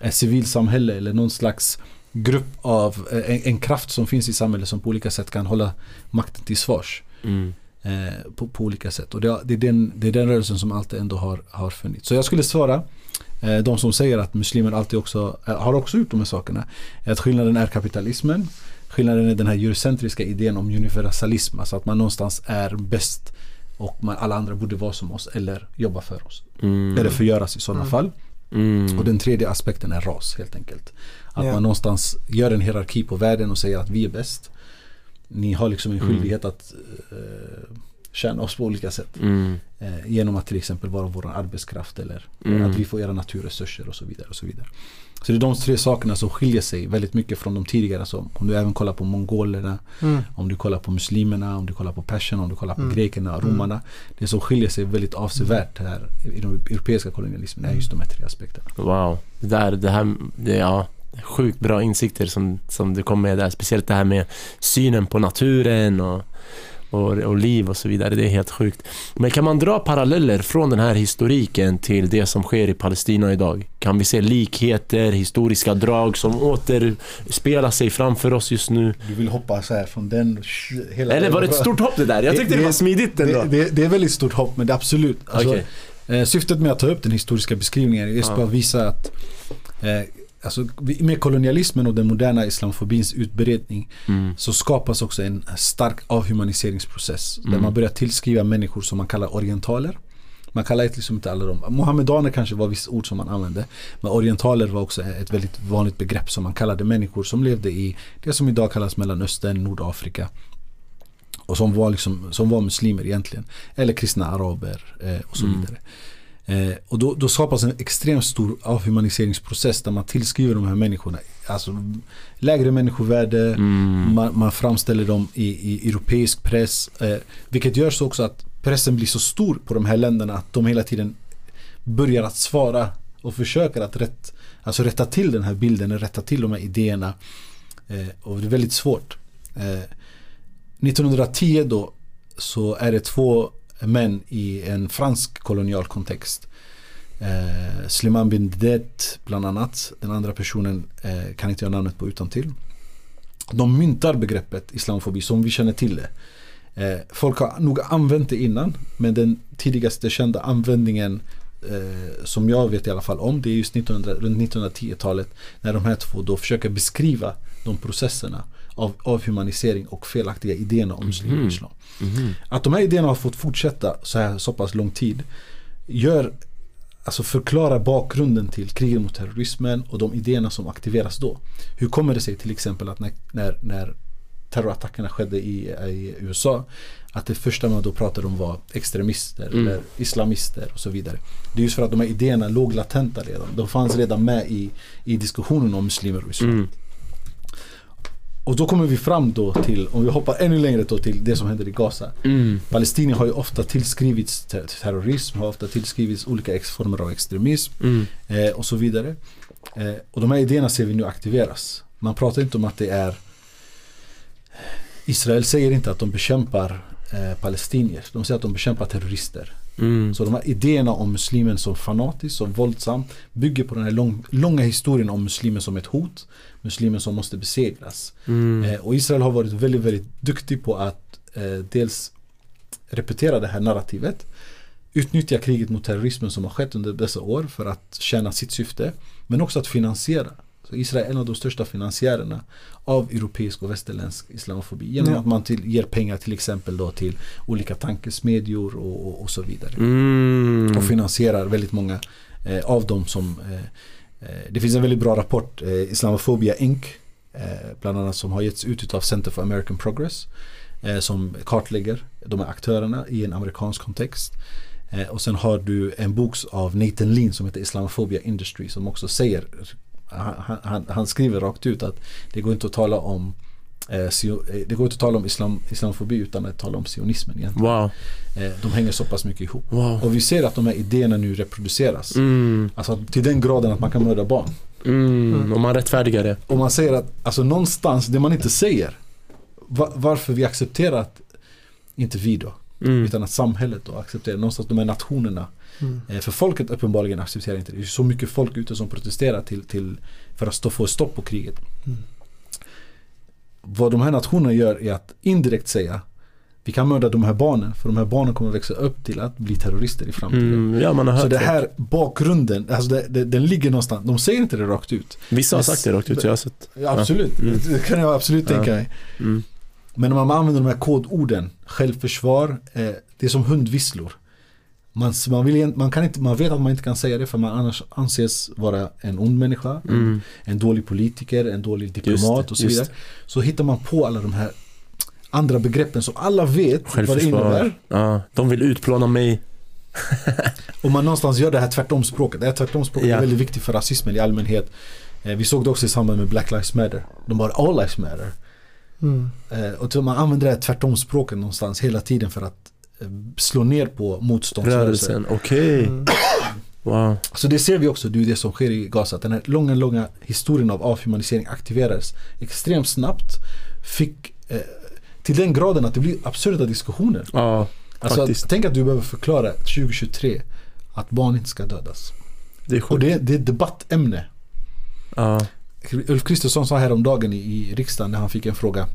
ett civilsamhälle eller någon slags grupp av eh, en, en kraft som finns i samhället som på olika sätt kan hålla makten till svars. Mm. Eh, på, på olika sätt. Och det, det, är den, det är den rörelsen som alltid ändå har, har funnits. Så jag skulle svara eh, de som säger att muslimer alltid också eh, har också gjort de här sakerna. Att skillnaden är kapitalismen. Skillnaden är den här eurocentriska idén om universalism. Alltså att man någonstans är bäst och man, alla andra borde vara som oss eller jobba för oss. Mm. Eller förgöras i sådana Mm. fall. Mm. Och den tredje aspekten är ras helt enkelt. Att Ja. man någonstans gör en hierarki på världen och säger att vi är bäst. Ni har liksom en Mm. skyldighet att eh, tjäna oss på olika sätt. Mm. Eh, genom att till exempel vara vår arbetskraft eller Mm. att vi får era naturresurser och så vidare. och Så vidare. Så det är de tre sakerna som skiljer sig väldigt mycket från de tidigare. Så om du även kollar på mongolerna, Mm. om du kollar på muslimerna, om du kollar på perserna, om du kollar på Mm. grekerna, Mm. romarna. Det som skiljer sig väldigt avsevärt här i den europeiska kolonialismen är just de här tre aspekterna. Wow. Det där, det här, det, ja. Sjukt bra insikter som, som du kom med där. Speciellt det här med synen på naturen och, och, och liv och så vidare. Det är helt sjukt. Men kan man dra paralleller från den här historiken till det som sker i Palestina idag? Kan vi se likheter, historiska drag som återspelar sig framför oss just nu? Du vill hoppa så här från den hela Eller var det ett stort hopp det där? Jag tyckte det, Det- var smidigt ändå. det, det, det är väldigt stort hopp men det är absolut. Alltså, Okej. eh, syftet med att ta upp den historiska beskrivningen är just Ja. att visa att eh, alltså, med kolonialismen och den moderna islamofobins utbredning Mm. så skapas också en stark avhumaniseringsprocess. Där Mm. man börjar tillskriva människor som man kallar orientaler. Man kallar liksom inte alla dem. Mohammedaner kanske var vissa ord som man använde. Men orientaler var också ett väldigt vanligt begrepp som man kallade människor som levde i det som idag kallas Mellanöstern, Nordafrika. Och som var, liksom, som var muslimer egentligen. Eller kristna araber eh, och så Mm. Eh, och då, då skapas en extremt stor avhumaniseringsprocess där man tillskriver de här människorna alltså, lägre människovärde, Mm. man, man framställer dem i, i europeisk press. Eh, vilket gör så också att pressen blir så stor på de här länderna att de hela tiden börjar att svara och försöker att rätt, alltså rätta till den här bilden, rätta till de här idéerna. Eh, och det är väldigt svårt. Eh, 1910 då så är det två men i en fransk kolonial kontext. Eh, Sliman bin Det bland annat. Den andra personen eh, kan inte jag namnet på utan till. De myntar begreppet islamofobi som vi känner till det. Eh, folk har nog använt det innan men den tidigaste kända användningen eh, som jag vet i alla fall om det är just 1900, runt 1910-talet när de här två då försöker beskriva de processerna av avhumanisering och felaktiga idéerna om Mhm. islam. Mhm. Att de här idéerna har fått fortsätta så här så pass lång tid gör Alltså förklara bakgrunden till kriget mot terrorismen och de idéerna som aktiveras då. Hur kommer det sig till exempel att när, när, när terrorattackerna skedde i, i USA att det första man då pratade om var extremister Mm. eller islamister och så vidare. Det är just för att de här idéerna låg latenta redan. De fanns redan med i, i diskussionen om muslimer och islam. Mm. Och då kommer vi fram då till, om vi hoppar ännu längre då till det som händer i Gaza. Mm. Palestinier har ju ofta tillskrivits ter- terrorism, har ofta tillskrivits olika former av extremism Mm. eh, och så vidare. Eh, och de här idéerna ser vi nu aktiveras. Man pratar inte om att det är Israel säger inte att de bekämpar eh, palestinier. De säger att de bekämpar terrorister. Mm. Så de här idéerna om muslimen som fanatisk, som våldsam bygger på den här lång, långa historien om muslimen som ett hot. Muslimen som måste besegras. Mm. Eh, och Israel har varit väldigt, väldigt duktig på att eh, dels repetera det här narrativet. Utnyttja kriget mot terrorismen som har skett under dessa år för att tjäna sitt syfte. Men också att finansiera Så Israel är en av de största finansiärerna av europeisk och västerländsk islamofobi. Genom Ja. att man till, ger pengar till exempel då till olika tankesmedjor och, och, och så vidare. Mm. Och finansierar väldigt många eh, av dem som eh, eh, Det finns en väldigt bra rapport, eh, Islamophobia Inc. Eh, bland annat som har getts ut av Center for American Progress. Eh, som kartlägger de här aktörerna i en amerikansk kontext. Eh, och sen har du en bok av Nathan Lean som heter Islamophobia Industry som också säger han, han, han skriver rakt ut att det går inte att tala om eh, eh, det går inte att tala om islam, islamofobi utan att tala om sionismen egentligen. Wow. Eh, de hänger så pass mycket ihop. Wow. Och vi ser att de här idéerna nu reproduceras. Mm. Alltså till den graden att man kan mörda barn. Mm. Om man rättfärdigar det. Och man säger att, alltså någonstans, det man inte säger. Va- varför vi accepterar att, inte vi då, Mm. utan att samhället då accepterar, någonstans de här nationerna. Mm. Eh, för folket uppenbarligen accepterar inte det. Det är så mycket folk ute som protesterar till, till för att stå, få stopp på kriget. Mm. Vad de här nationerna gör är att indirekt säga vi kan mörda de här barnen för de här barnen kommer växa upp till att bli terrorister i framtiden. Mm. Ja, Så det det. här bakgrunden, alltså det, det, den ligger någonstans. De säger inte det rakt ut. Vissa har Men- sagt det rakt ut, jag har sett. Ja, absolut, Mm. det kan jag absolut Ja. tänka mig. Mm. Men när man använder de här kodorden, självförsvar, eh, det är som hundvisslor. Man, man, vill, man, kan inte, man vet att man inte kan säga det för man annars anses vara en ond människa, Mm. en dålig politiker, en dålig diplomat det, och så just vidare. Så hittar man på alla de här andra begreppen som alla vet vad det innebär. Ja, de vill utplåna mig. Och man någonstans gör det här tvärtomspråket. Det här tvärtomspråket Ja. är väldigt viktigt för rasismen i allmänhet. Eh, vi såg det också i samband med Black Lives Matter. De bara All Lives Matter. Mm. Eh, och man använder det här tvärtomspråket någonstans hela tiden för att slå ner på motståndsrörelser. Rörelsen, okej. Mm. Wow. Så det ser vi också, det är det som sker i Gaza. Att den här långa, långa historien av avhumanisering aktiverades extremt snabbt. Fick eh, till den graden att det blir absurda diskussioner. Ja, Alltså, att, tänk att du behöver förklara 2023 att barn inte ska dödas. det är Och det, det är ett debattämne. Ja. Ulf Kristersson sa häromdagen i, i riksdagen när han fick en fråga.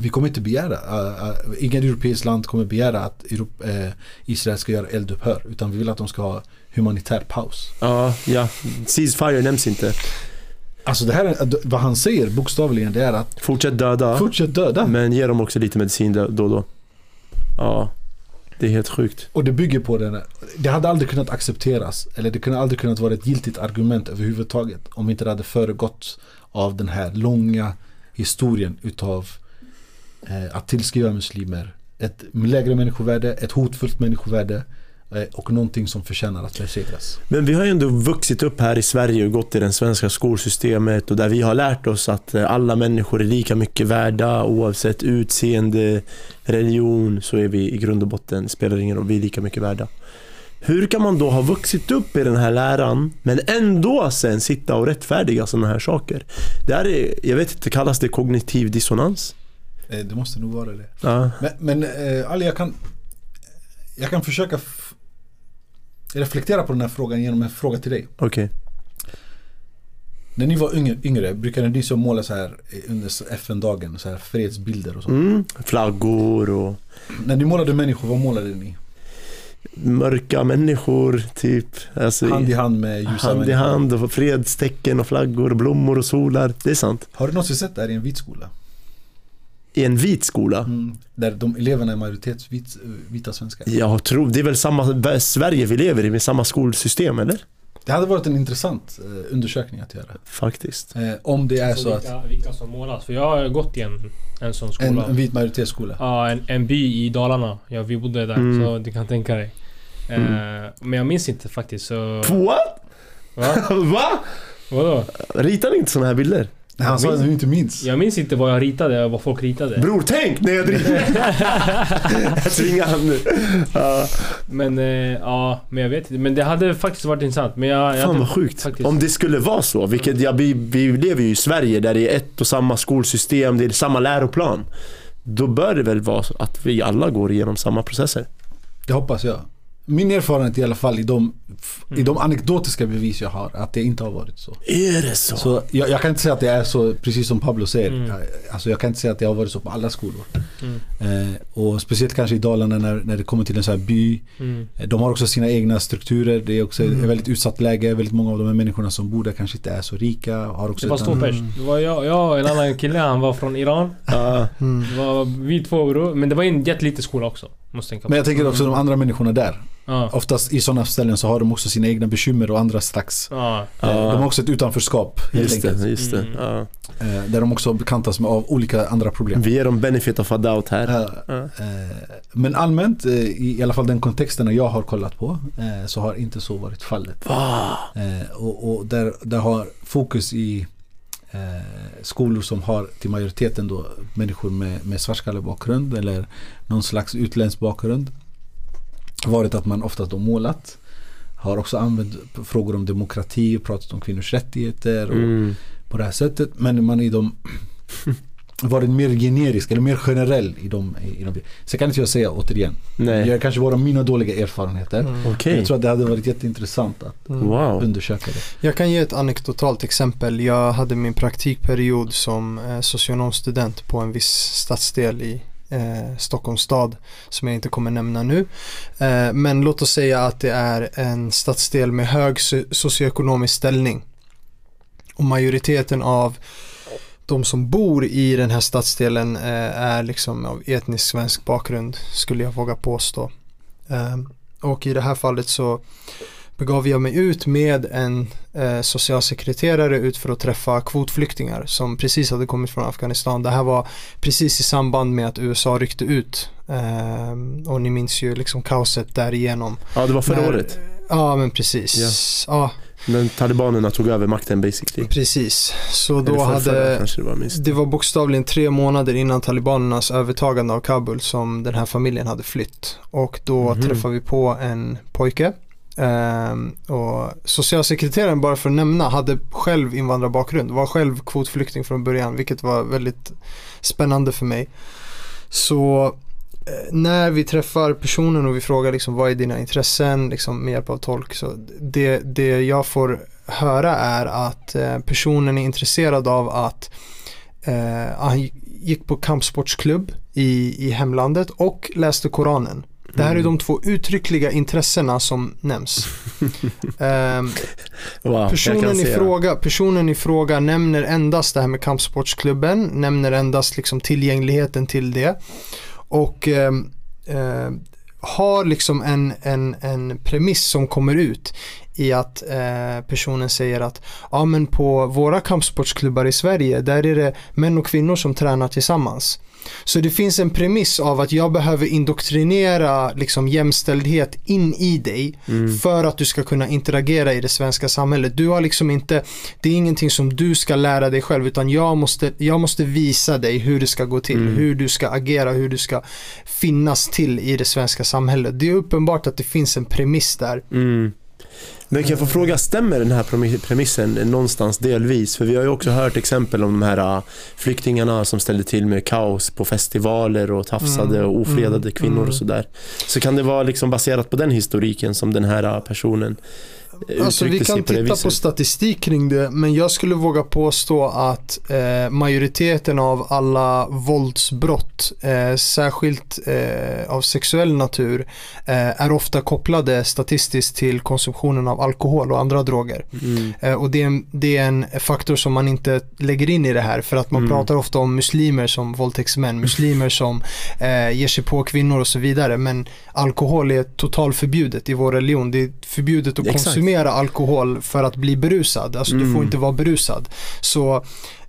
Vi kommer inte begära, uh, uh, inget europeiskt land kommer begära att Europ, eh, Israel ska göra eldupphör. Utan vi vill att de ska ha humanitär paus. ja, ja. Ceasefire nämns inte. Alltså det här, är, vad han säger bokstavligen det är att Fortsätt döda, fortsätt döda. men ge dem också lite medicin då och då. Ja, det är helt sjukt. Och det bygger på den det hade aldrig kunnat accepteras. Eller det kunde aldrig kunnat vara ett giltigt argument överhuvudtaget. Om inte det hade föregått av den här långa historien utav Eh, att tillskriva muslimer ett lägre människovärde, ett hotfullt människovärde eh, och någonting som förtjänar att besegras. Men vi har ju ändå vuxit upp här i Sverige och gått i det svenska skolsystemet och där vi har lärt oss att eh, alla människor är lika mycket värda oavsett utseende, religion så är vi i grund och botten, spelar ingen roll, vi är lika mycket värda. Hur kan man då ha vuxit upp i den här läran men ändå sen sitta och rättfärdiga sådana här saker? Det här är, jag vet inte, kallas det kognitiv dissonans? Eh, det måste nog vara det. Ja, Men, men eh, Ali, jag kan, jag kan försöka reflektera på den här frågan genom en fråga till dig. okej. När ni var yngre, yngre brukade ni så måla så här under FN-dagen, så här fredsbilder och så. Mm, flaggor och När ni målade människor, vad målade ni? mörka människor, typ. Alltså, Hand i hand med ljusa hand i människor. hand och fredstecken och flaggor och blommor och solar. Det är sant. Har du någonsin sett det här i en vit skola? I en vit skola. Mm. Där de eleverna är majoritets vit, vita svenskar. Jag tror, det är väl samma Sverige vi lever i med samma skolsystem eller? Det hade varit en intressant eh, undersökning att göra. Faktiskt. Eh, om det är Alltså så att vilka, vilka som målas. För jag har gått i en, en sån en, skola. en vit majoritetsskola. Ja, en, en by i Dalarna. Ja, vi bodde där. Mm. Så du kan tänka dig. Mm. Eh, men jag minns inte faktiskt så... What? Va? Va? Vadå? Ritar ni inte såna här bilder? Nej, han sa att du inte minns. Jag minns inte vad jag ritade, vad folk ritade. Bror tänk när jag driver. jag tvingar han nu. Ja. Men eh, ja, men jag vet inte. Men det hade faktiskt varit intressant. Men jag... jag Fan vad sjukt. faktiskt- Om det skulle vara så, vilket ja, vi, vi lever ju i Sverige där det är ett och samma skolsystem, det är samma läroplan. Då bör det väl vara så att vi alla går igenom samma processer. Det hoppas jag. Min erfarenhet i alla fall i de, i Mm. de anekdotiska bevis jag har, att det inte har varit så. Är det så? Så jag, jag kan inte säga att det är så, precis som Pablo säger. Mm. Jag- Alltså jag kan inte säga att det har varit så på alla skolor. Mm. Eh, och speciellt kanske i Dalarna när, när det kommer till en sån här by. Mm. Eh, De har också sina egna strukturer. Det är också Mm. ett väldigt utsatt läge. Väldigt många av de här människorna som bor där kanske inte är så rika. Har också Det var stor pers. Det var jag, jag och en annan kille, han var från Iran. Ja. Mm. Det var vi två bror, men det var en jätteliten skola också. Måste tänka på. Men jag tänker också de andra människorna där. Ja. Oftast i sådana ställen så har de också sina egna bekymmer och andra slags. Ja. Eh. De har också ett utanförskap Just det, just det. Mm. Ja. Eh, Där de också bekantas med av olika andra problem. Vi ger dem benefit of a doubt här. Eh, Men allmänt, i alla fall den kontexten jag har kollat på, så har inte så varit fallet. Va? Eh, Och, och där, där har fokus i skolor som har till majoriteten då människor med, med svartskallig bakgrund eller någon slags utländsk bakgrund varit att man oftast då målat har också använt frågor om demokrati och pratat om kvinnors rättigheter och Mm. på det här sättet. Men man i de varit mer generisk eller mer generell i de, i de Så kan inte jag säga återigen. Nej, Jag kanske bara mina dåliga erfarenheter. Mm. okej. Jag tror att det hade varit jätteintressant att Mm. Wow. undersöka det. Jag kan ge ett anekdotalt exempel. Jag hade min praktikperiod som eh, socionomstudent på en viss stadsdel i eh, Stockholms stad som jag inte kommer nämna nu. Eh, men låt oss säga att det är en stadsdel med hög so- socioekonomisk ställning. Och majoriteten av de som bor i den här stadsdelen eh, är liksom av etnisk svensk bakgrund skulle jag våga påstå. Eh, och i det här fallet så begav jag mig ut med en eh, socialsekreterare ut för att träffa kvotflyktingar som precis hade kommit från Afghanistan. Det här var precis i samband med att USA ryckte ut. Eh, och ni minns ju liksom kaoset därigenom. Ja, det var förra året. Ja men precis. Ja, När talibanerna tog över makten basically. precis. Så då hade det var det var bokstavligen tre månader innan talibanernas övertagande av Kabul som den här familjen hade flytt. Och då Mhm. träffade vi på en pojke. Ehm, och socialsekreteraren, bara för att nämna, hade själv invandrarbakgrund. Var själv kvotflykting från början, vilket var väldigt spännande för mig. Så eh, när vi träffar personen och vi frågar liksom, vad är dina intressen liksom, med hjälp av tolk. Så det, det jag får höra är att eh, personen är intresserad av att eh, han gick på kampsportsklubb i, i hemlandet och läste Koranen. Det här är Mm. de två uttryckliga intressena som nämns. Wow, kan personen, i fråga, personen i fråga nämner endast det här med kampsportsklubben, nämner endast liksom tillgängligheten till det. Och eh, eh, har liksom en, en, en premiss som kommer ut i att eh, personen säger att ja men på våra kampsportsklubbar i Sverige där är det män och kvinnor som tränar tillsammans. Så det finns en premiss av att jag behöver indoktrinera liksom jämställdhet in i dig Mm. för att du ska kunna interagera i det svenska samhället. Du har liksom inte, det är ingenting som du ska lära dig själv utan jag måste, jag måste visa dig hur det ska gå till, Mm. hur du ska agera, hur du ska finnas till i det svenska samhället. Det är uppenbart att det finns en premiss där. Mm. Men kan jag få fråga, stämmer den här premi- premissen någonstans delvis? För vi har ju också hört exempel om de här äh, flyktingarna som ställde till med kaos på festivaler och tafsade Mm, och ofredade mm, kvinnor mm. och sådär. Så kan det vara liksom baserat på den historiken som den här äh, personen Alltså vi kan på titta på statistik kring det men jag skulle våga påstå att eh, majoriteten av alla våldsbrott, eh, särskilt eh, av sexuell natur, eh, är ofta kopplade statistiskt till konsumtionen av alkohol och andra droger. Mm. Eh, och det är, en, det är en faktor som man inte lägger in i det här för att man Mm. pratar ofta om muslimer som våldtäktsmän, muslimer som eh, ger sig på kvinnor och så vidare. Men alkohol är totalförbjudet i vår religion. Det är förbjudet att Exakt. konsumera alkohol för att bli berusad. Alltså du Mm. får inte vara berusad. Så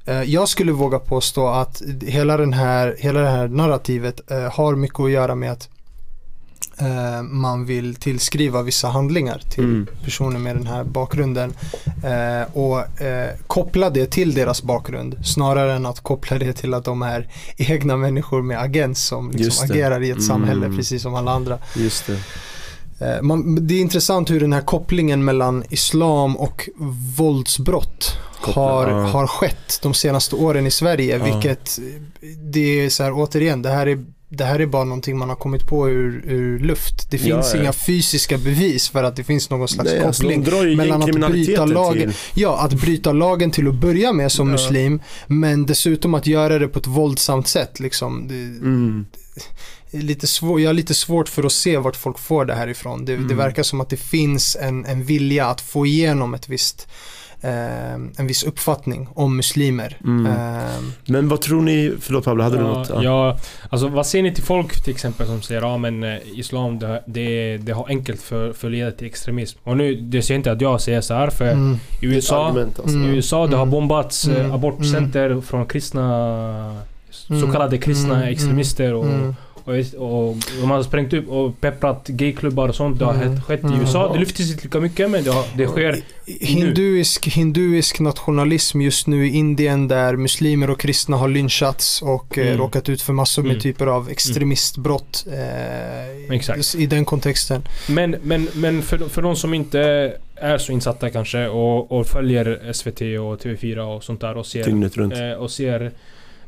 eh, jag skulle våga påstå att hela, den här, hela det här narrativet eh, har mycket att göra med att eh, man vill tillskriva vissa handlingar till Mm. personer med den här bakgrunden eh, och eh, koppla det till deras bakgrund snarare än att koppla det till att de är egna människor med agens som liksom agerar i ett Mm. samhälle precis som alla andra. Just det. Eh, man, det är intressant hur den här kopplingen mellan islam och våldsbrott har, ja. har skett de senaste åren i Sverige Ja. vilket det är så här återigen det här är det här är bara någonting man har kommit på ur, ur luft. Det finns Ja, inga fysiska bevis för att det finns någon slags Nej, koppling. mellan att bryta lagen. till... Ja, att bryta lagen till att börja med som muslim, men dessutom att göra det på ett våldsamt sätt. Liksom. Det, Mm. Lite svår, jag har lite svårt för att se vart folk får det här ifrån. Det, det Mm. verkar som att det finns en, en vilja att få igenom ett visst, eh, en viss uppfattning om muslimer. Mm. Eh, Men vad tror ni, förlåt Pablo, hade du ja, något? Ja, alltså vad ser ni till folk till exempel som säger ja men eh, Islam det, det, det har enkelt för, för att leda till extremism. Och nu, det säger inte att jag säger så här för mm, i USA Argument, alltså. Mm. I USA det har Mm. bombats eh, Mm. abortcenter från kristna Så Mm. kallade kristna Mm. extremister och, och, och de har sprängt upp och pepprat gayklubbar och sånt. Det har Mm. skett- i Mm. USA. Det lyfts inte lika mycket men det, har, det sker. Hinduisk, hinduisk nationalism just nu i Indien där muslimer och kristna har lynchats och eh, Mm. råkat ut för massor med Mm. typer av extremistbrott eh, Exakt. i den kontexten. Men, men, men för, för de som inte är så insatta kanske och, och följer SVT och TV4 och sånt där och ser Dygnet runt. eh, och ser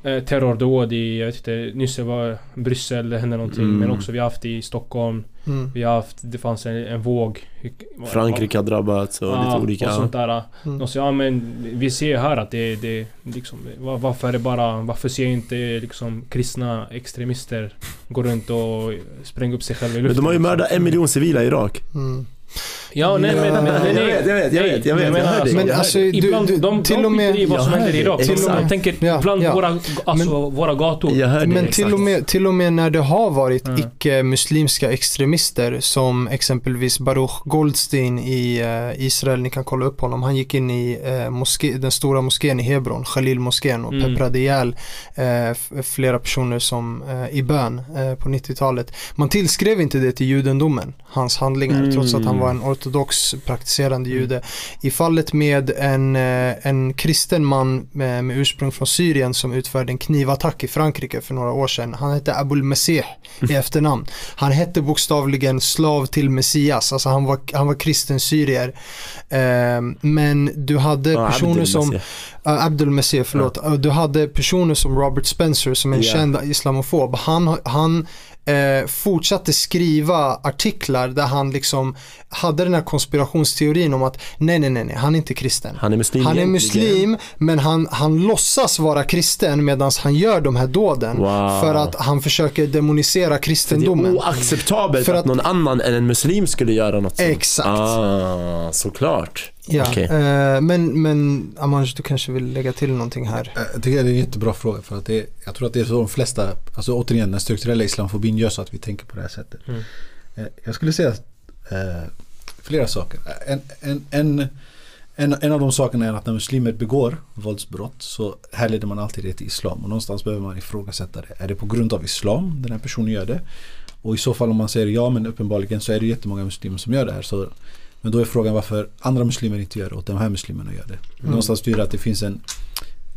eh, terrordåd i, jag vet inte, nyss var Bryssel, det hände någonting. Mm. Men också vi har haft i Stockholm. Mm. Vi har haft, det fanns en, en våg. Frankrike har drabbats och lite olika... och sånt där. Mm. De säger, ja men vi ser här att det, det liksom, var- varför är det bara, varför ser inte liksom kristna extremister gå runt och spränga upp sig själva i Men luften? de har ju mördat en miljon civila i Irak. Mm. Ja, nej men... Nej, nej, jag vet, jag vet, jag vet, jag vet, jag menar, hör dig. Men alltså, du, Ibland, du, de, till de och med, i vad som händer i Irak. Till och med, tänker Ja, bland ja. Våra, alltså, våra gator. Jag hör dig Men exakt. till och, med, till och med när det har varit Ja. icke-muslimska extremister som exempelvis Baruch Goldstein i eh, Israel, ni kan kolla upp honom. Han gick in i eh, moské, den stora moskén i Hebron, Khalil-moskén och Mm. pepprade ihjäl f- flera personer som, eh, i bön på 90-talet. Man tillskrev inte det till judendomen, hans handlingar, Mm. trots att han var en ortodox praktiserande jude. I fallet med en, eh, en kristen man med, med ursprung från Syrien som utförde en knivattack i Frankrike för några år sedan. Han hette Abul Mesih i efternamn. Han hette bokstavligen slav till Messias, alltså han var, han var kristen syrier. Eh, men du hade Ja, personer som. Uh, Abdul Mesih, förlåt. Uh, Du hade personer som Robert Spencer som är en Ja. känd islamofob. Han, han eh, fortsatte skriva artiklar där han liksom hade den här konspirationsteorin om att nej, nej, nej, nej han är inte kristen. Han är muslim Han är muslim men han, han låtsas vara kristen medan han gör de här dåden. Wow. För att han försöker demonisera Det är kristendomen. oacceptabelt För att, att- någon annan än en muslim skulle göra något sånt. Exakt. Ah, såklart. Ja, Okej. eh, men, men Amanj, du kanske vill lägga till någonting här? Eh, Jag tycker det är en jättebra fråga för att det, jag tror att det är så de flesta, alltså återigen den strukturella islamofobin gör så att vi tänker på det här sättet. Mm. Eh, Jag skulle säga eh, flera saker. En, en, en, en, en av de sakerna är att när muslimer begår våldsbrott så härleder man alltid det till islam och någonstans behöver man ifrågasätta det. Är det på grund av islam den här personen gör det? Och i så fall om man säger ja men uppenbarligen så är det jättemånga muslimer som gör det här. Så, men då är frågan varför andra muslimer inte gör det och de här muslimerna gör det. Någonstans betyder det att det finns en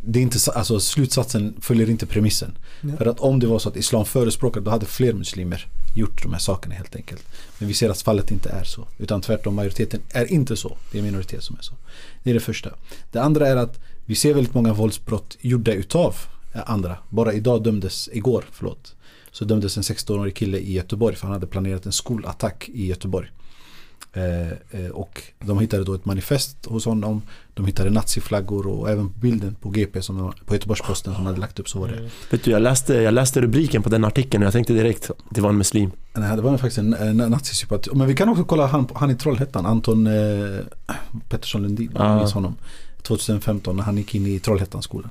det är inte, alltså slutsatsen följer inte premissen. Ja. För att om det var så att islam förespråkade då hade fler muslimer gjort de här sakerna helt enkelt. Men vi ser att fallet inte är så. Utan tvärtom, majoriteten är inte så. Det är en minoritet som är så. Det är det första. Det andra är att vi ser väldigt många våldsbrott gjorda utav eh, andra. Bara idag dömdes, igår förlåt, så dömdes en 16-årig kille i Göteborg för han hade planerat en skolattack i Göteborg. Eh, eh, och de hittade då ett manifest hos honom. De hittade naziflaggor och även bilden på GP som de, på Göteborgs-Posten som de hade lagt upp så var det. Mm. Vet du, jag läste, jag läste rubriken på den artikeln och jag tänkte direkt att det var en muslim. Nej, det var faktiskt en, en nazisympatit. Men vi kan också kolla han, han i Trollhättan, Anton eh, Pettersson Lundin, Ah. minns honom. 2015 när han gick in i Trollhättanskolan.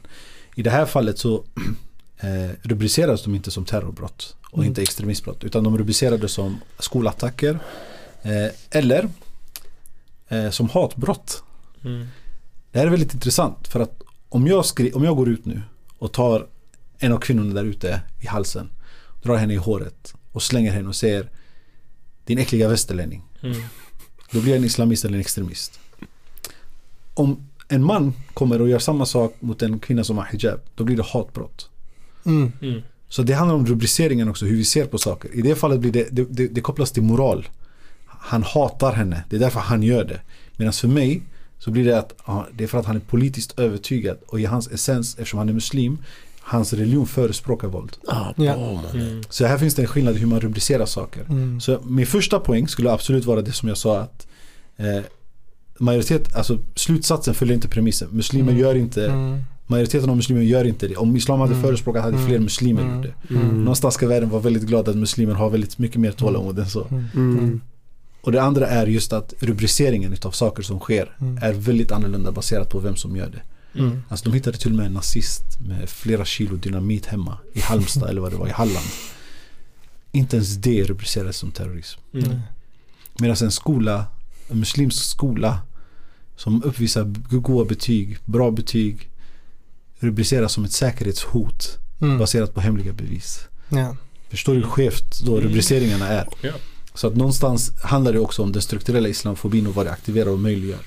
I det här fallet så eh, rubricerades de inte som terrorbrott och Mm. inte extremistbrott utan de rubricerades som skolattacker eller eh, som hatbrott. Mm. Det här är väldigt intressant för att om jag, skri- om jag går ut nu och tar en av kvinnorna där ute i halsen, drar henne i håret och slänger henne och säger din äckliga västerlänning. Mm. Då blir jag en islamist eller en extremist. Om en man kommer och gör samma sak mot en kvinna som har hijab, då blir det hatbrott. Mm. Mm. Så det handlar om rubriceringen också, hur vi ser på saker. I det fallet blir det, det, det, det kopplas till moral. Han hatar henne, det är därför han gör det. Medan för mig så blir det att det är för att han är politiskt övertygad och i hans essens, eftersom han är muslim, hans religion förespråkar våld. Ah, Ja. Mm. Så här finns det en skillnad i hur man rubricerar saker. Mm. Så min första poäng skulle absolut vara det som jag sa att eh, majoritet, alltså slutsatsen följer inte premissen. Muslimer Mm. gör inte, Mm. majoriteten av muslimer gör inte det. Om islam hade Mm. förespråkat hade Mm. fler muslimer Mm. gjort det. Mm. Någonstans ska världen vara väldigt glad att muslimer har väldigt mycket mer tålamod än så. Mm. Mm. Och det andra är just att rubriceringen utav saker som sker Mm. är väldigt annorlunda baserat på vem som gör det. Mm. Alltså de hittade till och med en nazist med flera kilo dynamit hemma i Halmstad eller vad det var i Halland. Inte ens det rubricerades som terrorism. Mm. Medan en skola, en muslimsk skola som uppvisar goda betyg, bra betyg rubriceras som ett säkerhetshot Mm. baserat på hemliga bevis. Ja. Förstår du hur skevt då Mm. rubriceringarna är? Ja. Så att någonstans handlar det också om den strukturella islamofobin och vad det aktiverar och möjliggör.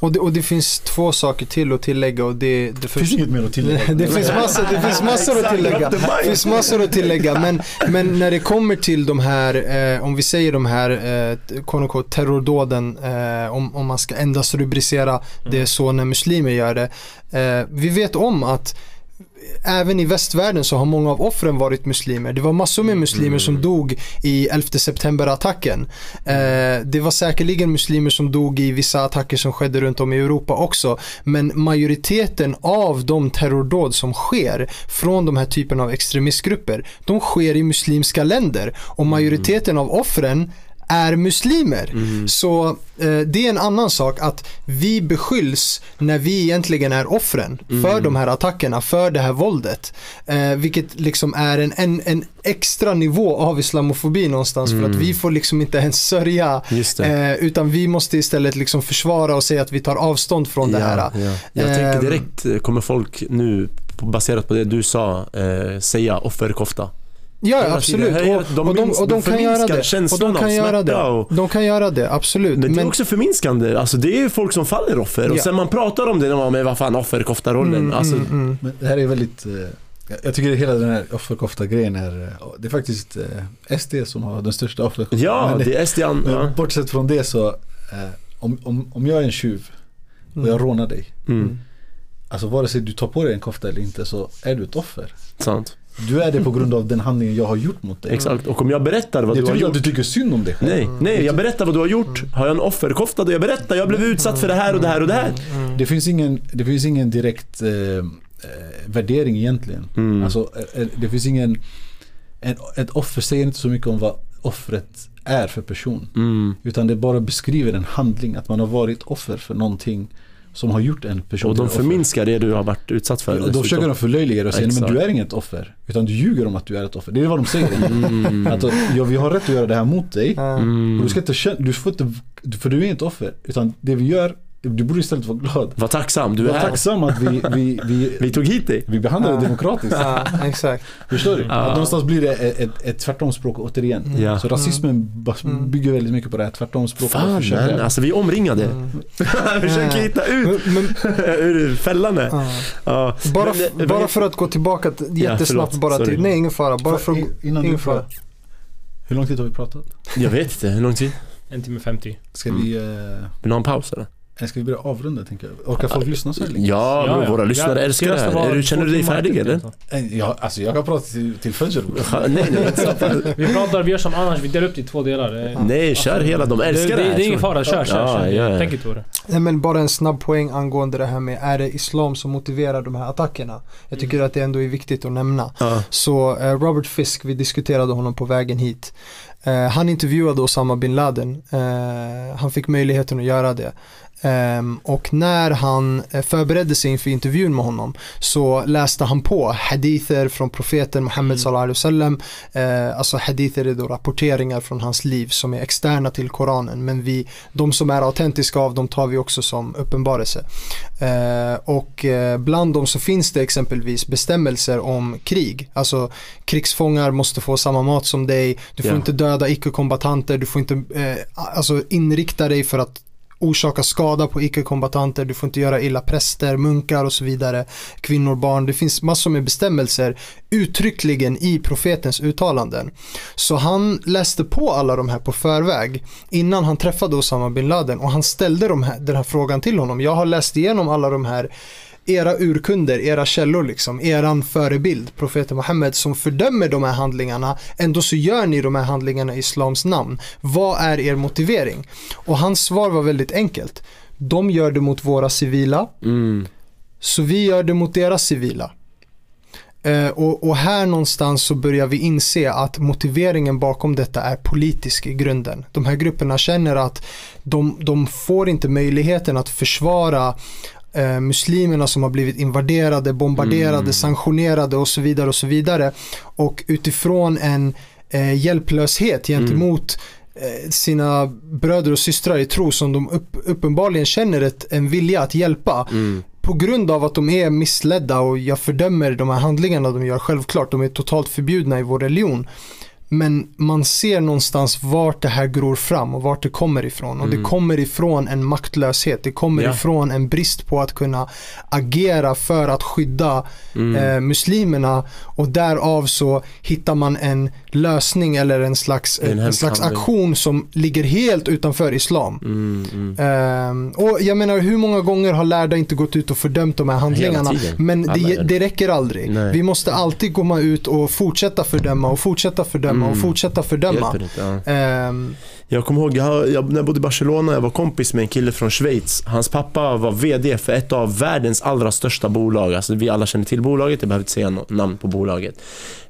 Och, det, och det finns två saker till att tillägga och det, det Det finns inget mer att tillägga. det finns massor, det finns massor att tillägga. Det finns massor att tillägga. Men, men när det kommer till de här, eh, om vi säger de här eh, terrordåden, eh, om, om man ska endast rubricera det så när muslimer gör det. Eh, vi vet om att Även i västvärlden så har många av offren varit muslimer. Det var massor med muslimer som dog i 11 september-attacken. Eh, det var säkerligen muslimer som dog i vissa attacker som skedde runt om i Europa också. Men majoriteten av de terrordåd som sker från de här typen av extremistgrupper, de sker i muslimska länder. Och majoriteten av offren är muslimer. Mm. Så eh, det är en annan sak att vi beskylls när vi egentligen är offren för Mm. de här attackerna, för det här våldet. Eh, vilket liksom är en, en, en extra nivå av islamofobi någonstans för att Mm. vi får liksom inte ens sörja eh, utan vi måste istället liksom försvara och säga att vi tar avstånd från det här. Ja, ja. Jag Ehm. tänker direkt, eh, kommer folk nu baserat på det du sa, eh, säga offerkofta? Ja, absolut. Och, De och, de, minns- och de kan göra det. Och känslan de av kan göra det. och- De kan göra det, absolut. Men det är också förminskande. Alltså det är ju folk som faller offer. Och Ja. sen man pratar om det, de bara, men vad fan offerkoftarollen. Mm, alltså, mm, mm. Men det här är väldigt, eh, jag- tycker hela den här offerkofta-grejen är, eh, det är faktiskt eh, SD som har den största offerkoftan. Ja, Men det är SDan. men Ja. bortsett från det så, om, om, om jag är en tjuv och jag rånar dig, Mm, alltså vare sig du tar på dig en kofta eller inte så är du ett offer. sant. Du är det på grund av den handlingen jag har gjort mot dig. Exakt. Och om jag berättar vad Det du har gjort. att du tycker synd om dig själv. Nej, nej, jag berättar vad du har gjort. Har jag en offerkofta då jag berättar, jag blev utsatt för det här och det här och det här. Det finns ingen, det finns ingen direkt eh, eh, värdering egentligen. Mm. Alltså, eh, eh, det finns ingen... En, ett offer säger inte så mycket om vad offret är för person. Mm. Utan det bara beskriver en handling, att man har varit offer för någonting som har gjort en person Och de offer. förminskar det du har varit utsatt för. Och då försöker de förlöjliga det och säga, men du är inget offer. Utan du ljuger om att du är ett offer. Det är vad de säger. Mm. Att, ja, vi har rätt att göra det här mot dig. Ja. Mm. Och du ska inte känna, du får inte, för du är inte offer. Utan det vi gör, du borde istället vara glad. Var tacksam, du är Var här. tacksam att vi, vi, vi, Vi tog hit dig. vi behandlar det Ja. demokratiskt. Ja, exakt. Förstår du? Ja. Att någonstans blir det ett, ett, ett tvärtomspråk återigen. Ja. Så rasismen bas- Mm. bygger väldigt mycket på det här tvärtomspråket. Fan man, alltså vi är omringade. Mm. Försöker hitta ut Men, men, ur fällan där. ja. Bara, Men, bara för att gå tillbaka jättesnabbt bara Sorry. till, nej ingen fara, bara för In- Innan du ingen fara. Hur lång tid har vi pratat? Jag vet inte, hur lång tid? En timme 50. Ska Mm. vi, eh, Vill du ha en paus eller? Eller ska vi börja avrunda tänker jag? Orkar folk lyssna så här länge? Ja, men våra lyssnare Ja, älskar det här. Är du, känner du dig färdig eller? alltså. Eh, Ja, alltså jag kan prata till, till. Ja, Nej, nej. Vi pratar, vi gör som annars, vi delar upp det i två delar. Det- nej, kör hela. De det, älskar det, det, det, här. är ingen fara, kör, kör, Ja, kör. ja, ja. Tänk inte på det. Nej men bara en snabb poäng angående det här med, är det islam som motiverar de här attackerna? Jag tycker att det ändå är viktigt att nämna. Ja. Så eh, Robert Fisk, vi diskuterade honom på vägen hit. Eh, han intervjuade Osama bin Laden. Eh, han fick möjligheten att göra det. Ehm, och när han eh, förberedde sig inför intervjun med honom så läste han på hadither från profeten Muhammed Mm. sallallahu alaihi wasallam. Eh, alltså hadither är då rapporteringar från hans liv som är externa till Koranen men vi, de som är autentiska av dem tar vi också som uppenbarelse. Eh, och bland dem så finns det exempelvis bestämmelser om krig. Alltså krigsfångar måste få samma mat som dig, du får Ja. inte döda icke-kombatanter, du får inte alltså inrikta dig för att orsaka skada på icke-kombatanter, du får inte göra illa präster, munkar och så vidare, kvinnor, barn. Det finns massor med bestämmelser uttryckligen i profetens uttalanden. Så han läste på alla de här på förväg innan han träffade Osama bin Laden och han ställde de här, den här frågan till honom. Jag har läst igenom alla de här era urkunder, era källor liksom, eran förebild, profeten Muhammed som fördömer de här handlingarna, ändå så gör ni de här handlingarna i islams namn. Vad är er motivering? Och hans svar var väldigt enkelt. De gör det mot våra civila, Mm. så vi gör det mot deras civila. Eh, och, och här någonstans så börjar vi inse att motiveringen bakom detta är politisk i grunden. De här grupperna känner att de, de får inte möjligheten att försvara eh, muslimerna som har blivit invaderade, bombarderade, Mm. sanktionerade och så vidare och så vidare. Och utifrån en eh, hjälplöshet gentemot eh, sina bröder och systrar i tro som de upp, uppenbarligen känner ett, en vilja att hjälpa Mm. på grund av att de är missledda och jag fördömer de här handlingarna de gör självklart. De är totalt förbjudna i vår religion. Men man ser någonstans vart det här gror fram och vart det kommer ifrån. Och det Mm. kommer ifrån en maktlöshet. Det kommer Ja. ifrån en brist på att kunna agera för att skydda Mm. eh, muslimerna. Och därav så hittar man en lösning eller en slags, En slags aktion som ligger helt utanför islam. Mm, mm. Ehm, och jag menar hur många gånger har lärda inte gått ut och fördömt de här handlingarna? Men det, det. räcker aldrig. Nej. Vi måste alltid komma ut och fortsätta fördöma och fortsätta fördöma och Mm. fortsätta fördöma. Ehm, Jag kommer ihåg, jag, när jag bodde i Barcelona, jag var kompis med en kille från Schweiz. Hans pappa var VD för ett av världens allra största bolag. Alltså vi alla känner till bolaget, jag behöver inte säga något namn på bolaget.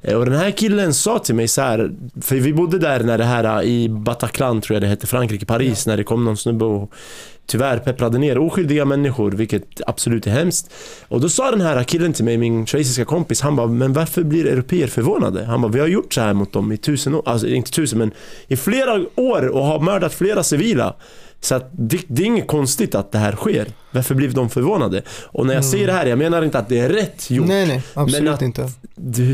Eh, Och den här killen sa till mig här, för vi bodde där när det här i Bataclan, tror jag det hette, Frankrike, Paris, när det kom någon snubbe och tyvärr pepprade ner oskyldiga människor, vilket absolut är hemskt. Och då sa den här killen till mig, min schweiziska kompis, han bara, men varför blir europeer förvånade? Han bara, vi har gjort så här mot dem i tusen år, alltså inte tusen men i flera år och har mördat flera civila. Så att det, det är inget konstigt att det här sker. Varför blir de förvånade? Och när jag säger det här, jag menar inte att det är rätt gjort. nej, nej, absolut att- inte.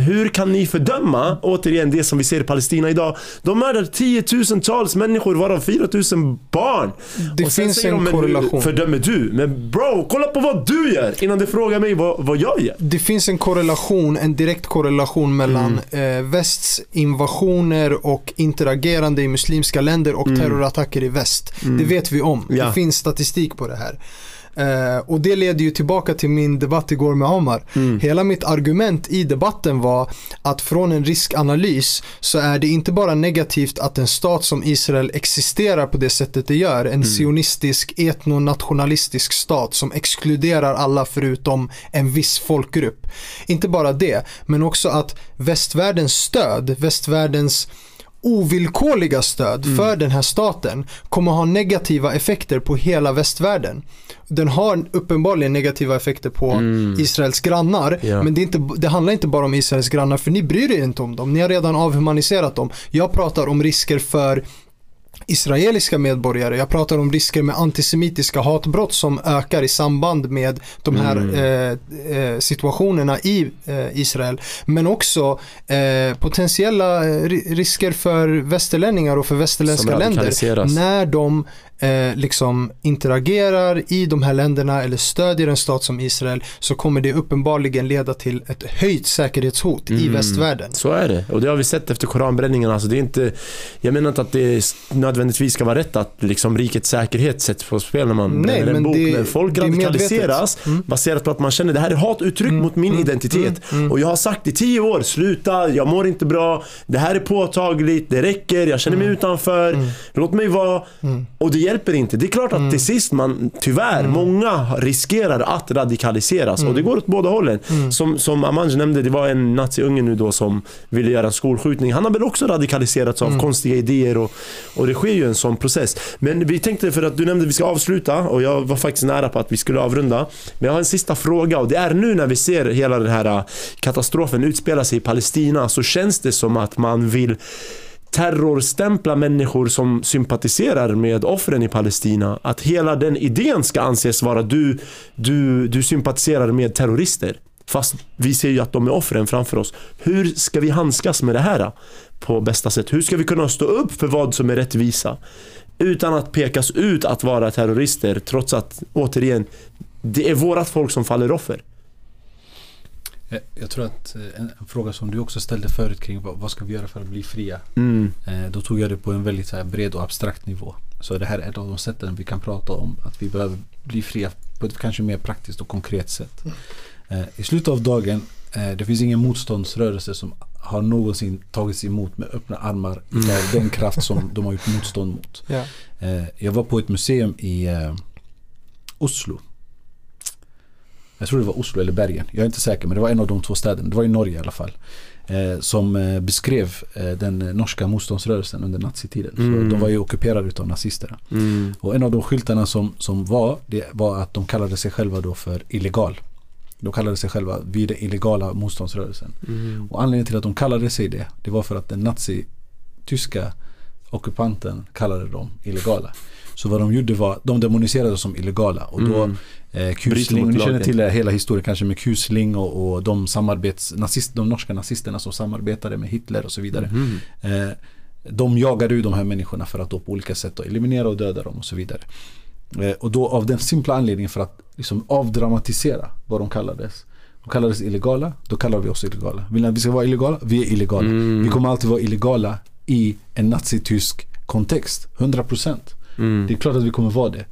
Hur kan ni fördöma, återigen det som vi ser i Palestina idag? De mördar tiotusentals människor varav 4000 barn. Det Och finns en "Men korrelation. Hur fördömer du? Men bro, kolla på vad du gör innan du frågar mig vad, vad jag gör. Det finns en korrelation, en direkt korrelation mellan Mm. eh, västs invasioner och interagerande i muslimska länder och terrorattacker i väst. Det vet vi om. Mm. Ja. Det finns statistik på det här. Eh, och det leder ju tillbaka till min debatt igår med Omar. Mm. Hela mitt argument i debatten var att från en riskanalys så är det inte bara negativt att en stat som Israel existerar på det sättet det gör. En sionistisk etnonationalistisk stat som exkluderar alla förutom en viss folkgrupp. Inte bara det, men också att västvärldens stöd, västvärldens ovillkorliga stöd Mm. för den här staten kommer ha negativa effekter på hela västvärlden. Den har uppenbarligen negativa effekter på Israels grannar, Mm. Ja. men det, inte, det handlar inte bara om Israels grannar för ni bryr er inte om dem. Ni har redan avhumaniserat dem. Jag pratar om risker för israeliska medborgare. Jag pratar om risker med antisemitiska hatbrott som ökar i samband med de här eh, eh, situationerna i eh, Israel. Men också eh, potentiella eh, ri- risker för västerlänningar och för västerländska länder. När de eh, liksom interagerar i de här länderna eller stödjer en stat som Israel så kommer det uppenbarligen leda till ett höjt säkerhetshot i Mm. västvärlden. Så är det. Och det har vi sett efter koranbränningen. Alltså det är inte, jag menar inte att det nödvändigtvis ska vara rätt att liksom rikets säkerhet sätts på spel när man Nej, bränner en bok. det- men folk radikaliseras. Mm. baserat på att man känner det här är hatuttryck mot min identitet. Och jag har sagt i tio år, sluta, jag mår inte bra, det här är påtagligt, det räcker, jag känner mig utanför, låt mig vara. Och det hjälper inte. Det är klart att till sist man, tyvärr, många riskerar att radikaliseras. Och det går åt båda hållen. Som, som Amanj nämnde, det var en naziunge nu då som ville göra en skolskjutning. Han har väl också radikaliserats av konstiga idéer och, och det sker ju en sån process. Men vi tänkte, för att du nämnde att vi ska avsluta och jag var faktiskt nära på att vi skulle avrunda. Men jag har en sista fråga och det är nu när vi ser hela den här äh, katastrofen utspela sig i Palestina så känns det som att man vill terrorstämpla människor som sympatiserar med offren i Palestina. Att hela den idén ska anses vara du, du, du sympatiserar med terrorister. Fast vi ser ju att de är offren framför oss. Hur ska vi handskas med det här på bästa sätt? Hur ska vi kunna stå upp för vad som är rättvisa? Utan att pekas ut att vara terrorister trots att, återigen, det är vårat folk som faller offer. Jag, jag tror att eh, en, en fråga som du också ställde förut kring vad, vad ska vi göra för att bli fria? Mm. Eh, då tog jag det på en väldigt så bred och abstrakt nivå. Så det här är ett av de sätten vi kan prata om att vi behöver bli fria på ett kanske mer praktiskt och konkret sätt. Eh, I slutet av dagen, eh, det finns ingen motståndsrörelse som har någonsin tagits emot med öppna armar Mm. av den kraft som de har gjort motstånd mot. Eh, jag var på ett museum i eh, Oslo. Jag tror det var Oslo eller Bergen. Jag är inte säker men det var en av de två städerna. Det var i Norge i alla fall. Eh, som eh, beskrev eh, den norska motståndsrörelsen under nazitiden. Mm. De var ju ockuperade utav nazisterna. Mm. Och en av de skyltarna som, som var, det var att de kallade sig själva då för illegal. De kallade sig själva vid den illegala motståndsrörelsen. Mm. Och anledningen till att de kallade sig det, det var för att den nazi-tyska ockupanten kallade dem illegala. Så vad de gjorde var, de demoniserade som illegala. Och då Mm. eh, Kusling, ni känner till hela historien kanske med Kusling och, och de samarbets, nazist, de norska nazisterna som samarbetade med Hitler och så vidare. Mhm. Eh, de jagade ju de här människorna för att då på olika sätt eliminera och döda dem och så vidare. Eh, och då av den simpla anledningen för att liksom avdramatisera vad de kallades. De kallades illegala, då kallar vi oss illegala. Vill ni att vi ska vara illegala? Vi är illegala. Mm. Vi kommer alltid vara illegala i en nazitysk kontext. 100%. Mm. Det är klart att vi kommer vara det.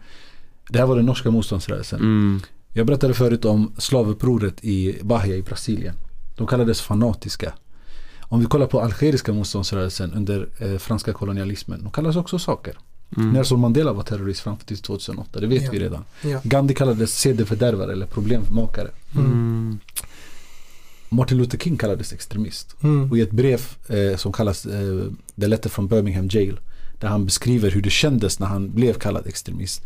Det här var den norska motståndsrörelsen. Mm. Jag berättade förut om slavupproret i Bahia i Brasilien. De kallades fanatiska. Om vi kollar på algeriska motståndsrörelsen under eh, franska kolonialismen. De kallades också saker. Mm. Nelson Mandela var terrorist fram till 2008. Det vet Ja. vi redan. Ja. Gandhi kallades sedefördärvare eller problemmakare. Mm. Martin Luther King kallades extremist. Mm. Och i ett brev eh, som kallas eh, The Letter from Birmingham Jail. Där han beskriver hur det kändes när han blev kallad extremist.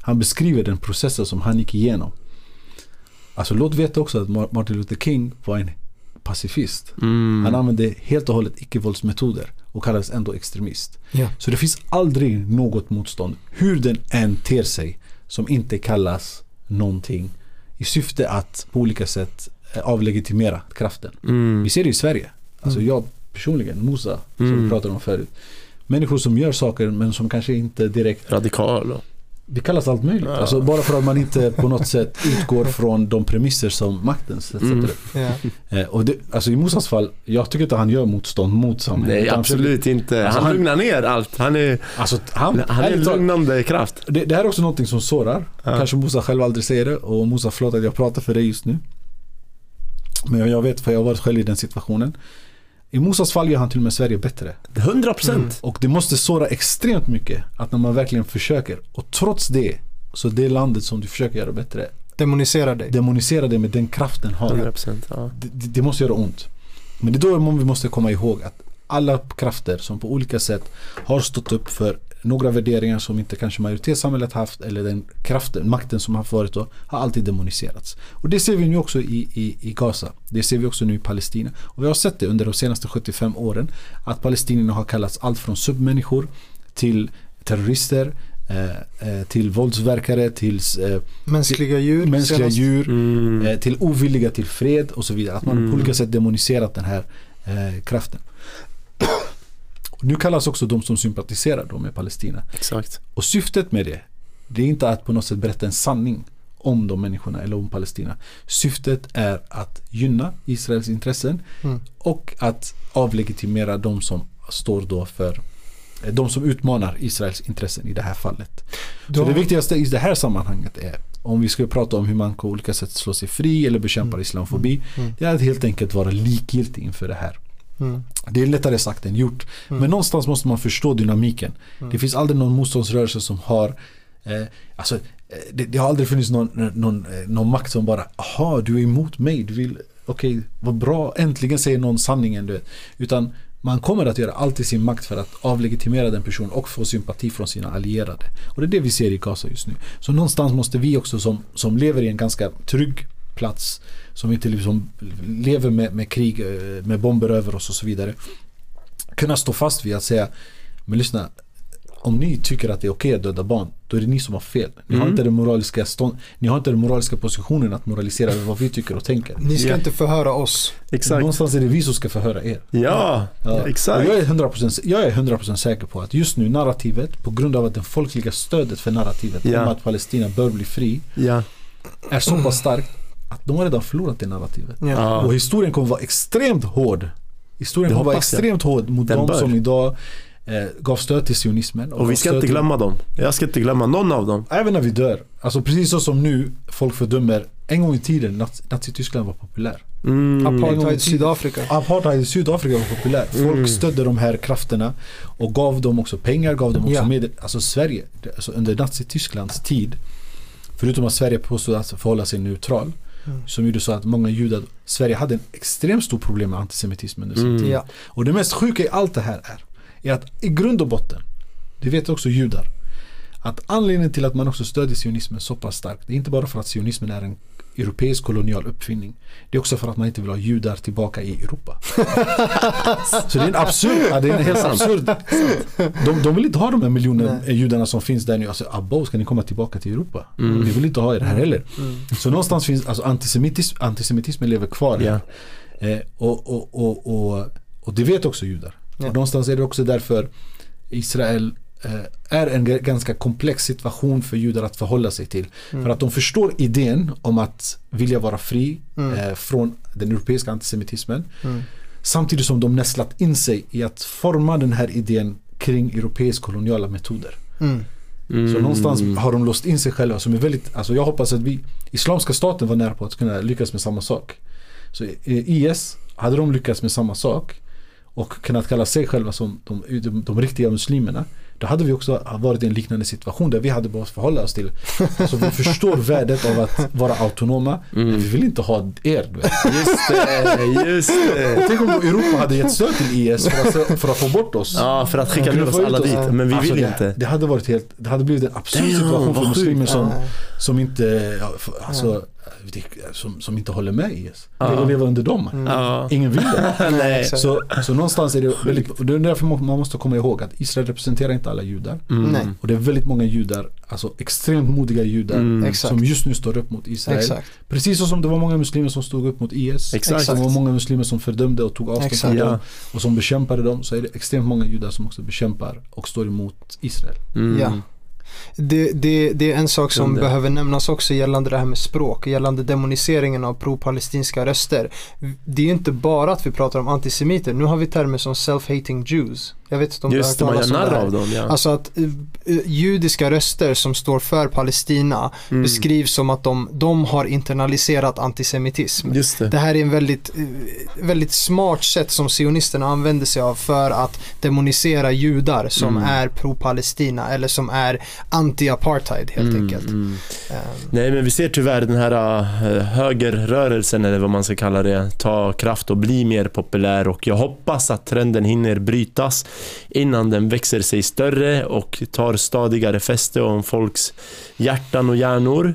Han beskriver den processen som han gick igenom. Alltså låt veta också att Mar- Martin Luther King var en pacifist. Mm. Han använde helt och hållet icke-våldsmetoder och kallades ändå extremist. Ja. Så det finns aldrig något motstånd, hur den än ter sig, som inte kallas någonting i syfte att på olika sätt eh, avlegitimera kraften. Mm. Vi ser det i Sverige. Alltså Mm. jag personligen, Musa, som Mm. vi pratade om förut. Människor som gör saker men som kanske inte direkt Radikal och... Det kallas allt möjligt. Ja. Alltså bara för att man inte på något sätt utgår från de premisser som makten sätter Mm. upp. Och det, alltså i Musas fall, jag tycker inte han gör motstånd mot samhället. Nej, absolut inte. Alltså, han han- lugnar ner allt. Han är, Alltså han, han är talat, lugnande kraft. det, det här är också någonting som sårar. Ja. Kanske Musa själv aldrig säger det. Och Musa, förlåt att jag pratar för dig just nu. Men jag, jag vet för jag har varit själv i den situationen. I Musas fall gör han till och med Sverige bättre. 100 procent. Och det måste såra extremt mycket att när man verkligen försöker och trots det så det landet som du försöker göra bättre Demonisera dig. demonisera det med den kraften har. 100 procent. Ja. Det, det, det måste göra ont. Men det är då vi måste komma ihåg att alla krafter som på olika sätt har stått upp för några värderingar som inte kanske majoritetssamhället haft eller den kraften, makten som har varit då har alltid demoniserats. Och det ser vi nu också i, i, i Gaza. Det ser vi också nu i Palestina. Och vi har sett det under de senaste 75 åren att palestinierna har kallats allt från submänniskor till terrorister eh, eh, till våldsverkare till eh, Mänskliga djur. mänskliga djur Mm. till ovilliga till fred och så vidare. Att man Mm. på olika sätt demoniserat den här eh, kraften. Nu kallas också de som sympatiserar då med Palestina. Exakt. Och syftet med det, det är inte att på något sätt berätta en sanning om de människorna eller om Palestina. Syftet är att gynna Israels intressen Mm. och att avlegitimera de som står då för eh, de som utmanar Israels intressen i det här fallet. Så Då- det viktigaste i det här sammanhanget är om vi ska prata om hur man på olika sätt slår sig fri eller bekämpar Mm. islamofobi. Mm. Det är att helt enkelt vara likgiltig inför det här. Mm. Det är lättare sagt än gjort. Mm. Men någonstans måste man förstå dynamiken. Mm. Det finns aldrig någon motståndsrörelse som har eh, alltså, eh, det, det har aldrig funnits någon, någon, eh, någon makt som bara Aha, du är emot mig, du vill Okej, vad bra, äntligen säger någon sanningen du vet. Utan man kommer att göra allt i sin makt för att avlegitimera den personen och få sympati från sina allierade. Och det är det vi ser i Gaza just nu. Så någonstans måste vi också som, som lever i en ganska trygg plats som inte liksom lever med, med krig, eh, med bomber över oss och så vidare. Kunna stå fast vid att säga Men lyssna Om ni tycker att det är okej att döda barn Då är det ni som har fel. Ni, har Mm. inte den moraliska stånd, ni har inte den moraliska positionen att moralisera över vad vi tycker och tänker. Ni ska Ja. inte förhöra oss. Exakt. Någonstans är det vi som ska förhöra er. Ja, Ja. exakt. Och jag, är 100%, jag är 100% säker på att just nu narrativet, på grund av att det folkliga stödet för narrativet Ja. om att Palestina bör bli fri Ja. är så pass starkt att de har redan förlorat det narrativet. Ja. Och historien kommer vara extremt hård. Historien Det kommer vara hoppas jag. extremt hård mot Den de bör. som idag eh, gav stöd till sionismen. Och vi gav ska inte glömma dem. Jag ska inte glömma någon av dem. Även när vi dör. Alltså precis så som nu folk fördömer, en gång i tiden Naz- Nazityskland var populär. Mm. I Apartheid tiden. Sydafrika. Apartheid i Sydafrika var populär. Folk Mm. stödde de här krafterna och gav dem också pengar, gav dem också Ja. medel. Alltså Sverige, alltså under Nazitysklands tid, förutom att Sverige påstod att förhålla sig neutral, Mm. som gjorde så att många judar, Sverige hade en extremt stor problem med antisemitism under sin Mm. tid. Ja. Och det mest sjuka i allt det här är, är att i grund och botten, det vet också judar, att anledningen till att man också stödjer sionismen så pass starkt, det är inte bara för att sionismen är en europeisk kolonial uppfinning. Det är också för att man inte vill ha judar tillbaka i Europa. så det är en absurd, ja, det är en helt absurd. De, de vill inte ha de här miljoner Nej. judarna som finns där nu. Alltså, abo, ska ni komma tillbaka till Europa? Mm. Vi vill inte ha er här heller. Mm. Så någonstans finns, alltså antisemitism, antisemitismen lever kvar Ja. här. Eh, och, och, och, och, och det vet också judar. Ja. Och någonstans är det också därför Israel är en ganska komplex situation för judar att förhålla sig till. Mm. För att de förstår idén om att vilja vara fri Mm. eh, från den europeiska antisemitismen. Mm. Samtidigt som de nästlat in sig i att forma den här idén kring europeisk koloniala metoder. Mm. Mm. Så någonstans har de låst in sig själva som är väldigt, alltså jag hoppas att vi, Islamiska staten var nära på att kunna lyckas med samma sak. Så eh, IS, hade de lyckats med samma sak och kunnat kalla sig själva som de, de, de riktiga muslimerna då hade vi också varit i en liknande situation där vi hade behövt förhålla oss till Alltså vi förstår värdet av att vara autonoma Mm. men vi vill inte ha er du vet. Just det, just det. Tänk om Europa hade gett stöd till IS för att, för att få bort oss. Ja, för att skicka ner oss alla oss. dit. Men vi Alltså, vill det, inte. Det hade varit helt, det hade blivit en absurd Damn, situation för muslimer som, Ja. Som inte, alltså, som, som inte håller med IS. Ja. Vill leva under dem. Mm. Ingen vill det. Så, så någonstans är det väldigt, det är därför man måste komma ihåg att Israel representerar inte alla judar. Mm. Nej. Och det är väldigt många judar, alltså extremt modiga judar Mm. Som just nu står upp mot Israel. Exakt. Precis som det var många muslimer som stod upp mot IS. Exakt. Det var många muslimer som fördömde och tog avstånd från dem och som bekämpade dem. Så är det extremt många judar som också bekämpar och står emot Israel. Mm. Ja. Det, det, det är en sak som Kunde. behöver nämnas också gällande det här med språk, gällande demoniseringen av pro-palestinska röster. Det är inte bara att vi pratar om antisemiter, nu har vi termer som self-hating Jews. Jag vet inte om Just du har hört talas om det här. av dem. Ja. Alltså att eh, judiska röster som står för Palestina Mm. beskrivs som att de, de har internaliserat antisemitism. Det. Det här är en väldigt, eh, väldigt smart sätt som sionisterna använder sig av för att demonisera judar som Mm. är pro-Palestina eller som är anti-apartheid helt Mm, enkelt. mm. Ehm, Nej men vi ser tyvärr den här äh, högerrörelsen eller vad man ska kalla det ta kraft och bli mer populär och jag hoppas att trenden hinner brytas innan den växer sig större och tar stadigare fäste om folks hjärtan och hjärnor.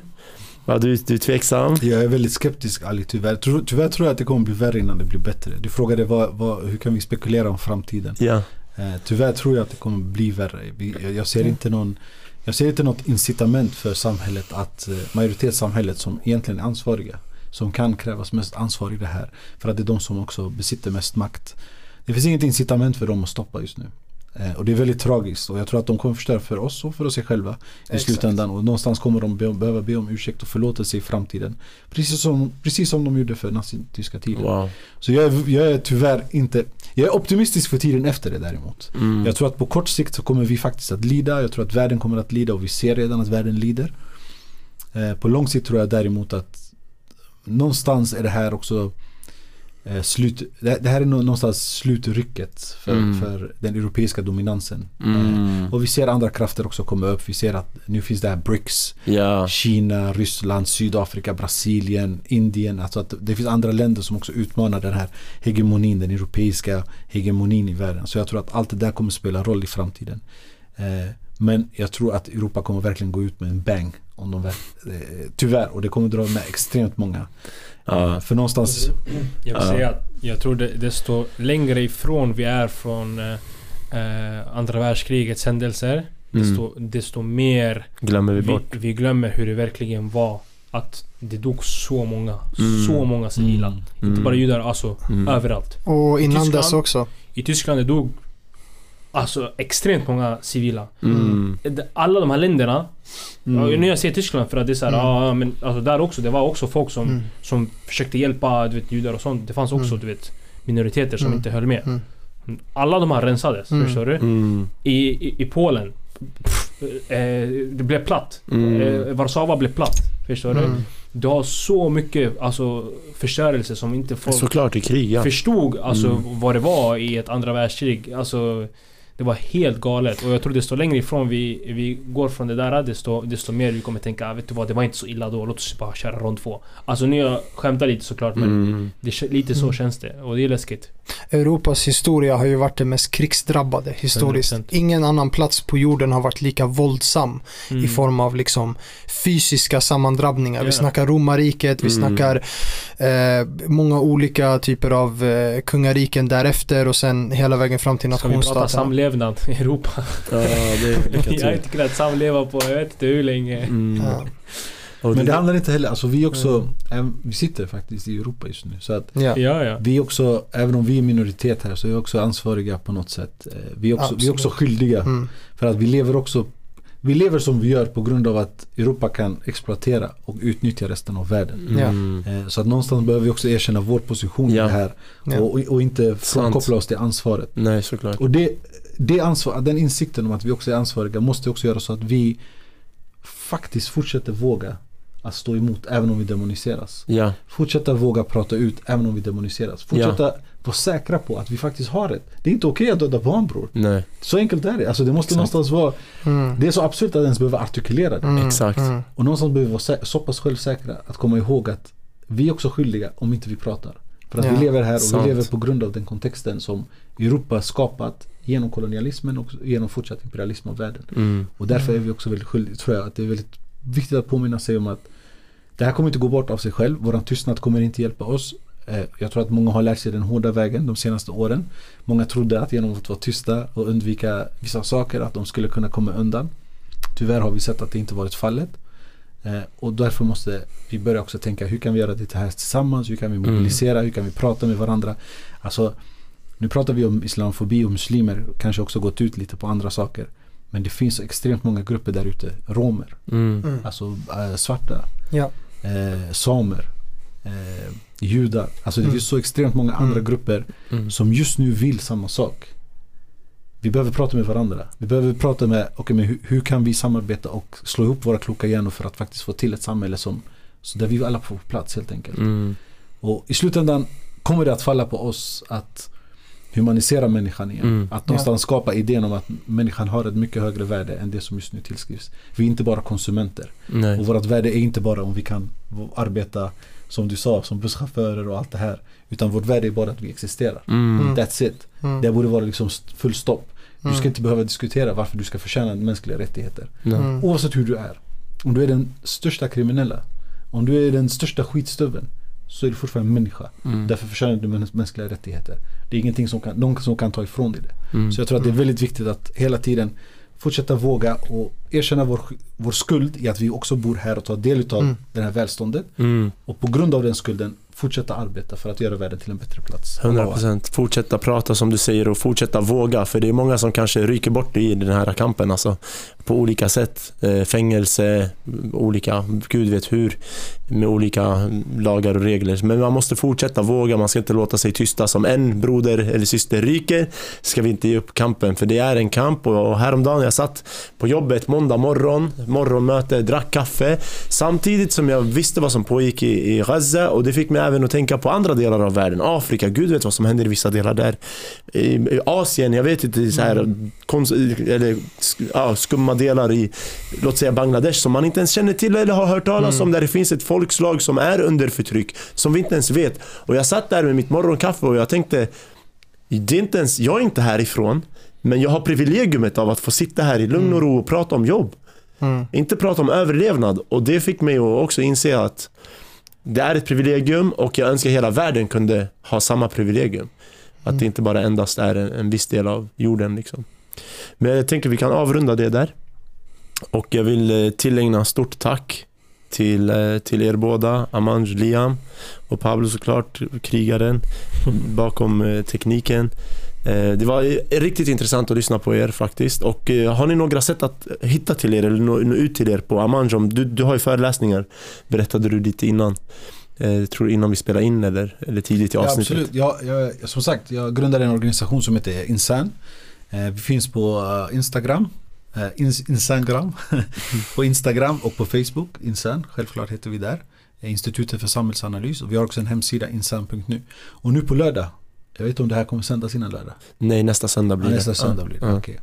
Ja, du, du är tveksam? Jag är väldigt skeptisk Ali, tyvärr. Tror- Tyvärr tror jag att det kommer bli värre innan det blir bättre. Du frågade vad, vad, hur kan vi spekulera om framtiden? Ja. Eh, tyvärr tror jag att det kommer bli värre. Jag ser inte någon jag ser inte något incitament för samhället att eh, majoritetssamhället som egentligen är ansvariga som kan krävas mest ansvar i det här för att det är de som också besitter mest makt. Det finns inget incitament för dem att stoppa just nu. Eh, och det är väldigt tragiskt och jag tror att de kommer förstöra för oss och för sig själva i Exakt. slutändan och någonstans kommer de be, behöva be om ursäkt och förlåtelse i framtiden. Precis som, precis som de gjorde för nazityska tiden. Wow. Så jag är, jag är tyvärr inte, jag är optimistisk för tiden efter det däremot. Mm. Jag tror att på kort sikt så kommer vi faktiskt att lida. Jag tror att världen kommer att lida och vi ser redan att världen lider. Eh, på lång sikt tror jag däremot att någonstans är det här också slut, det, här är nå- någonstans slutrycket för, Mm. för den europeiska dominansen. Mm. Eh, och vi ser andra krafter också komma upp. Vi ser att nu finns det här BRICS. Ja. Kina, Ryssland, Sydafrika, Brasilien, Indien. Alltså att det finns andra länder som också utmanar den här hegemonin, den europeiska hegemonin i världen. Så jag tror att allt det där kommer spela roll i framtiden. Eh, men jag tror att Europa kommer verkligen gå ut med en bang. Om de väl, eh, tyvärr, och det kommer dra med extremt många. Ja. Eh, för någonstans, Jag vill säga att jag tror det, desto längre ifrån vi är från eh, eh, andra världskrigets händelser desto, desto mer Glömmer vi vi, bort. vi glömmer hur det verkligen var. Att det dog så många, Mm. så många civila. Mm. Inte Mm. bara judar, alltså Mm. överallt. och innan Tyskland. dess också. I Tyskland det dog Alltså extremt många civila. Mm. Alla de här länderna, Mm. nu jag säger Tyskland för att det är såhär, Mm. ja men alltså där också, det var också folk som, Mm. som försökte hjälpa du vet, judar och sånt. Det fanns också Mm. du vet minoriteter som Mm. inte höll med. Mm. Alla de här rensades, Mm. förstår du? Mm. I, i, i Polen, pff, eh, det blev platt. Mm. Eh, Warszawa blev platt. Förstår du? Du har så mycket alltså, förstörelse som inte folk Såklart i krig, ja. förstod alltså, Mm. vad det var i ett andra världskrig. Alltså, det var helt galet. Och jag tror desto längre ifrån vi, vi går från det där, desto, desto mer vi kommer tänka "Ah, vet du vad, det var inte så illa då. Låt oss bara köra rond två. Alltså nu jag skämtar lite såklart men Mm. det, lite så Mm. känns det. Och det är läskigt. Europas historia har ju varit den mest krigsdrabbade historiskt. 100%. Ingen annan plats på jorden har varit lika våldsam Mm. i form av liksom fysiska sammandrabbningar. Vi Ja. snackar romarriket, vi Mm. snackar eh, många olika typer av eh, kungariken därefter och sen hela vägen fram till Ska vi prata nationsstaterna. samlevnad i Europa? Ja, det är lycka jag har inte kunnat samleva på jag vet inte hur länge. Mm. Ja. Men det handlar inte heller, alltså vi också, Mm. vi sitter faktiskt i Europa just nu. Så att Ja. Ja, ja. vi också, även om vi är minoritet här så är vi också ansvariga på något sätt. Eh, Vi är också, vi är också skyldiga. Mm. För att vi lever också vi lever som vi gör på grund av att Europa kan exploatera och utnyttja resten av världen. Mm. Eh, Så att någonstans behöver vi också erkänna vår position Ja. i det här. Ja. Och, och inte frånkoppla oss till ansvaret. Nej, såklart. Och det, det ansvar, den insikten om att vi också är ansvariga måste också göra så att vi faktiskt fortsätter våga att stå emot även om vi demoniseras. Ja. Fortsätta våga prata ut även om vi demoniseras. Fortsätta vara säkra på att vi faktiskt har rätt. Det är inte okej att döda barn bror. Nej, Så enkelt är det. Alltså det måste Exakt. någonstans vara, Mm. det är så absurt att ens behöva artikulera det. Mm. Exakt. Mm. Och någonstans behöver vi vara så pass självsäkra att komma ihåg att vi är också skyldiga om inte vi pratar. För att Ja, vi lever här och sant. vi lever på grund av den kontexten som Europa skapat genom kolonialismen och genom fortsatt imperialism av världen. Mm. Och därför är vi också väldigt skyldiga, tror jag, att det är väldigt viktigt att påminna sig om att det här kommer inte gå bort av sig själv. Våran tystnad kommer inte hjälpa oss. Eh, Jag tror att många har lärt sig den hårda vägen de senaste åren. Många trodde att genom att vara tysta och undvika vissa saker att de skulle kunna komma undan. Tyvärr har vi sett att det inte varit fallet. Eh, Och därför måste vi börja också tänka hur kan vi göra det här tillsammans? Hur kan vi mobilisera? Hur kan vi prata med varandra? Alltså, nu pratar vi om islamofobi och muslimer. Kanske också gått ut lite på andra saker. Men det finns extremt många grupper där ute. Romer, Mm. Mm. alltså äh, svarta, Ja. eh, samer, eh, judar. Alltså det Mm. finns så extremt många andra Mm. grupper Mm. som just nu vill samma sak. Vi behöver prata med varandra. Vi behöver prata med, okay, men hur, hur kan vi samarbeta och slå ihop våra kloka hjärnor för att faktiskt få till ett samhälle som, så där vi alla får plats helt enkelt. Mm. Och i slutändan kommer det att falla på oss att humanisera människan igen. Mm. Att någonstans skapa idén om att människan har ett mycket högre värde än det som just nu tillskrivs. Vi är inte bara konsumenter. Och Nej. vårt värde är inte bara om vi kan arbeta som du sa, som busschaufförer och allt det här. Utan vårt värde är bara att vi existerar. Mm. That's it. Mm. Det borde vara liksom full stopp. Du ska Mm. inte behöva diskutera varför du ska förtjäna mänskliga rättigheter. Mm. Oavsett hur du är. Om du är den största kriminella. Om du är den största skitstöveln. Så är du fortfarande människa. Mm. Därför förtjänar du mäns- mänskliga rättigheter. Det är ingenting som kan, någon som kan ta ifrån dig det. Mm. Så jag tror att det är väldigt viktigt att hela tiden fortsätta våga och erkänna vår, vår skuld i att vi också bor här och tar del av Mm. det här välståndet. Mm. Och på grund av den skulden fortsätta arbeta för att göra världen till en bättre plats. 100% Fortsätta prata som du säger och fortsätta våga. För det är många som kanske ryker bort i den här kampen. Alltså, på olika sätt. Eh, fängelse, olika, gud vet hur. Med olika lagar och regler. Men man måste fortsätta våga. Man ska inte låta sig tysta. Som en broder eller syster ryker ska vi inte ge upp kampen. För det är en kamp. Och häromdagen jag satt på jobbet måndag morgon. Morgonmöte, drack kaffe. Samtidigt som jag visste vad som pågick i, i Gaza. Och det fick mig även att tänka på andra delar av världen. Afrika, gud vet vad som händer i vissa delar där. I, Asien, jag vet inte, så här, kons, eller, sk- ja, skumma delar i, låt säga Bangladesh som man inte ens känner till eller har hört talas Mm. om. Där det finns ett folkslag som är under förtryck, som vi inte ens vet. Och jag satt där med mitt morgonkaffe och jag tänkte, det är inte ens, jag är inte härifrån, men jag har privilegiumet av att få sitta här i lugn och ro och prata om jobb. Mm. Inte prata om överlevnad. Och det fick mig att också inse att det är ett privilegium och jag önskar hela världen kunde ha samma privilegium. Att det inte bara endast är en, en viss del av jorden. Liksom. Men jag tänker vi kan avrunda det där. Och jag vill eh, tillägna stort tack till, eh, till er båda, Amanj, Liam och Pablo såklart, krigaren bakom eh, tekniken. Eh, Det var riktigt intressant att lyssna på er faktiskt. Och eh, har ni några sätt att hitta till er eller nå, ut till er på Amanjom? Du, du har ju föreläsningar, berättade du lite innan. Eh, tror innan vi spelade in eller, eller tidigt i Ja, avsnittet? absolut. Jag, jag, som sagt, jag grundade en organisation som heter Insan. Vi finns på Instagram. Ins, Insangram. på Instagram och på Facebook. Insan, självklart heter vi där. Institutet för samhällsanalys. Och vi har också en hemsida, insan.nu. Och nu på lördag. Jag vet inte om det här kommer sändas innan lördag. Nej, nästa söndag blir Ja, det. nästa söndag blir det. ja. okej.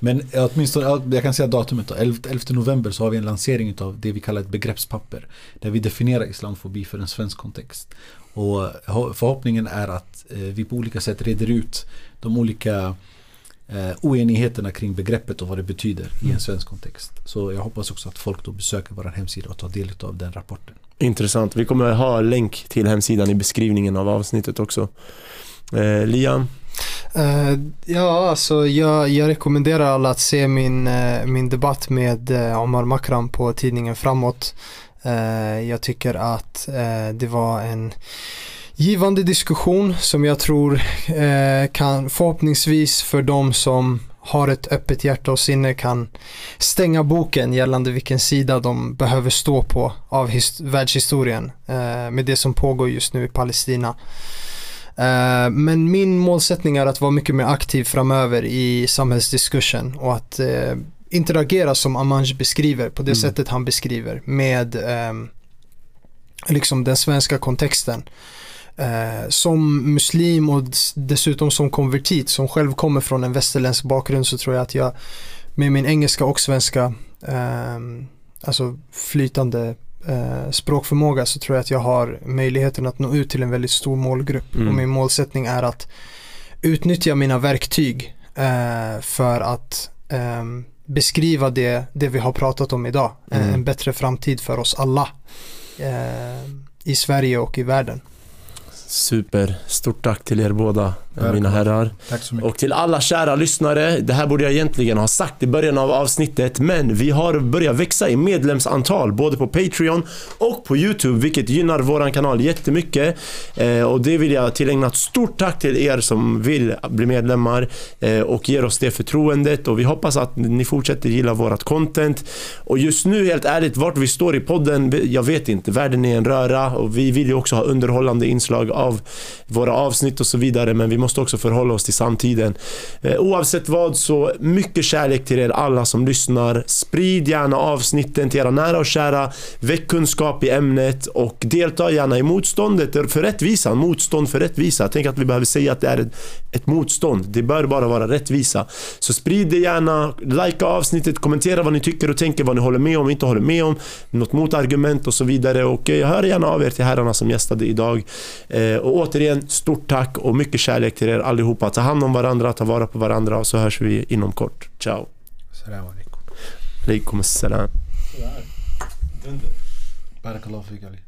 Men åtminstone, ja, jag kan säga datumet då. 11, 11 november så har vi en lansering av det vi kallar ett begreppspapper. Där vi definierar islamofobi för en svensk kontext. Och förhoppningen är att eh, vi på olika sätt reder ut de olika eh, oenigheterna kring begreppet och vad det betyder i en svensk kontext. Så jag hoppas också att folk då besöker vår hemsida och tar del av den rapporten. Intressant. Vi kommer ha länk till hemsidan i beskrivningen av avsnittet också. Eh, Liam? Uh, ja, alltså jag, jag rekommenderar alla att se min, uh, min debatt med uh, Omar Makram på tidningen Framåt. Jag tycker att det var en givande diskussion som jag tror kan förhoppningsvis för de som har ett öppet hjärta och sinne kan stänga boken gällande vilken sida de behöver stå på av his- världshistorien med det som pågår just nu i Palestina. Eh, Men min målsättning är att vara mycket mer aktiv framöver i samhällsdiskursen och att eh, interagera som Amanj beskriver på det Mm. sättet han beskriver med ehm, liksom den svenska kontexten. Eh, som muslim och des- dessutom som konvertit som själv kommer från en västerländsk bakgrund så tror jag att jag med min engelska och svenska ehm, alltså flytande eh, språkförmåga så tror jag att jag har möjligheten att nå ut till en väldigt stor målgrupp Mm. och min målsättning är att utnyttja mina verktyg eh, för att ehm, beskriva det, det vi har pratat om idag. Eh, Mm. En bättre framtid för oss alla eh, i Sverige och i världen. Super. Stort tack till er båda, eh, Välkommen. mina herrar. Tack så mycket. Och till alla kära lyssnare, det här borde jag egentligen ha sagt i början av avsnittet, men vi har börjat växa i medlemsantal både på Patreon och på YouTube, vilket gynnar våran kanal jättemycket. Eh, och det vill jag tillägna ett stort tack till er som vill bli medlemmar eh, och ger oss det förtroendet och vi hoppas att ni fortsätter gilla vårat content. Och just nu, helt ärligt, vart vi står i podden, jag vet inte. Världen är en röra och vi vill ju också ha underhållande inslag av våra avsnitt och så vidare, men vi måste också förhålla oss till samtiden. Eh, oavsett vad så, mycket kärlek till er alla som lyssnar. Sprid gärna avsnitten till era nära och kära. Väck kunskap i ämnet och delta gärna i motståndet för rättvisa. Motstånd för rättvisa. Tänk att vi behöver säga att det är ett, motstånd. Det bör bara vara rättvisa. Så sprid det gärna, likea avsnittet, kommentera vad ni tycker och tänker, vad ni håller med om inte håller med om. Något motargument och så vidare. Och eh, hör gärna av er till herrarna som gästade idag. Eh, Och återigen, stort tack och mycket kärlek till er allihopa. Ta hand om varandra, ta vara på varandra och så hörs vi inom kort. Ciao. Salam alaikum. Alaikum assalam. Barakallahu fik Ali.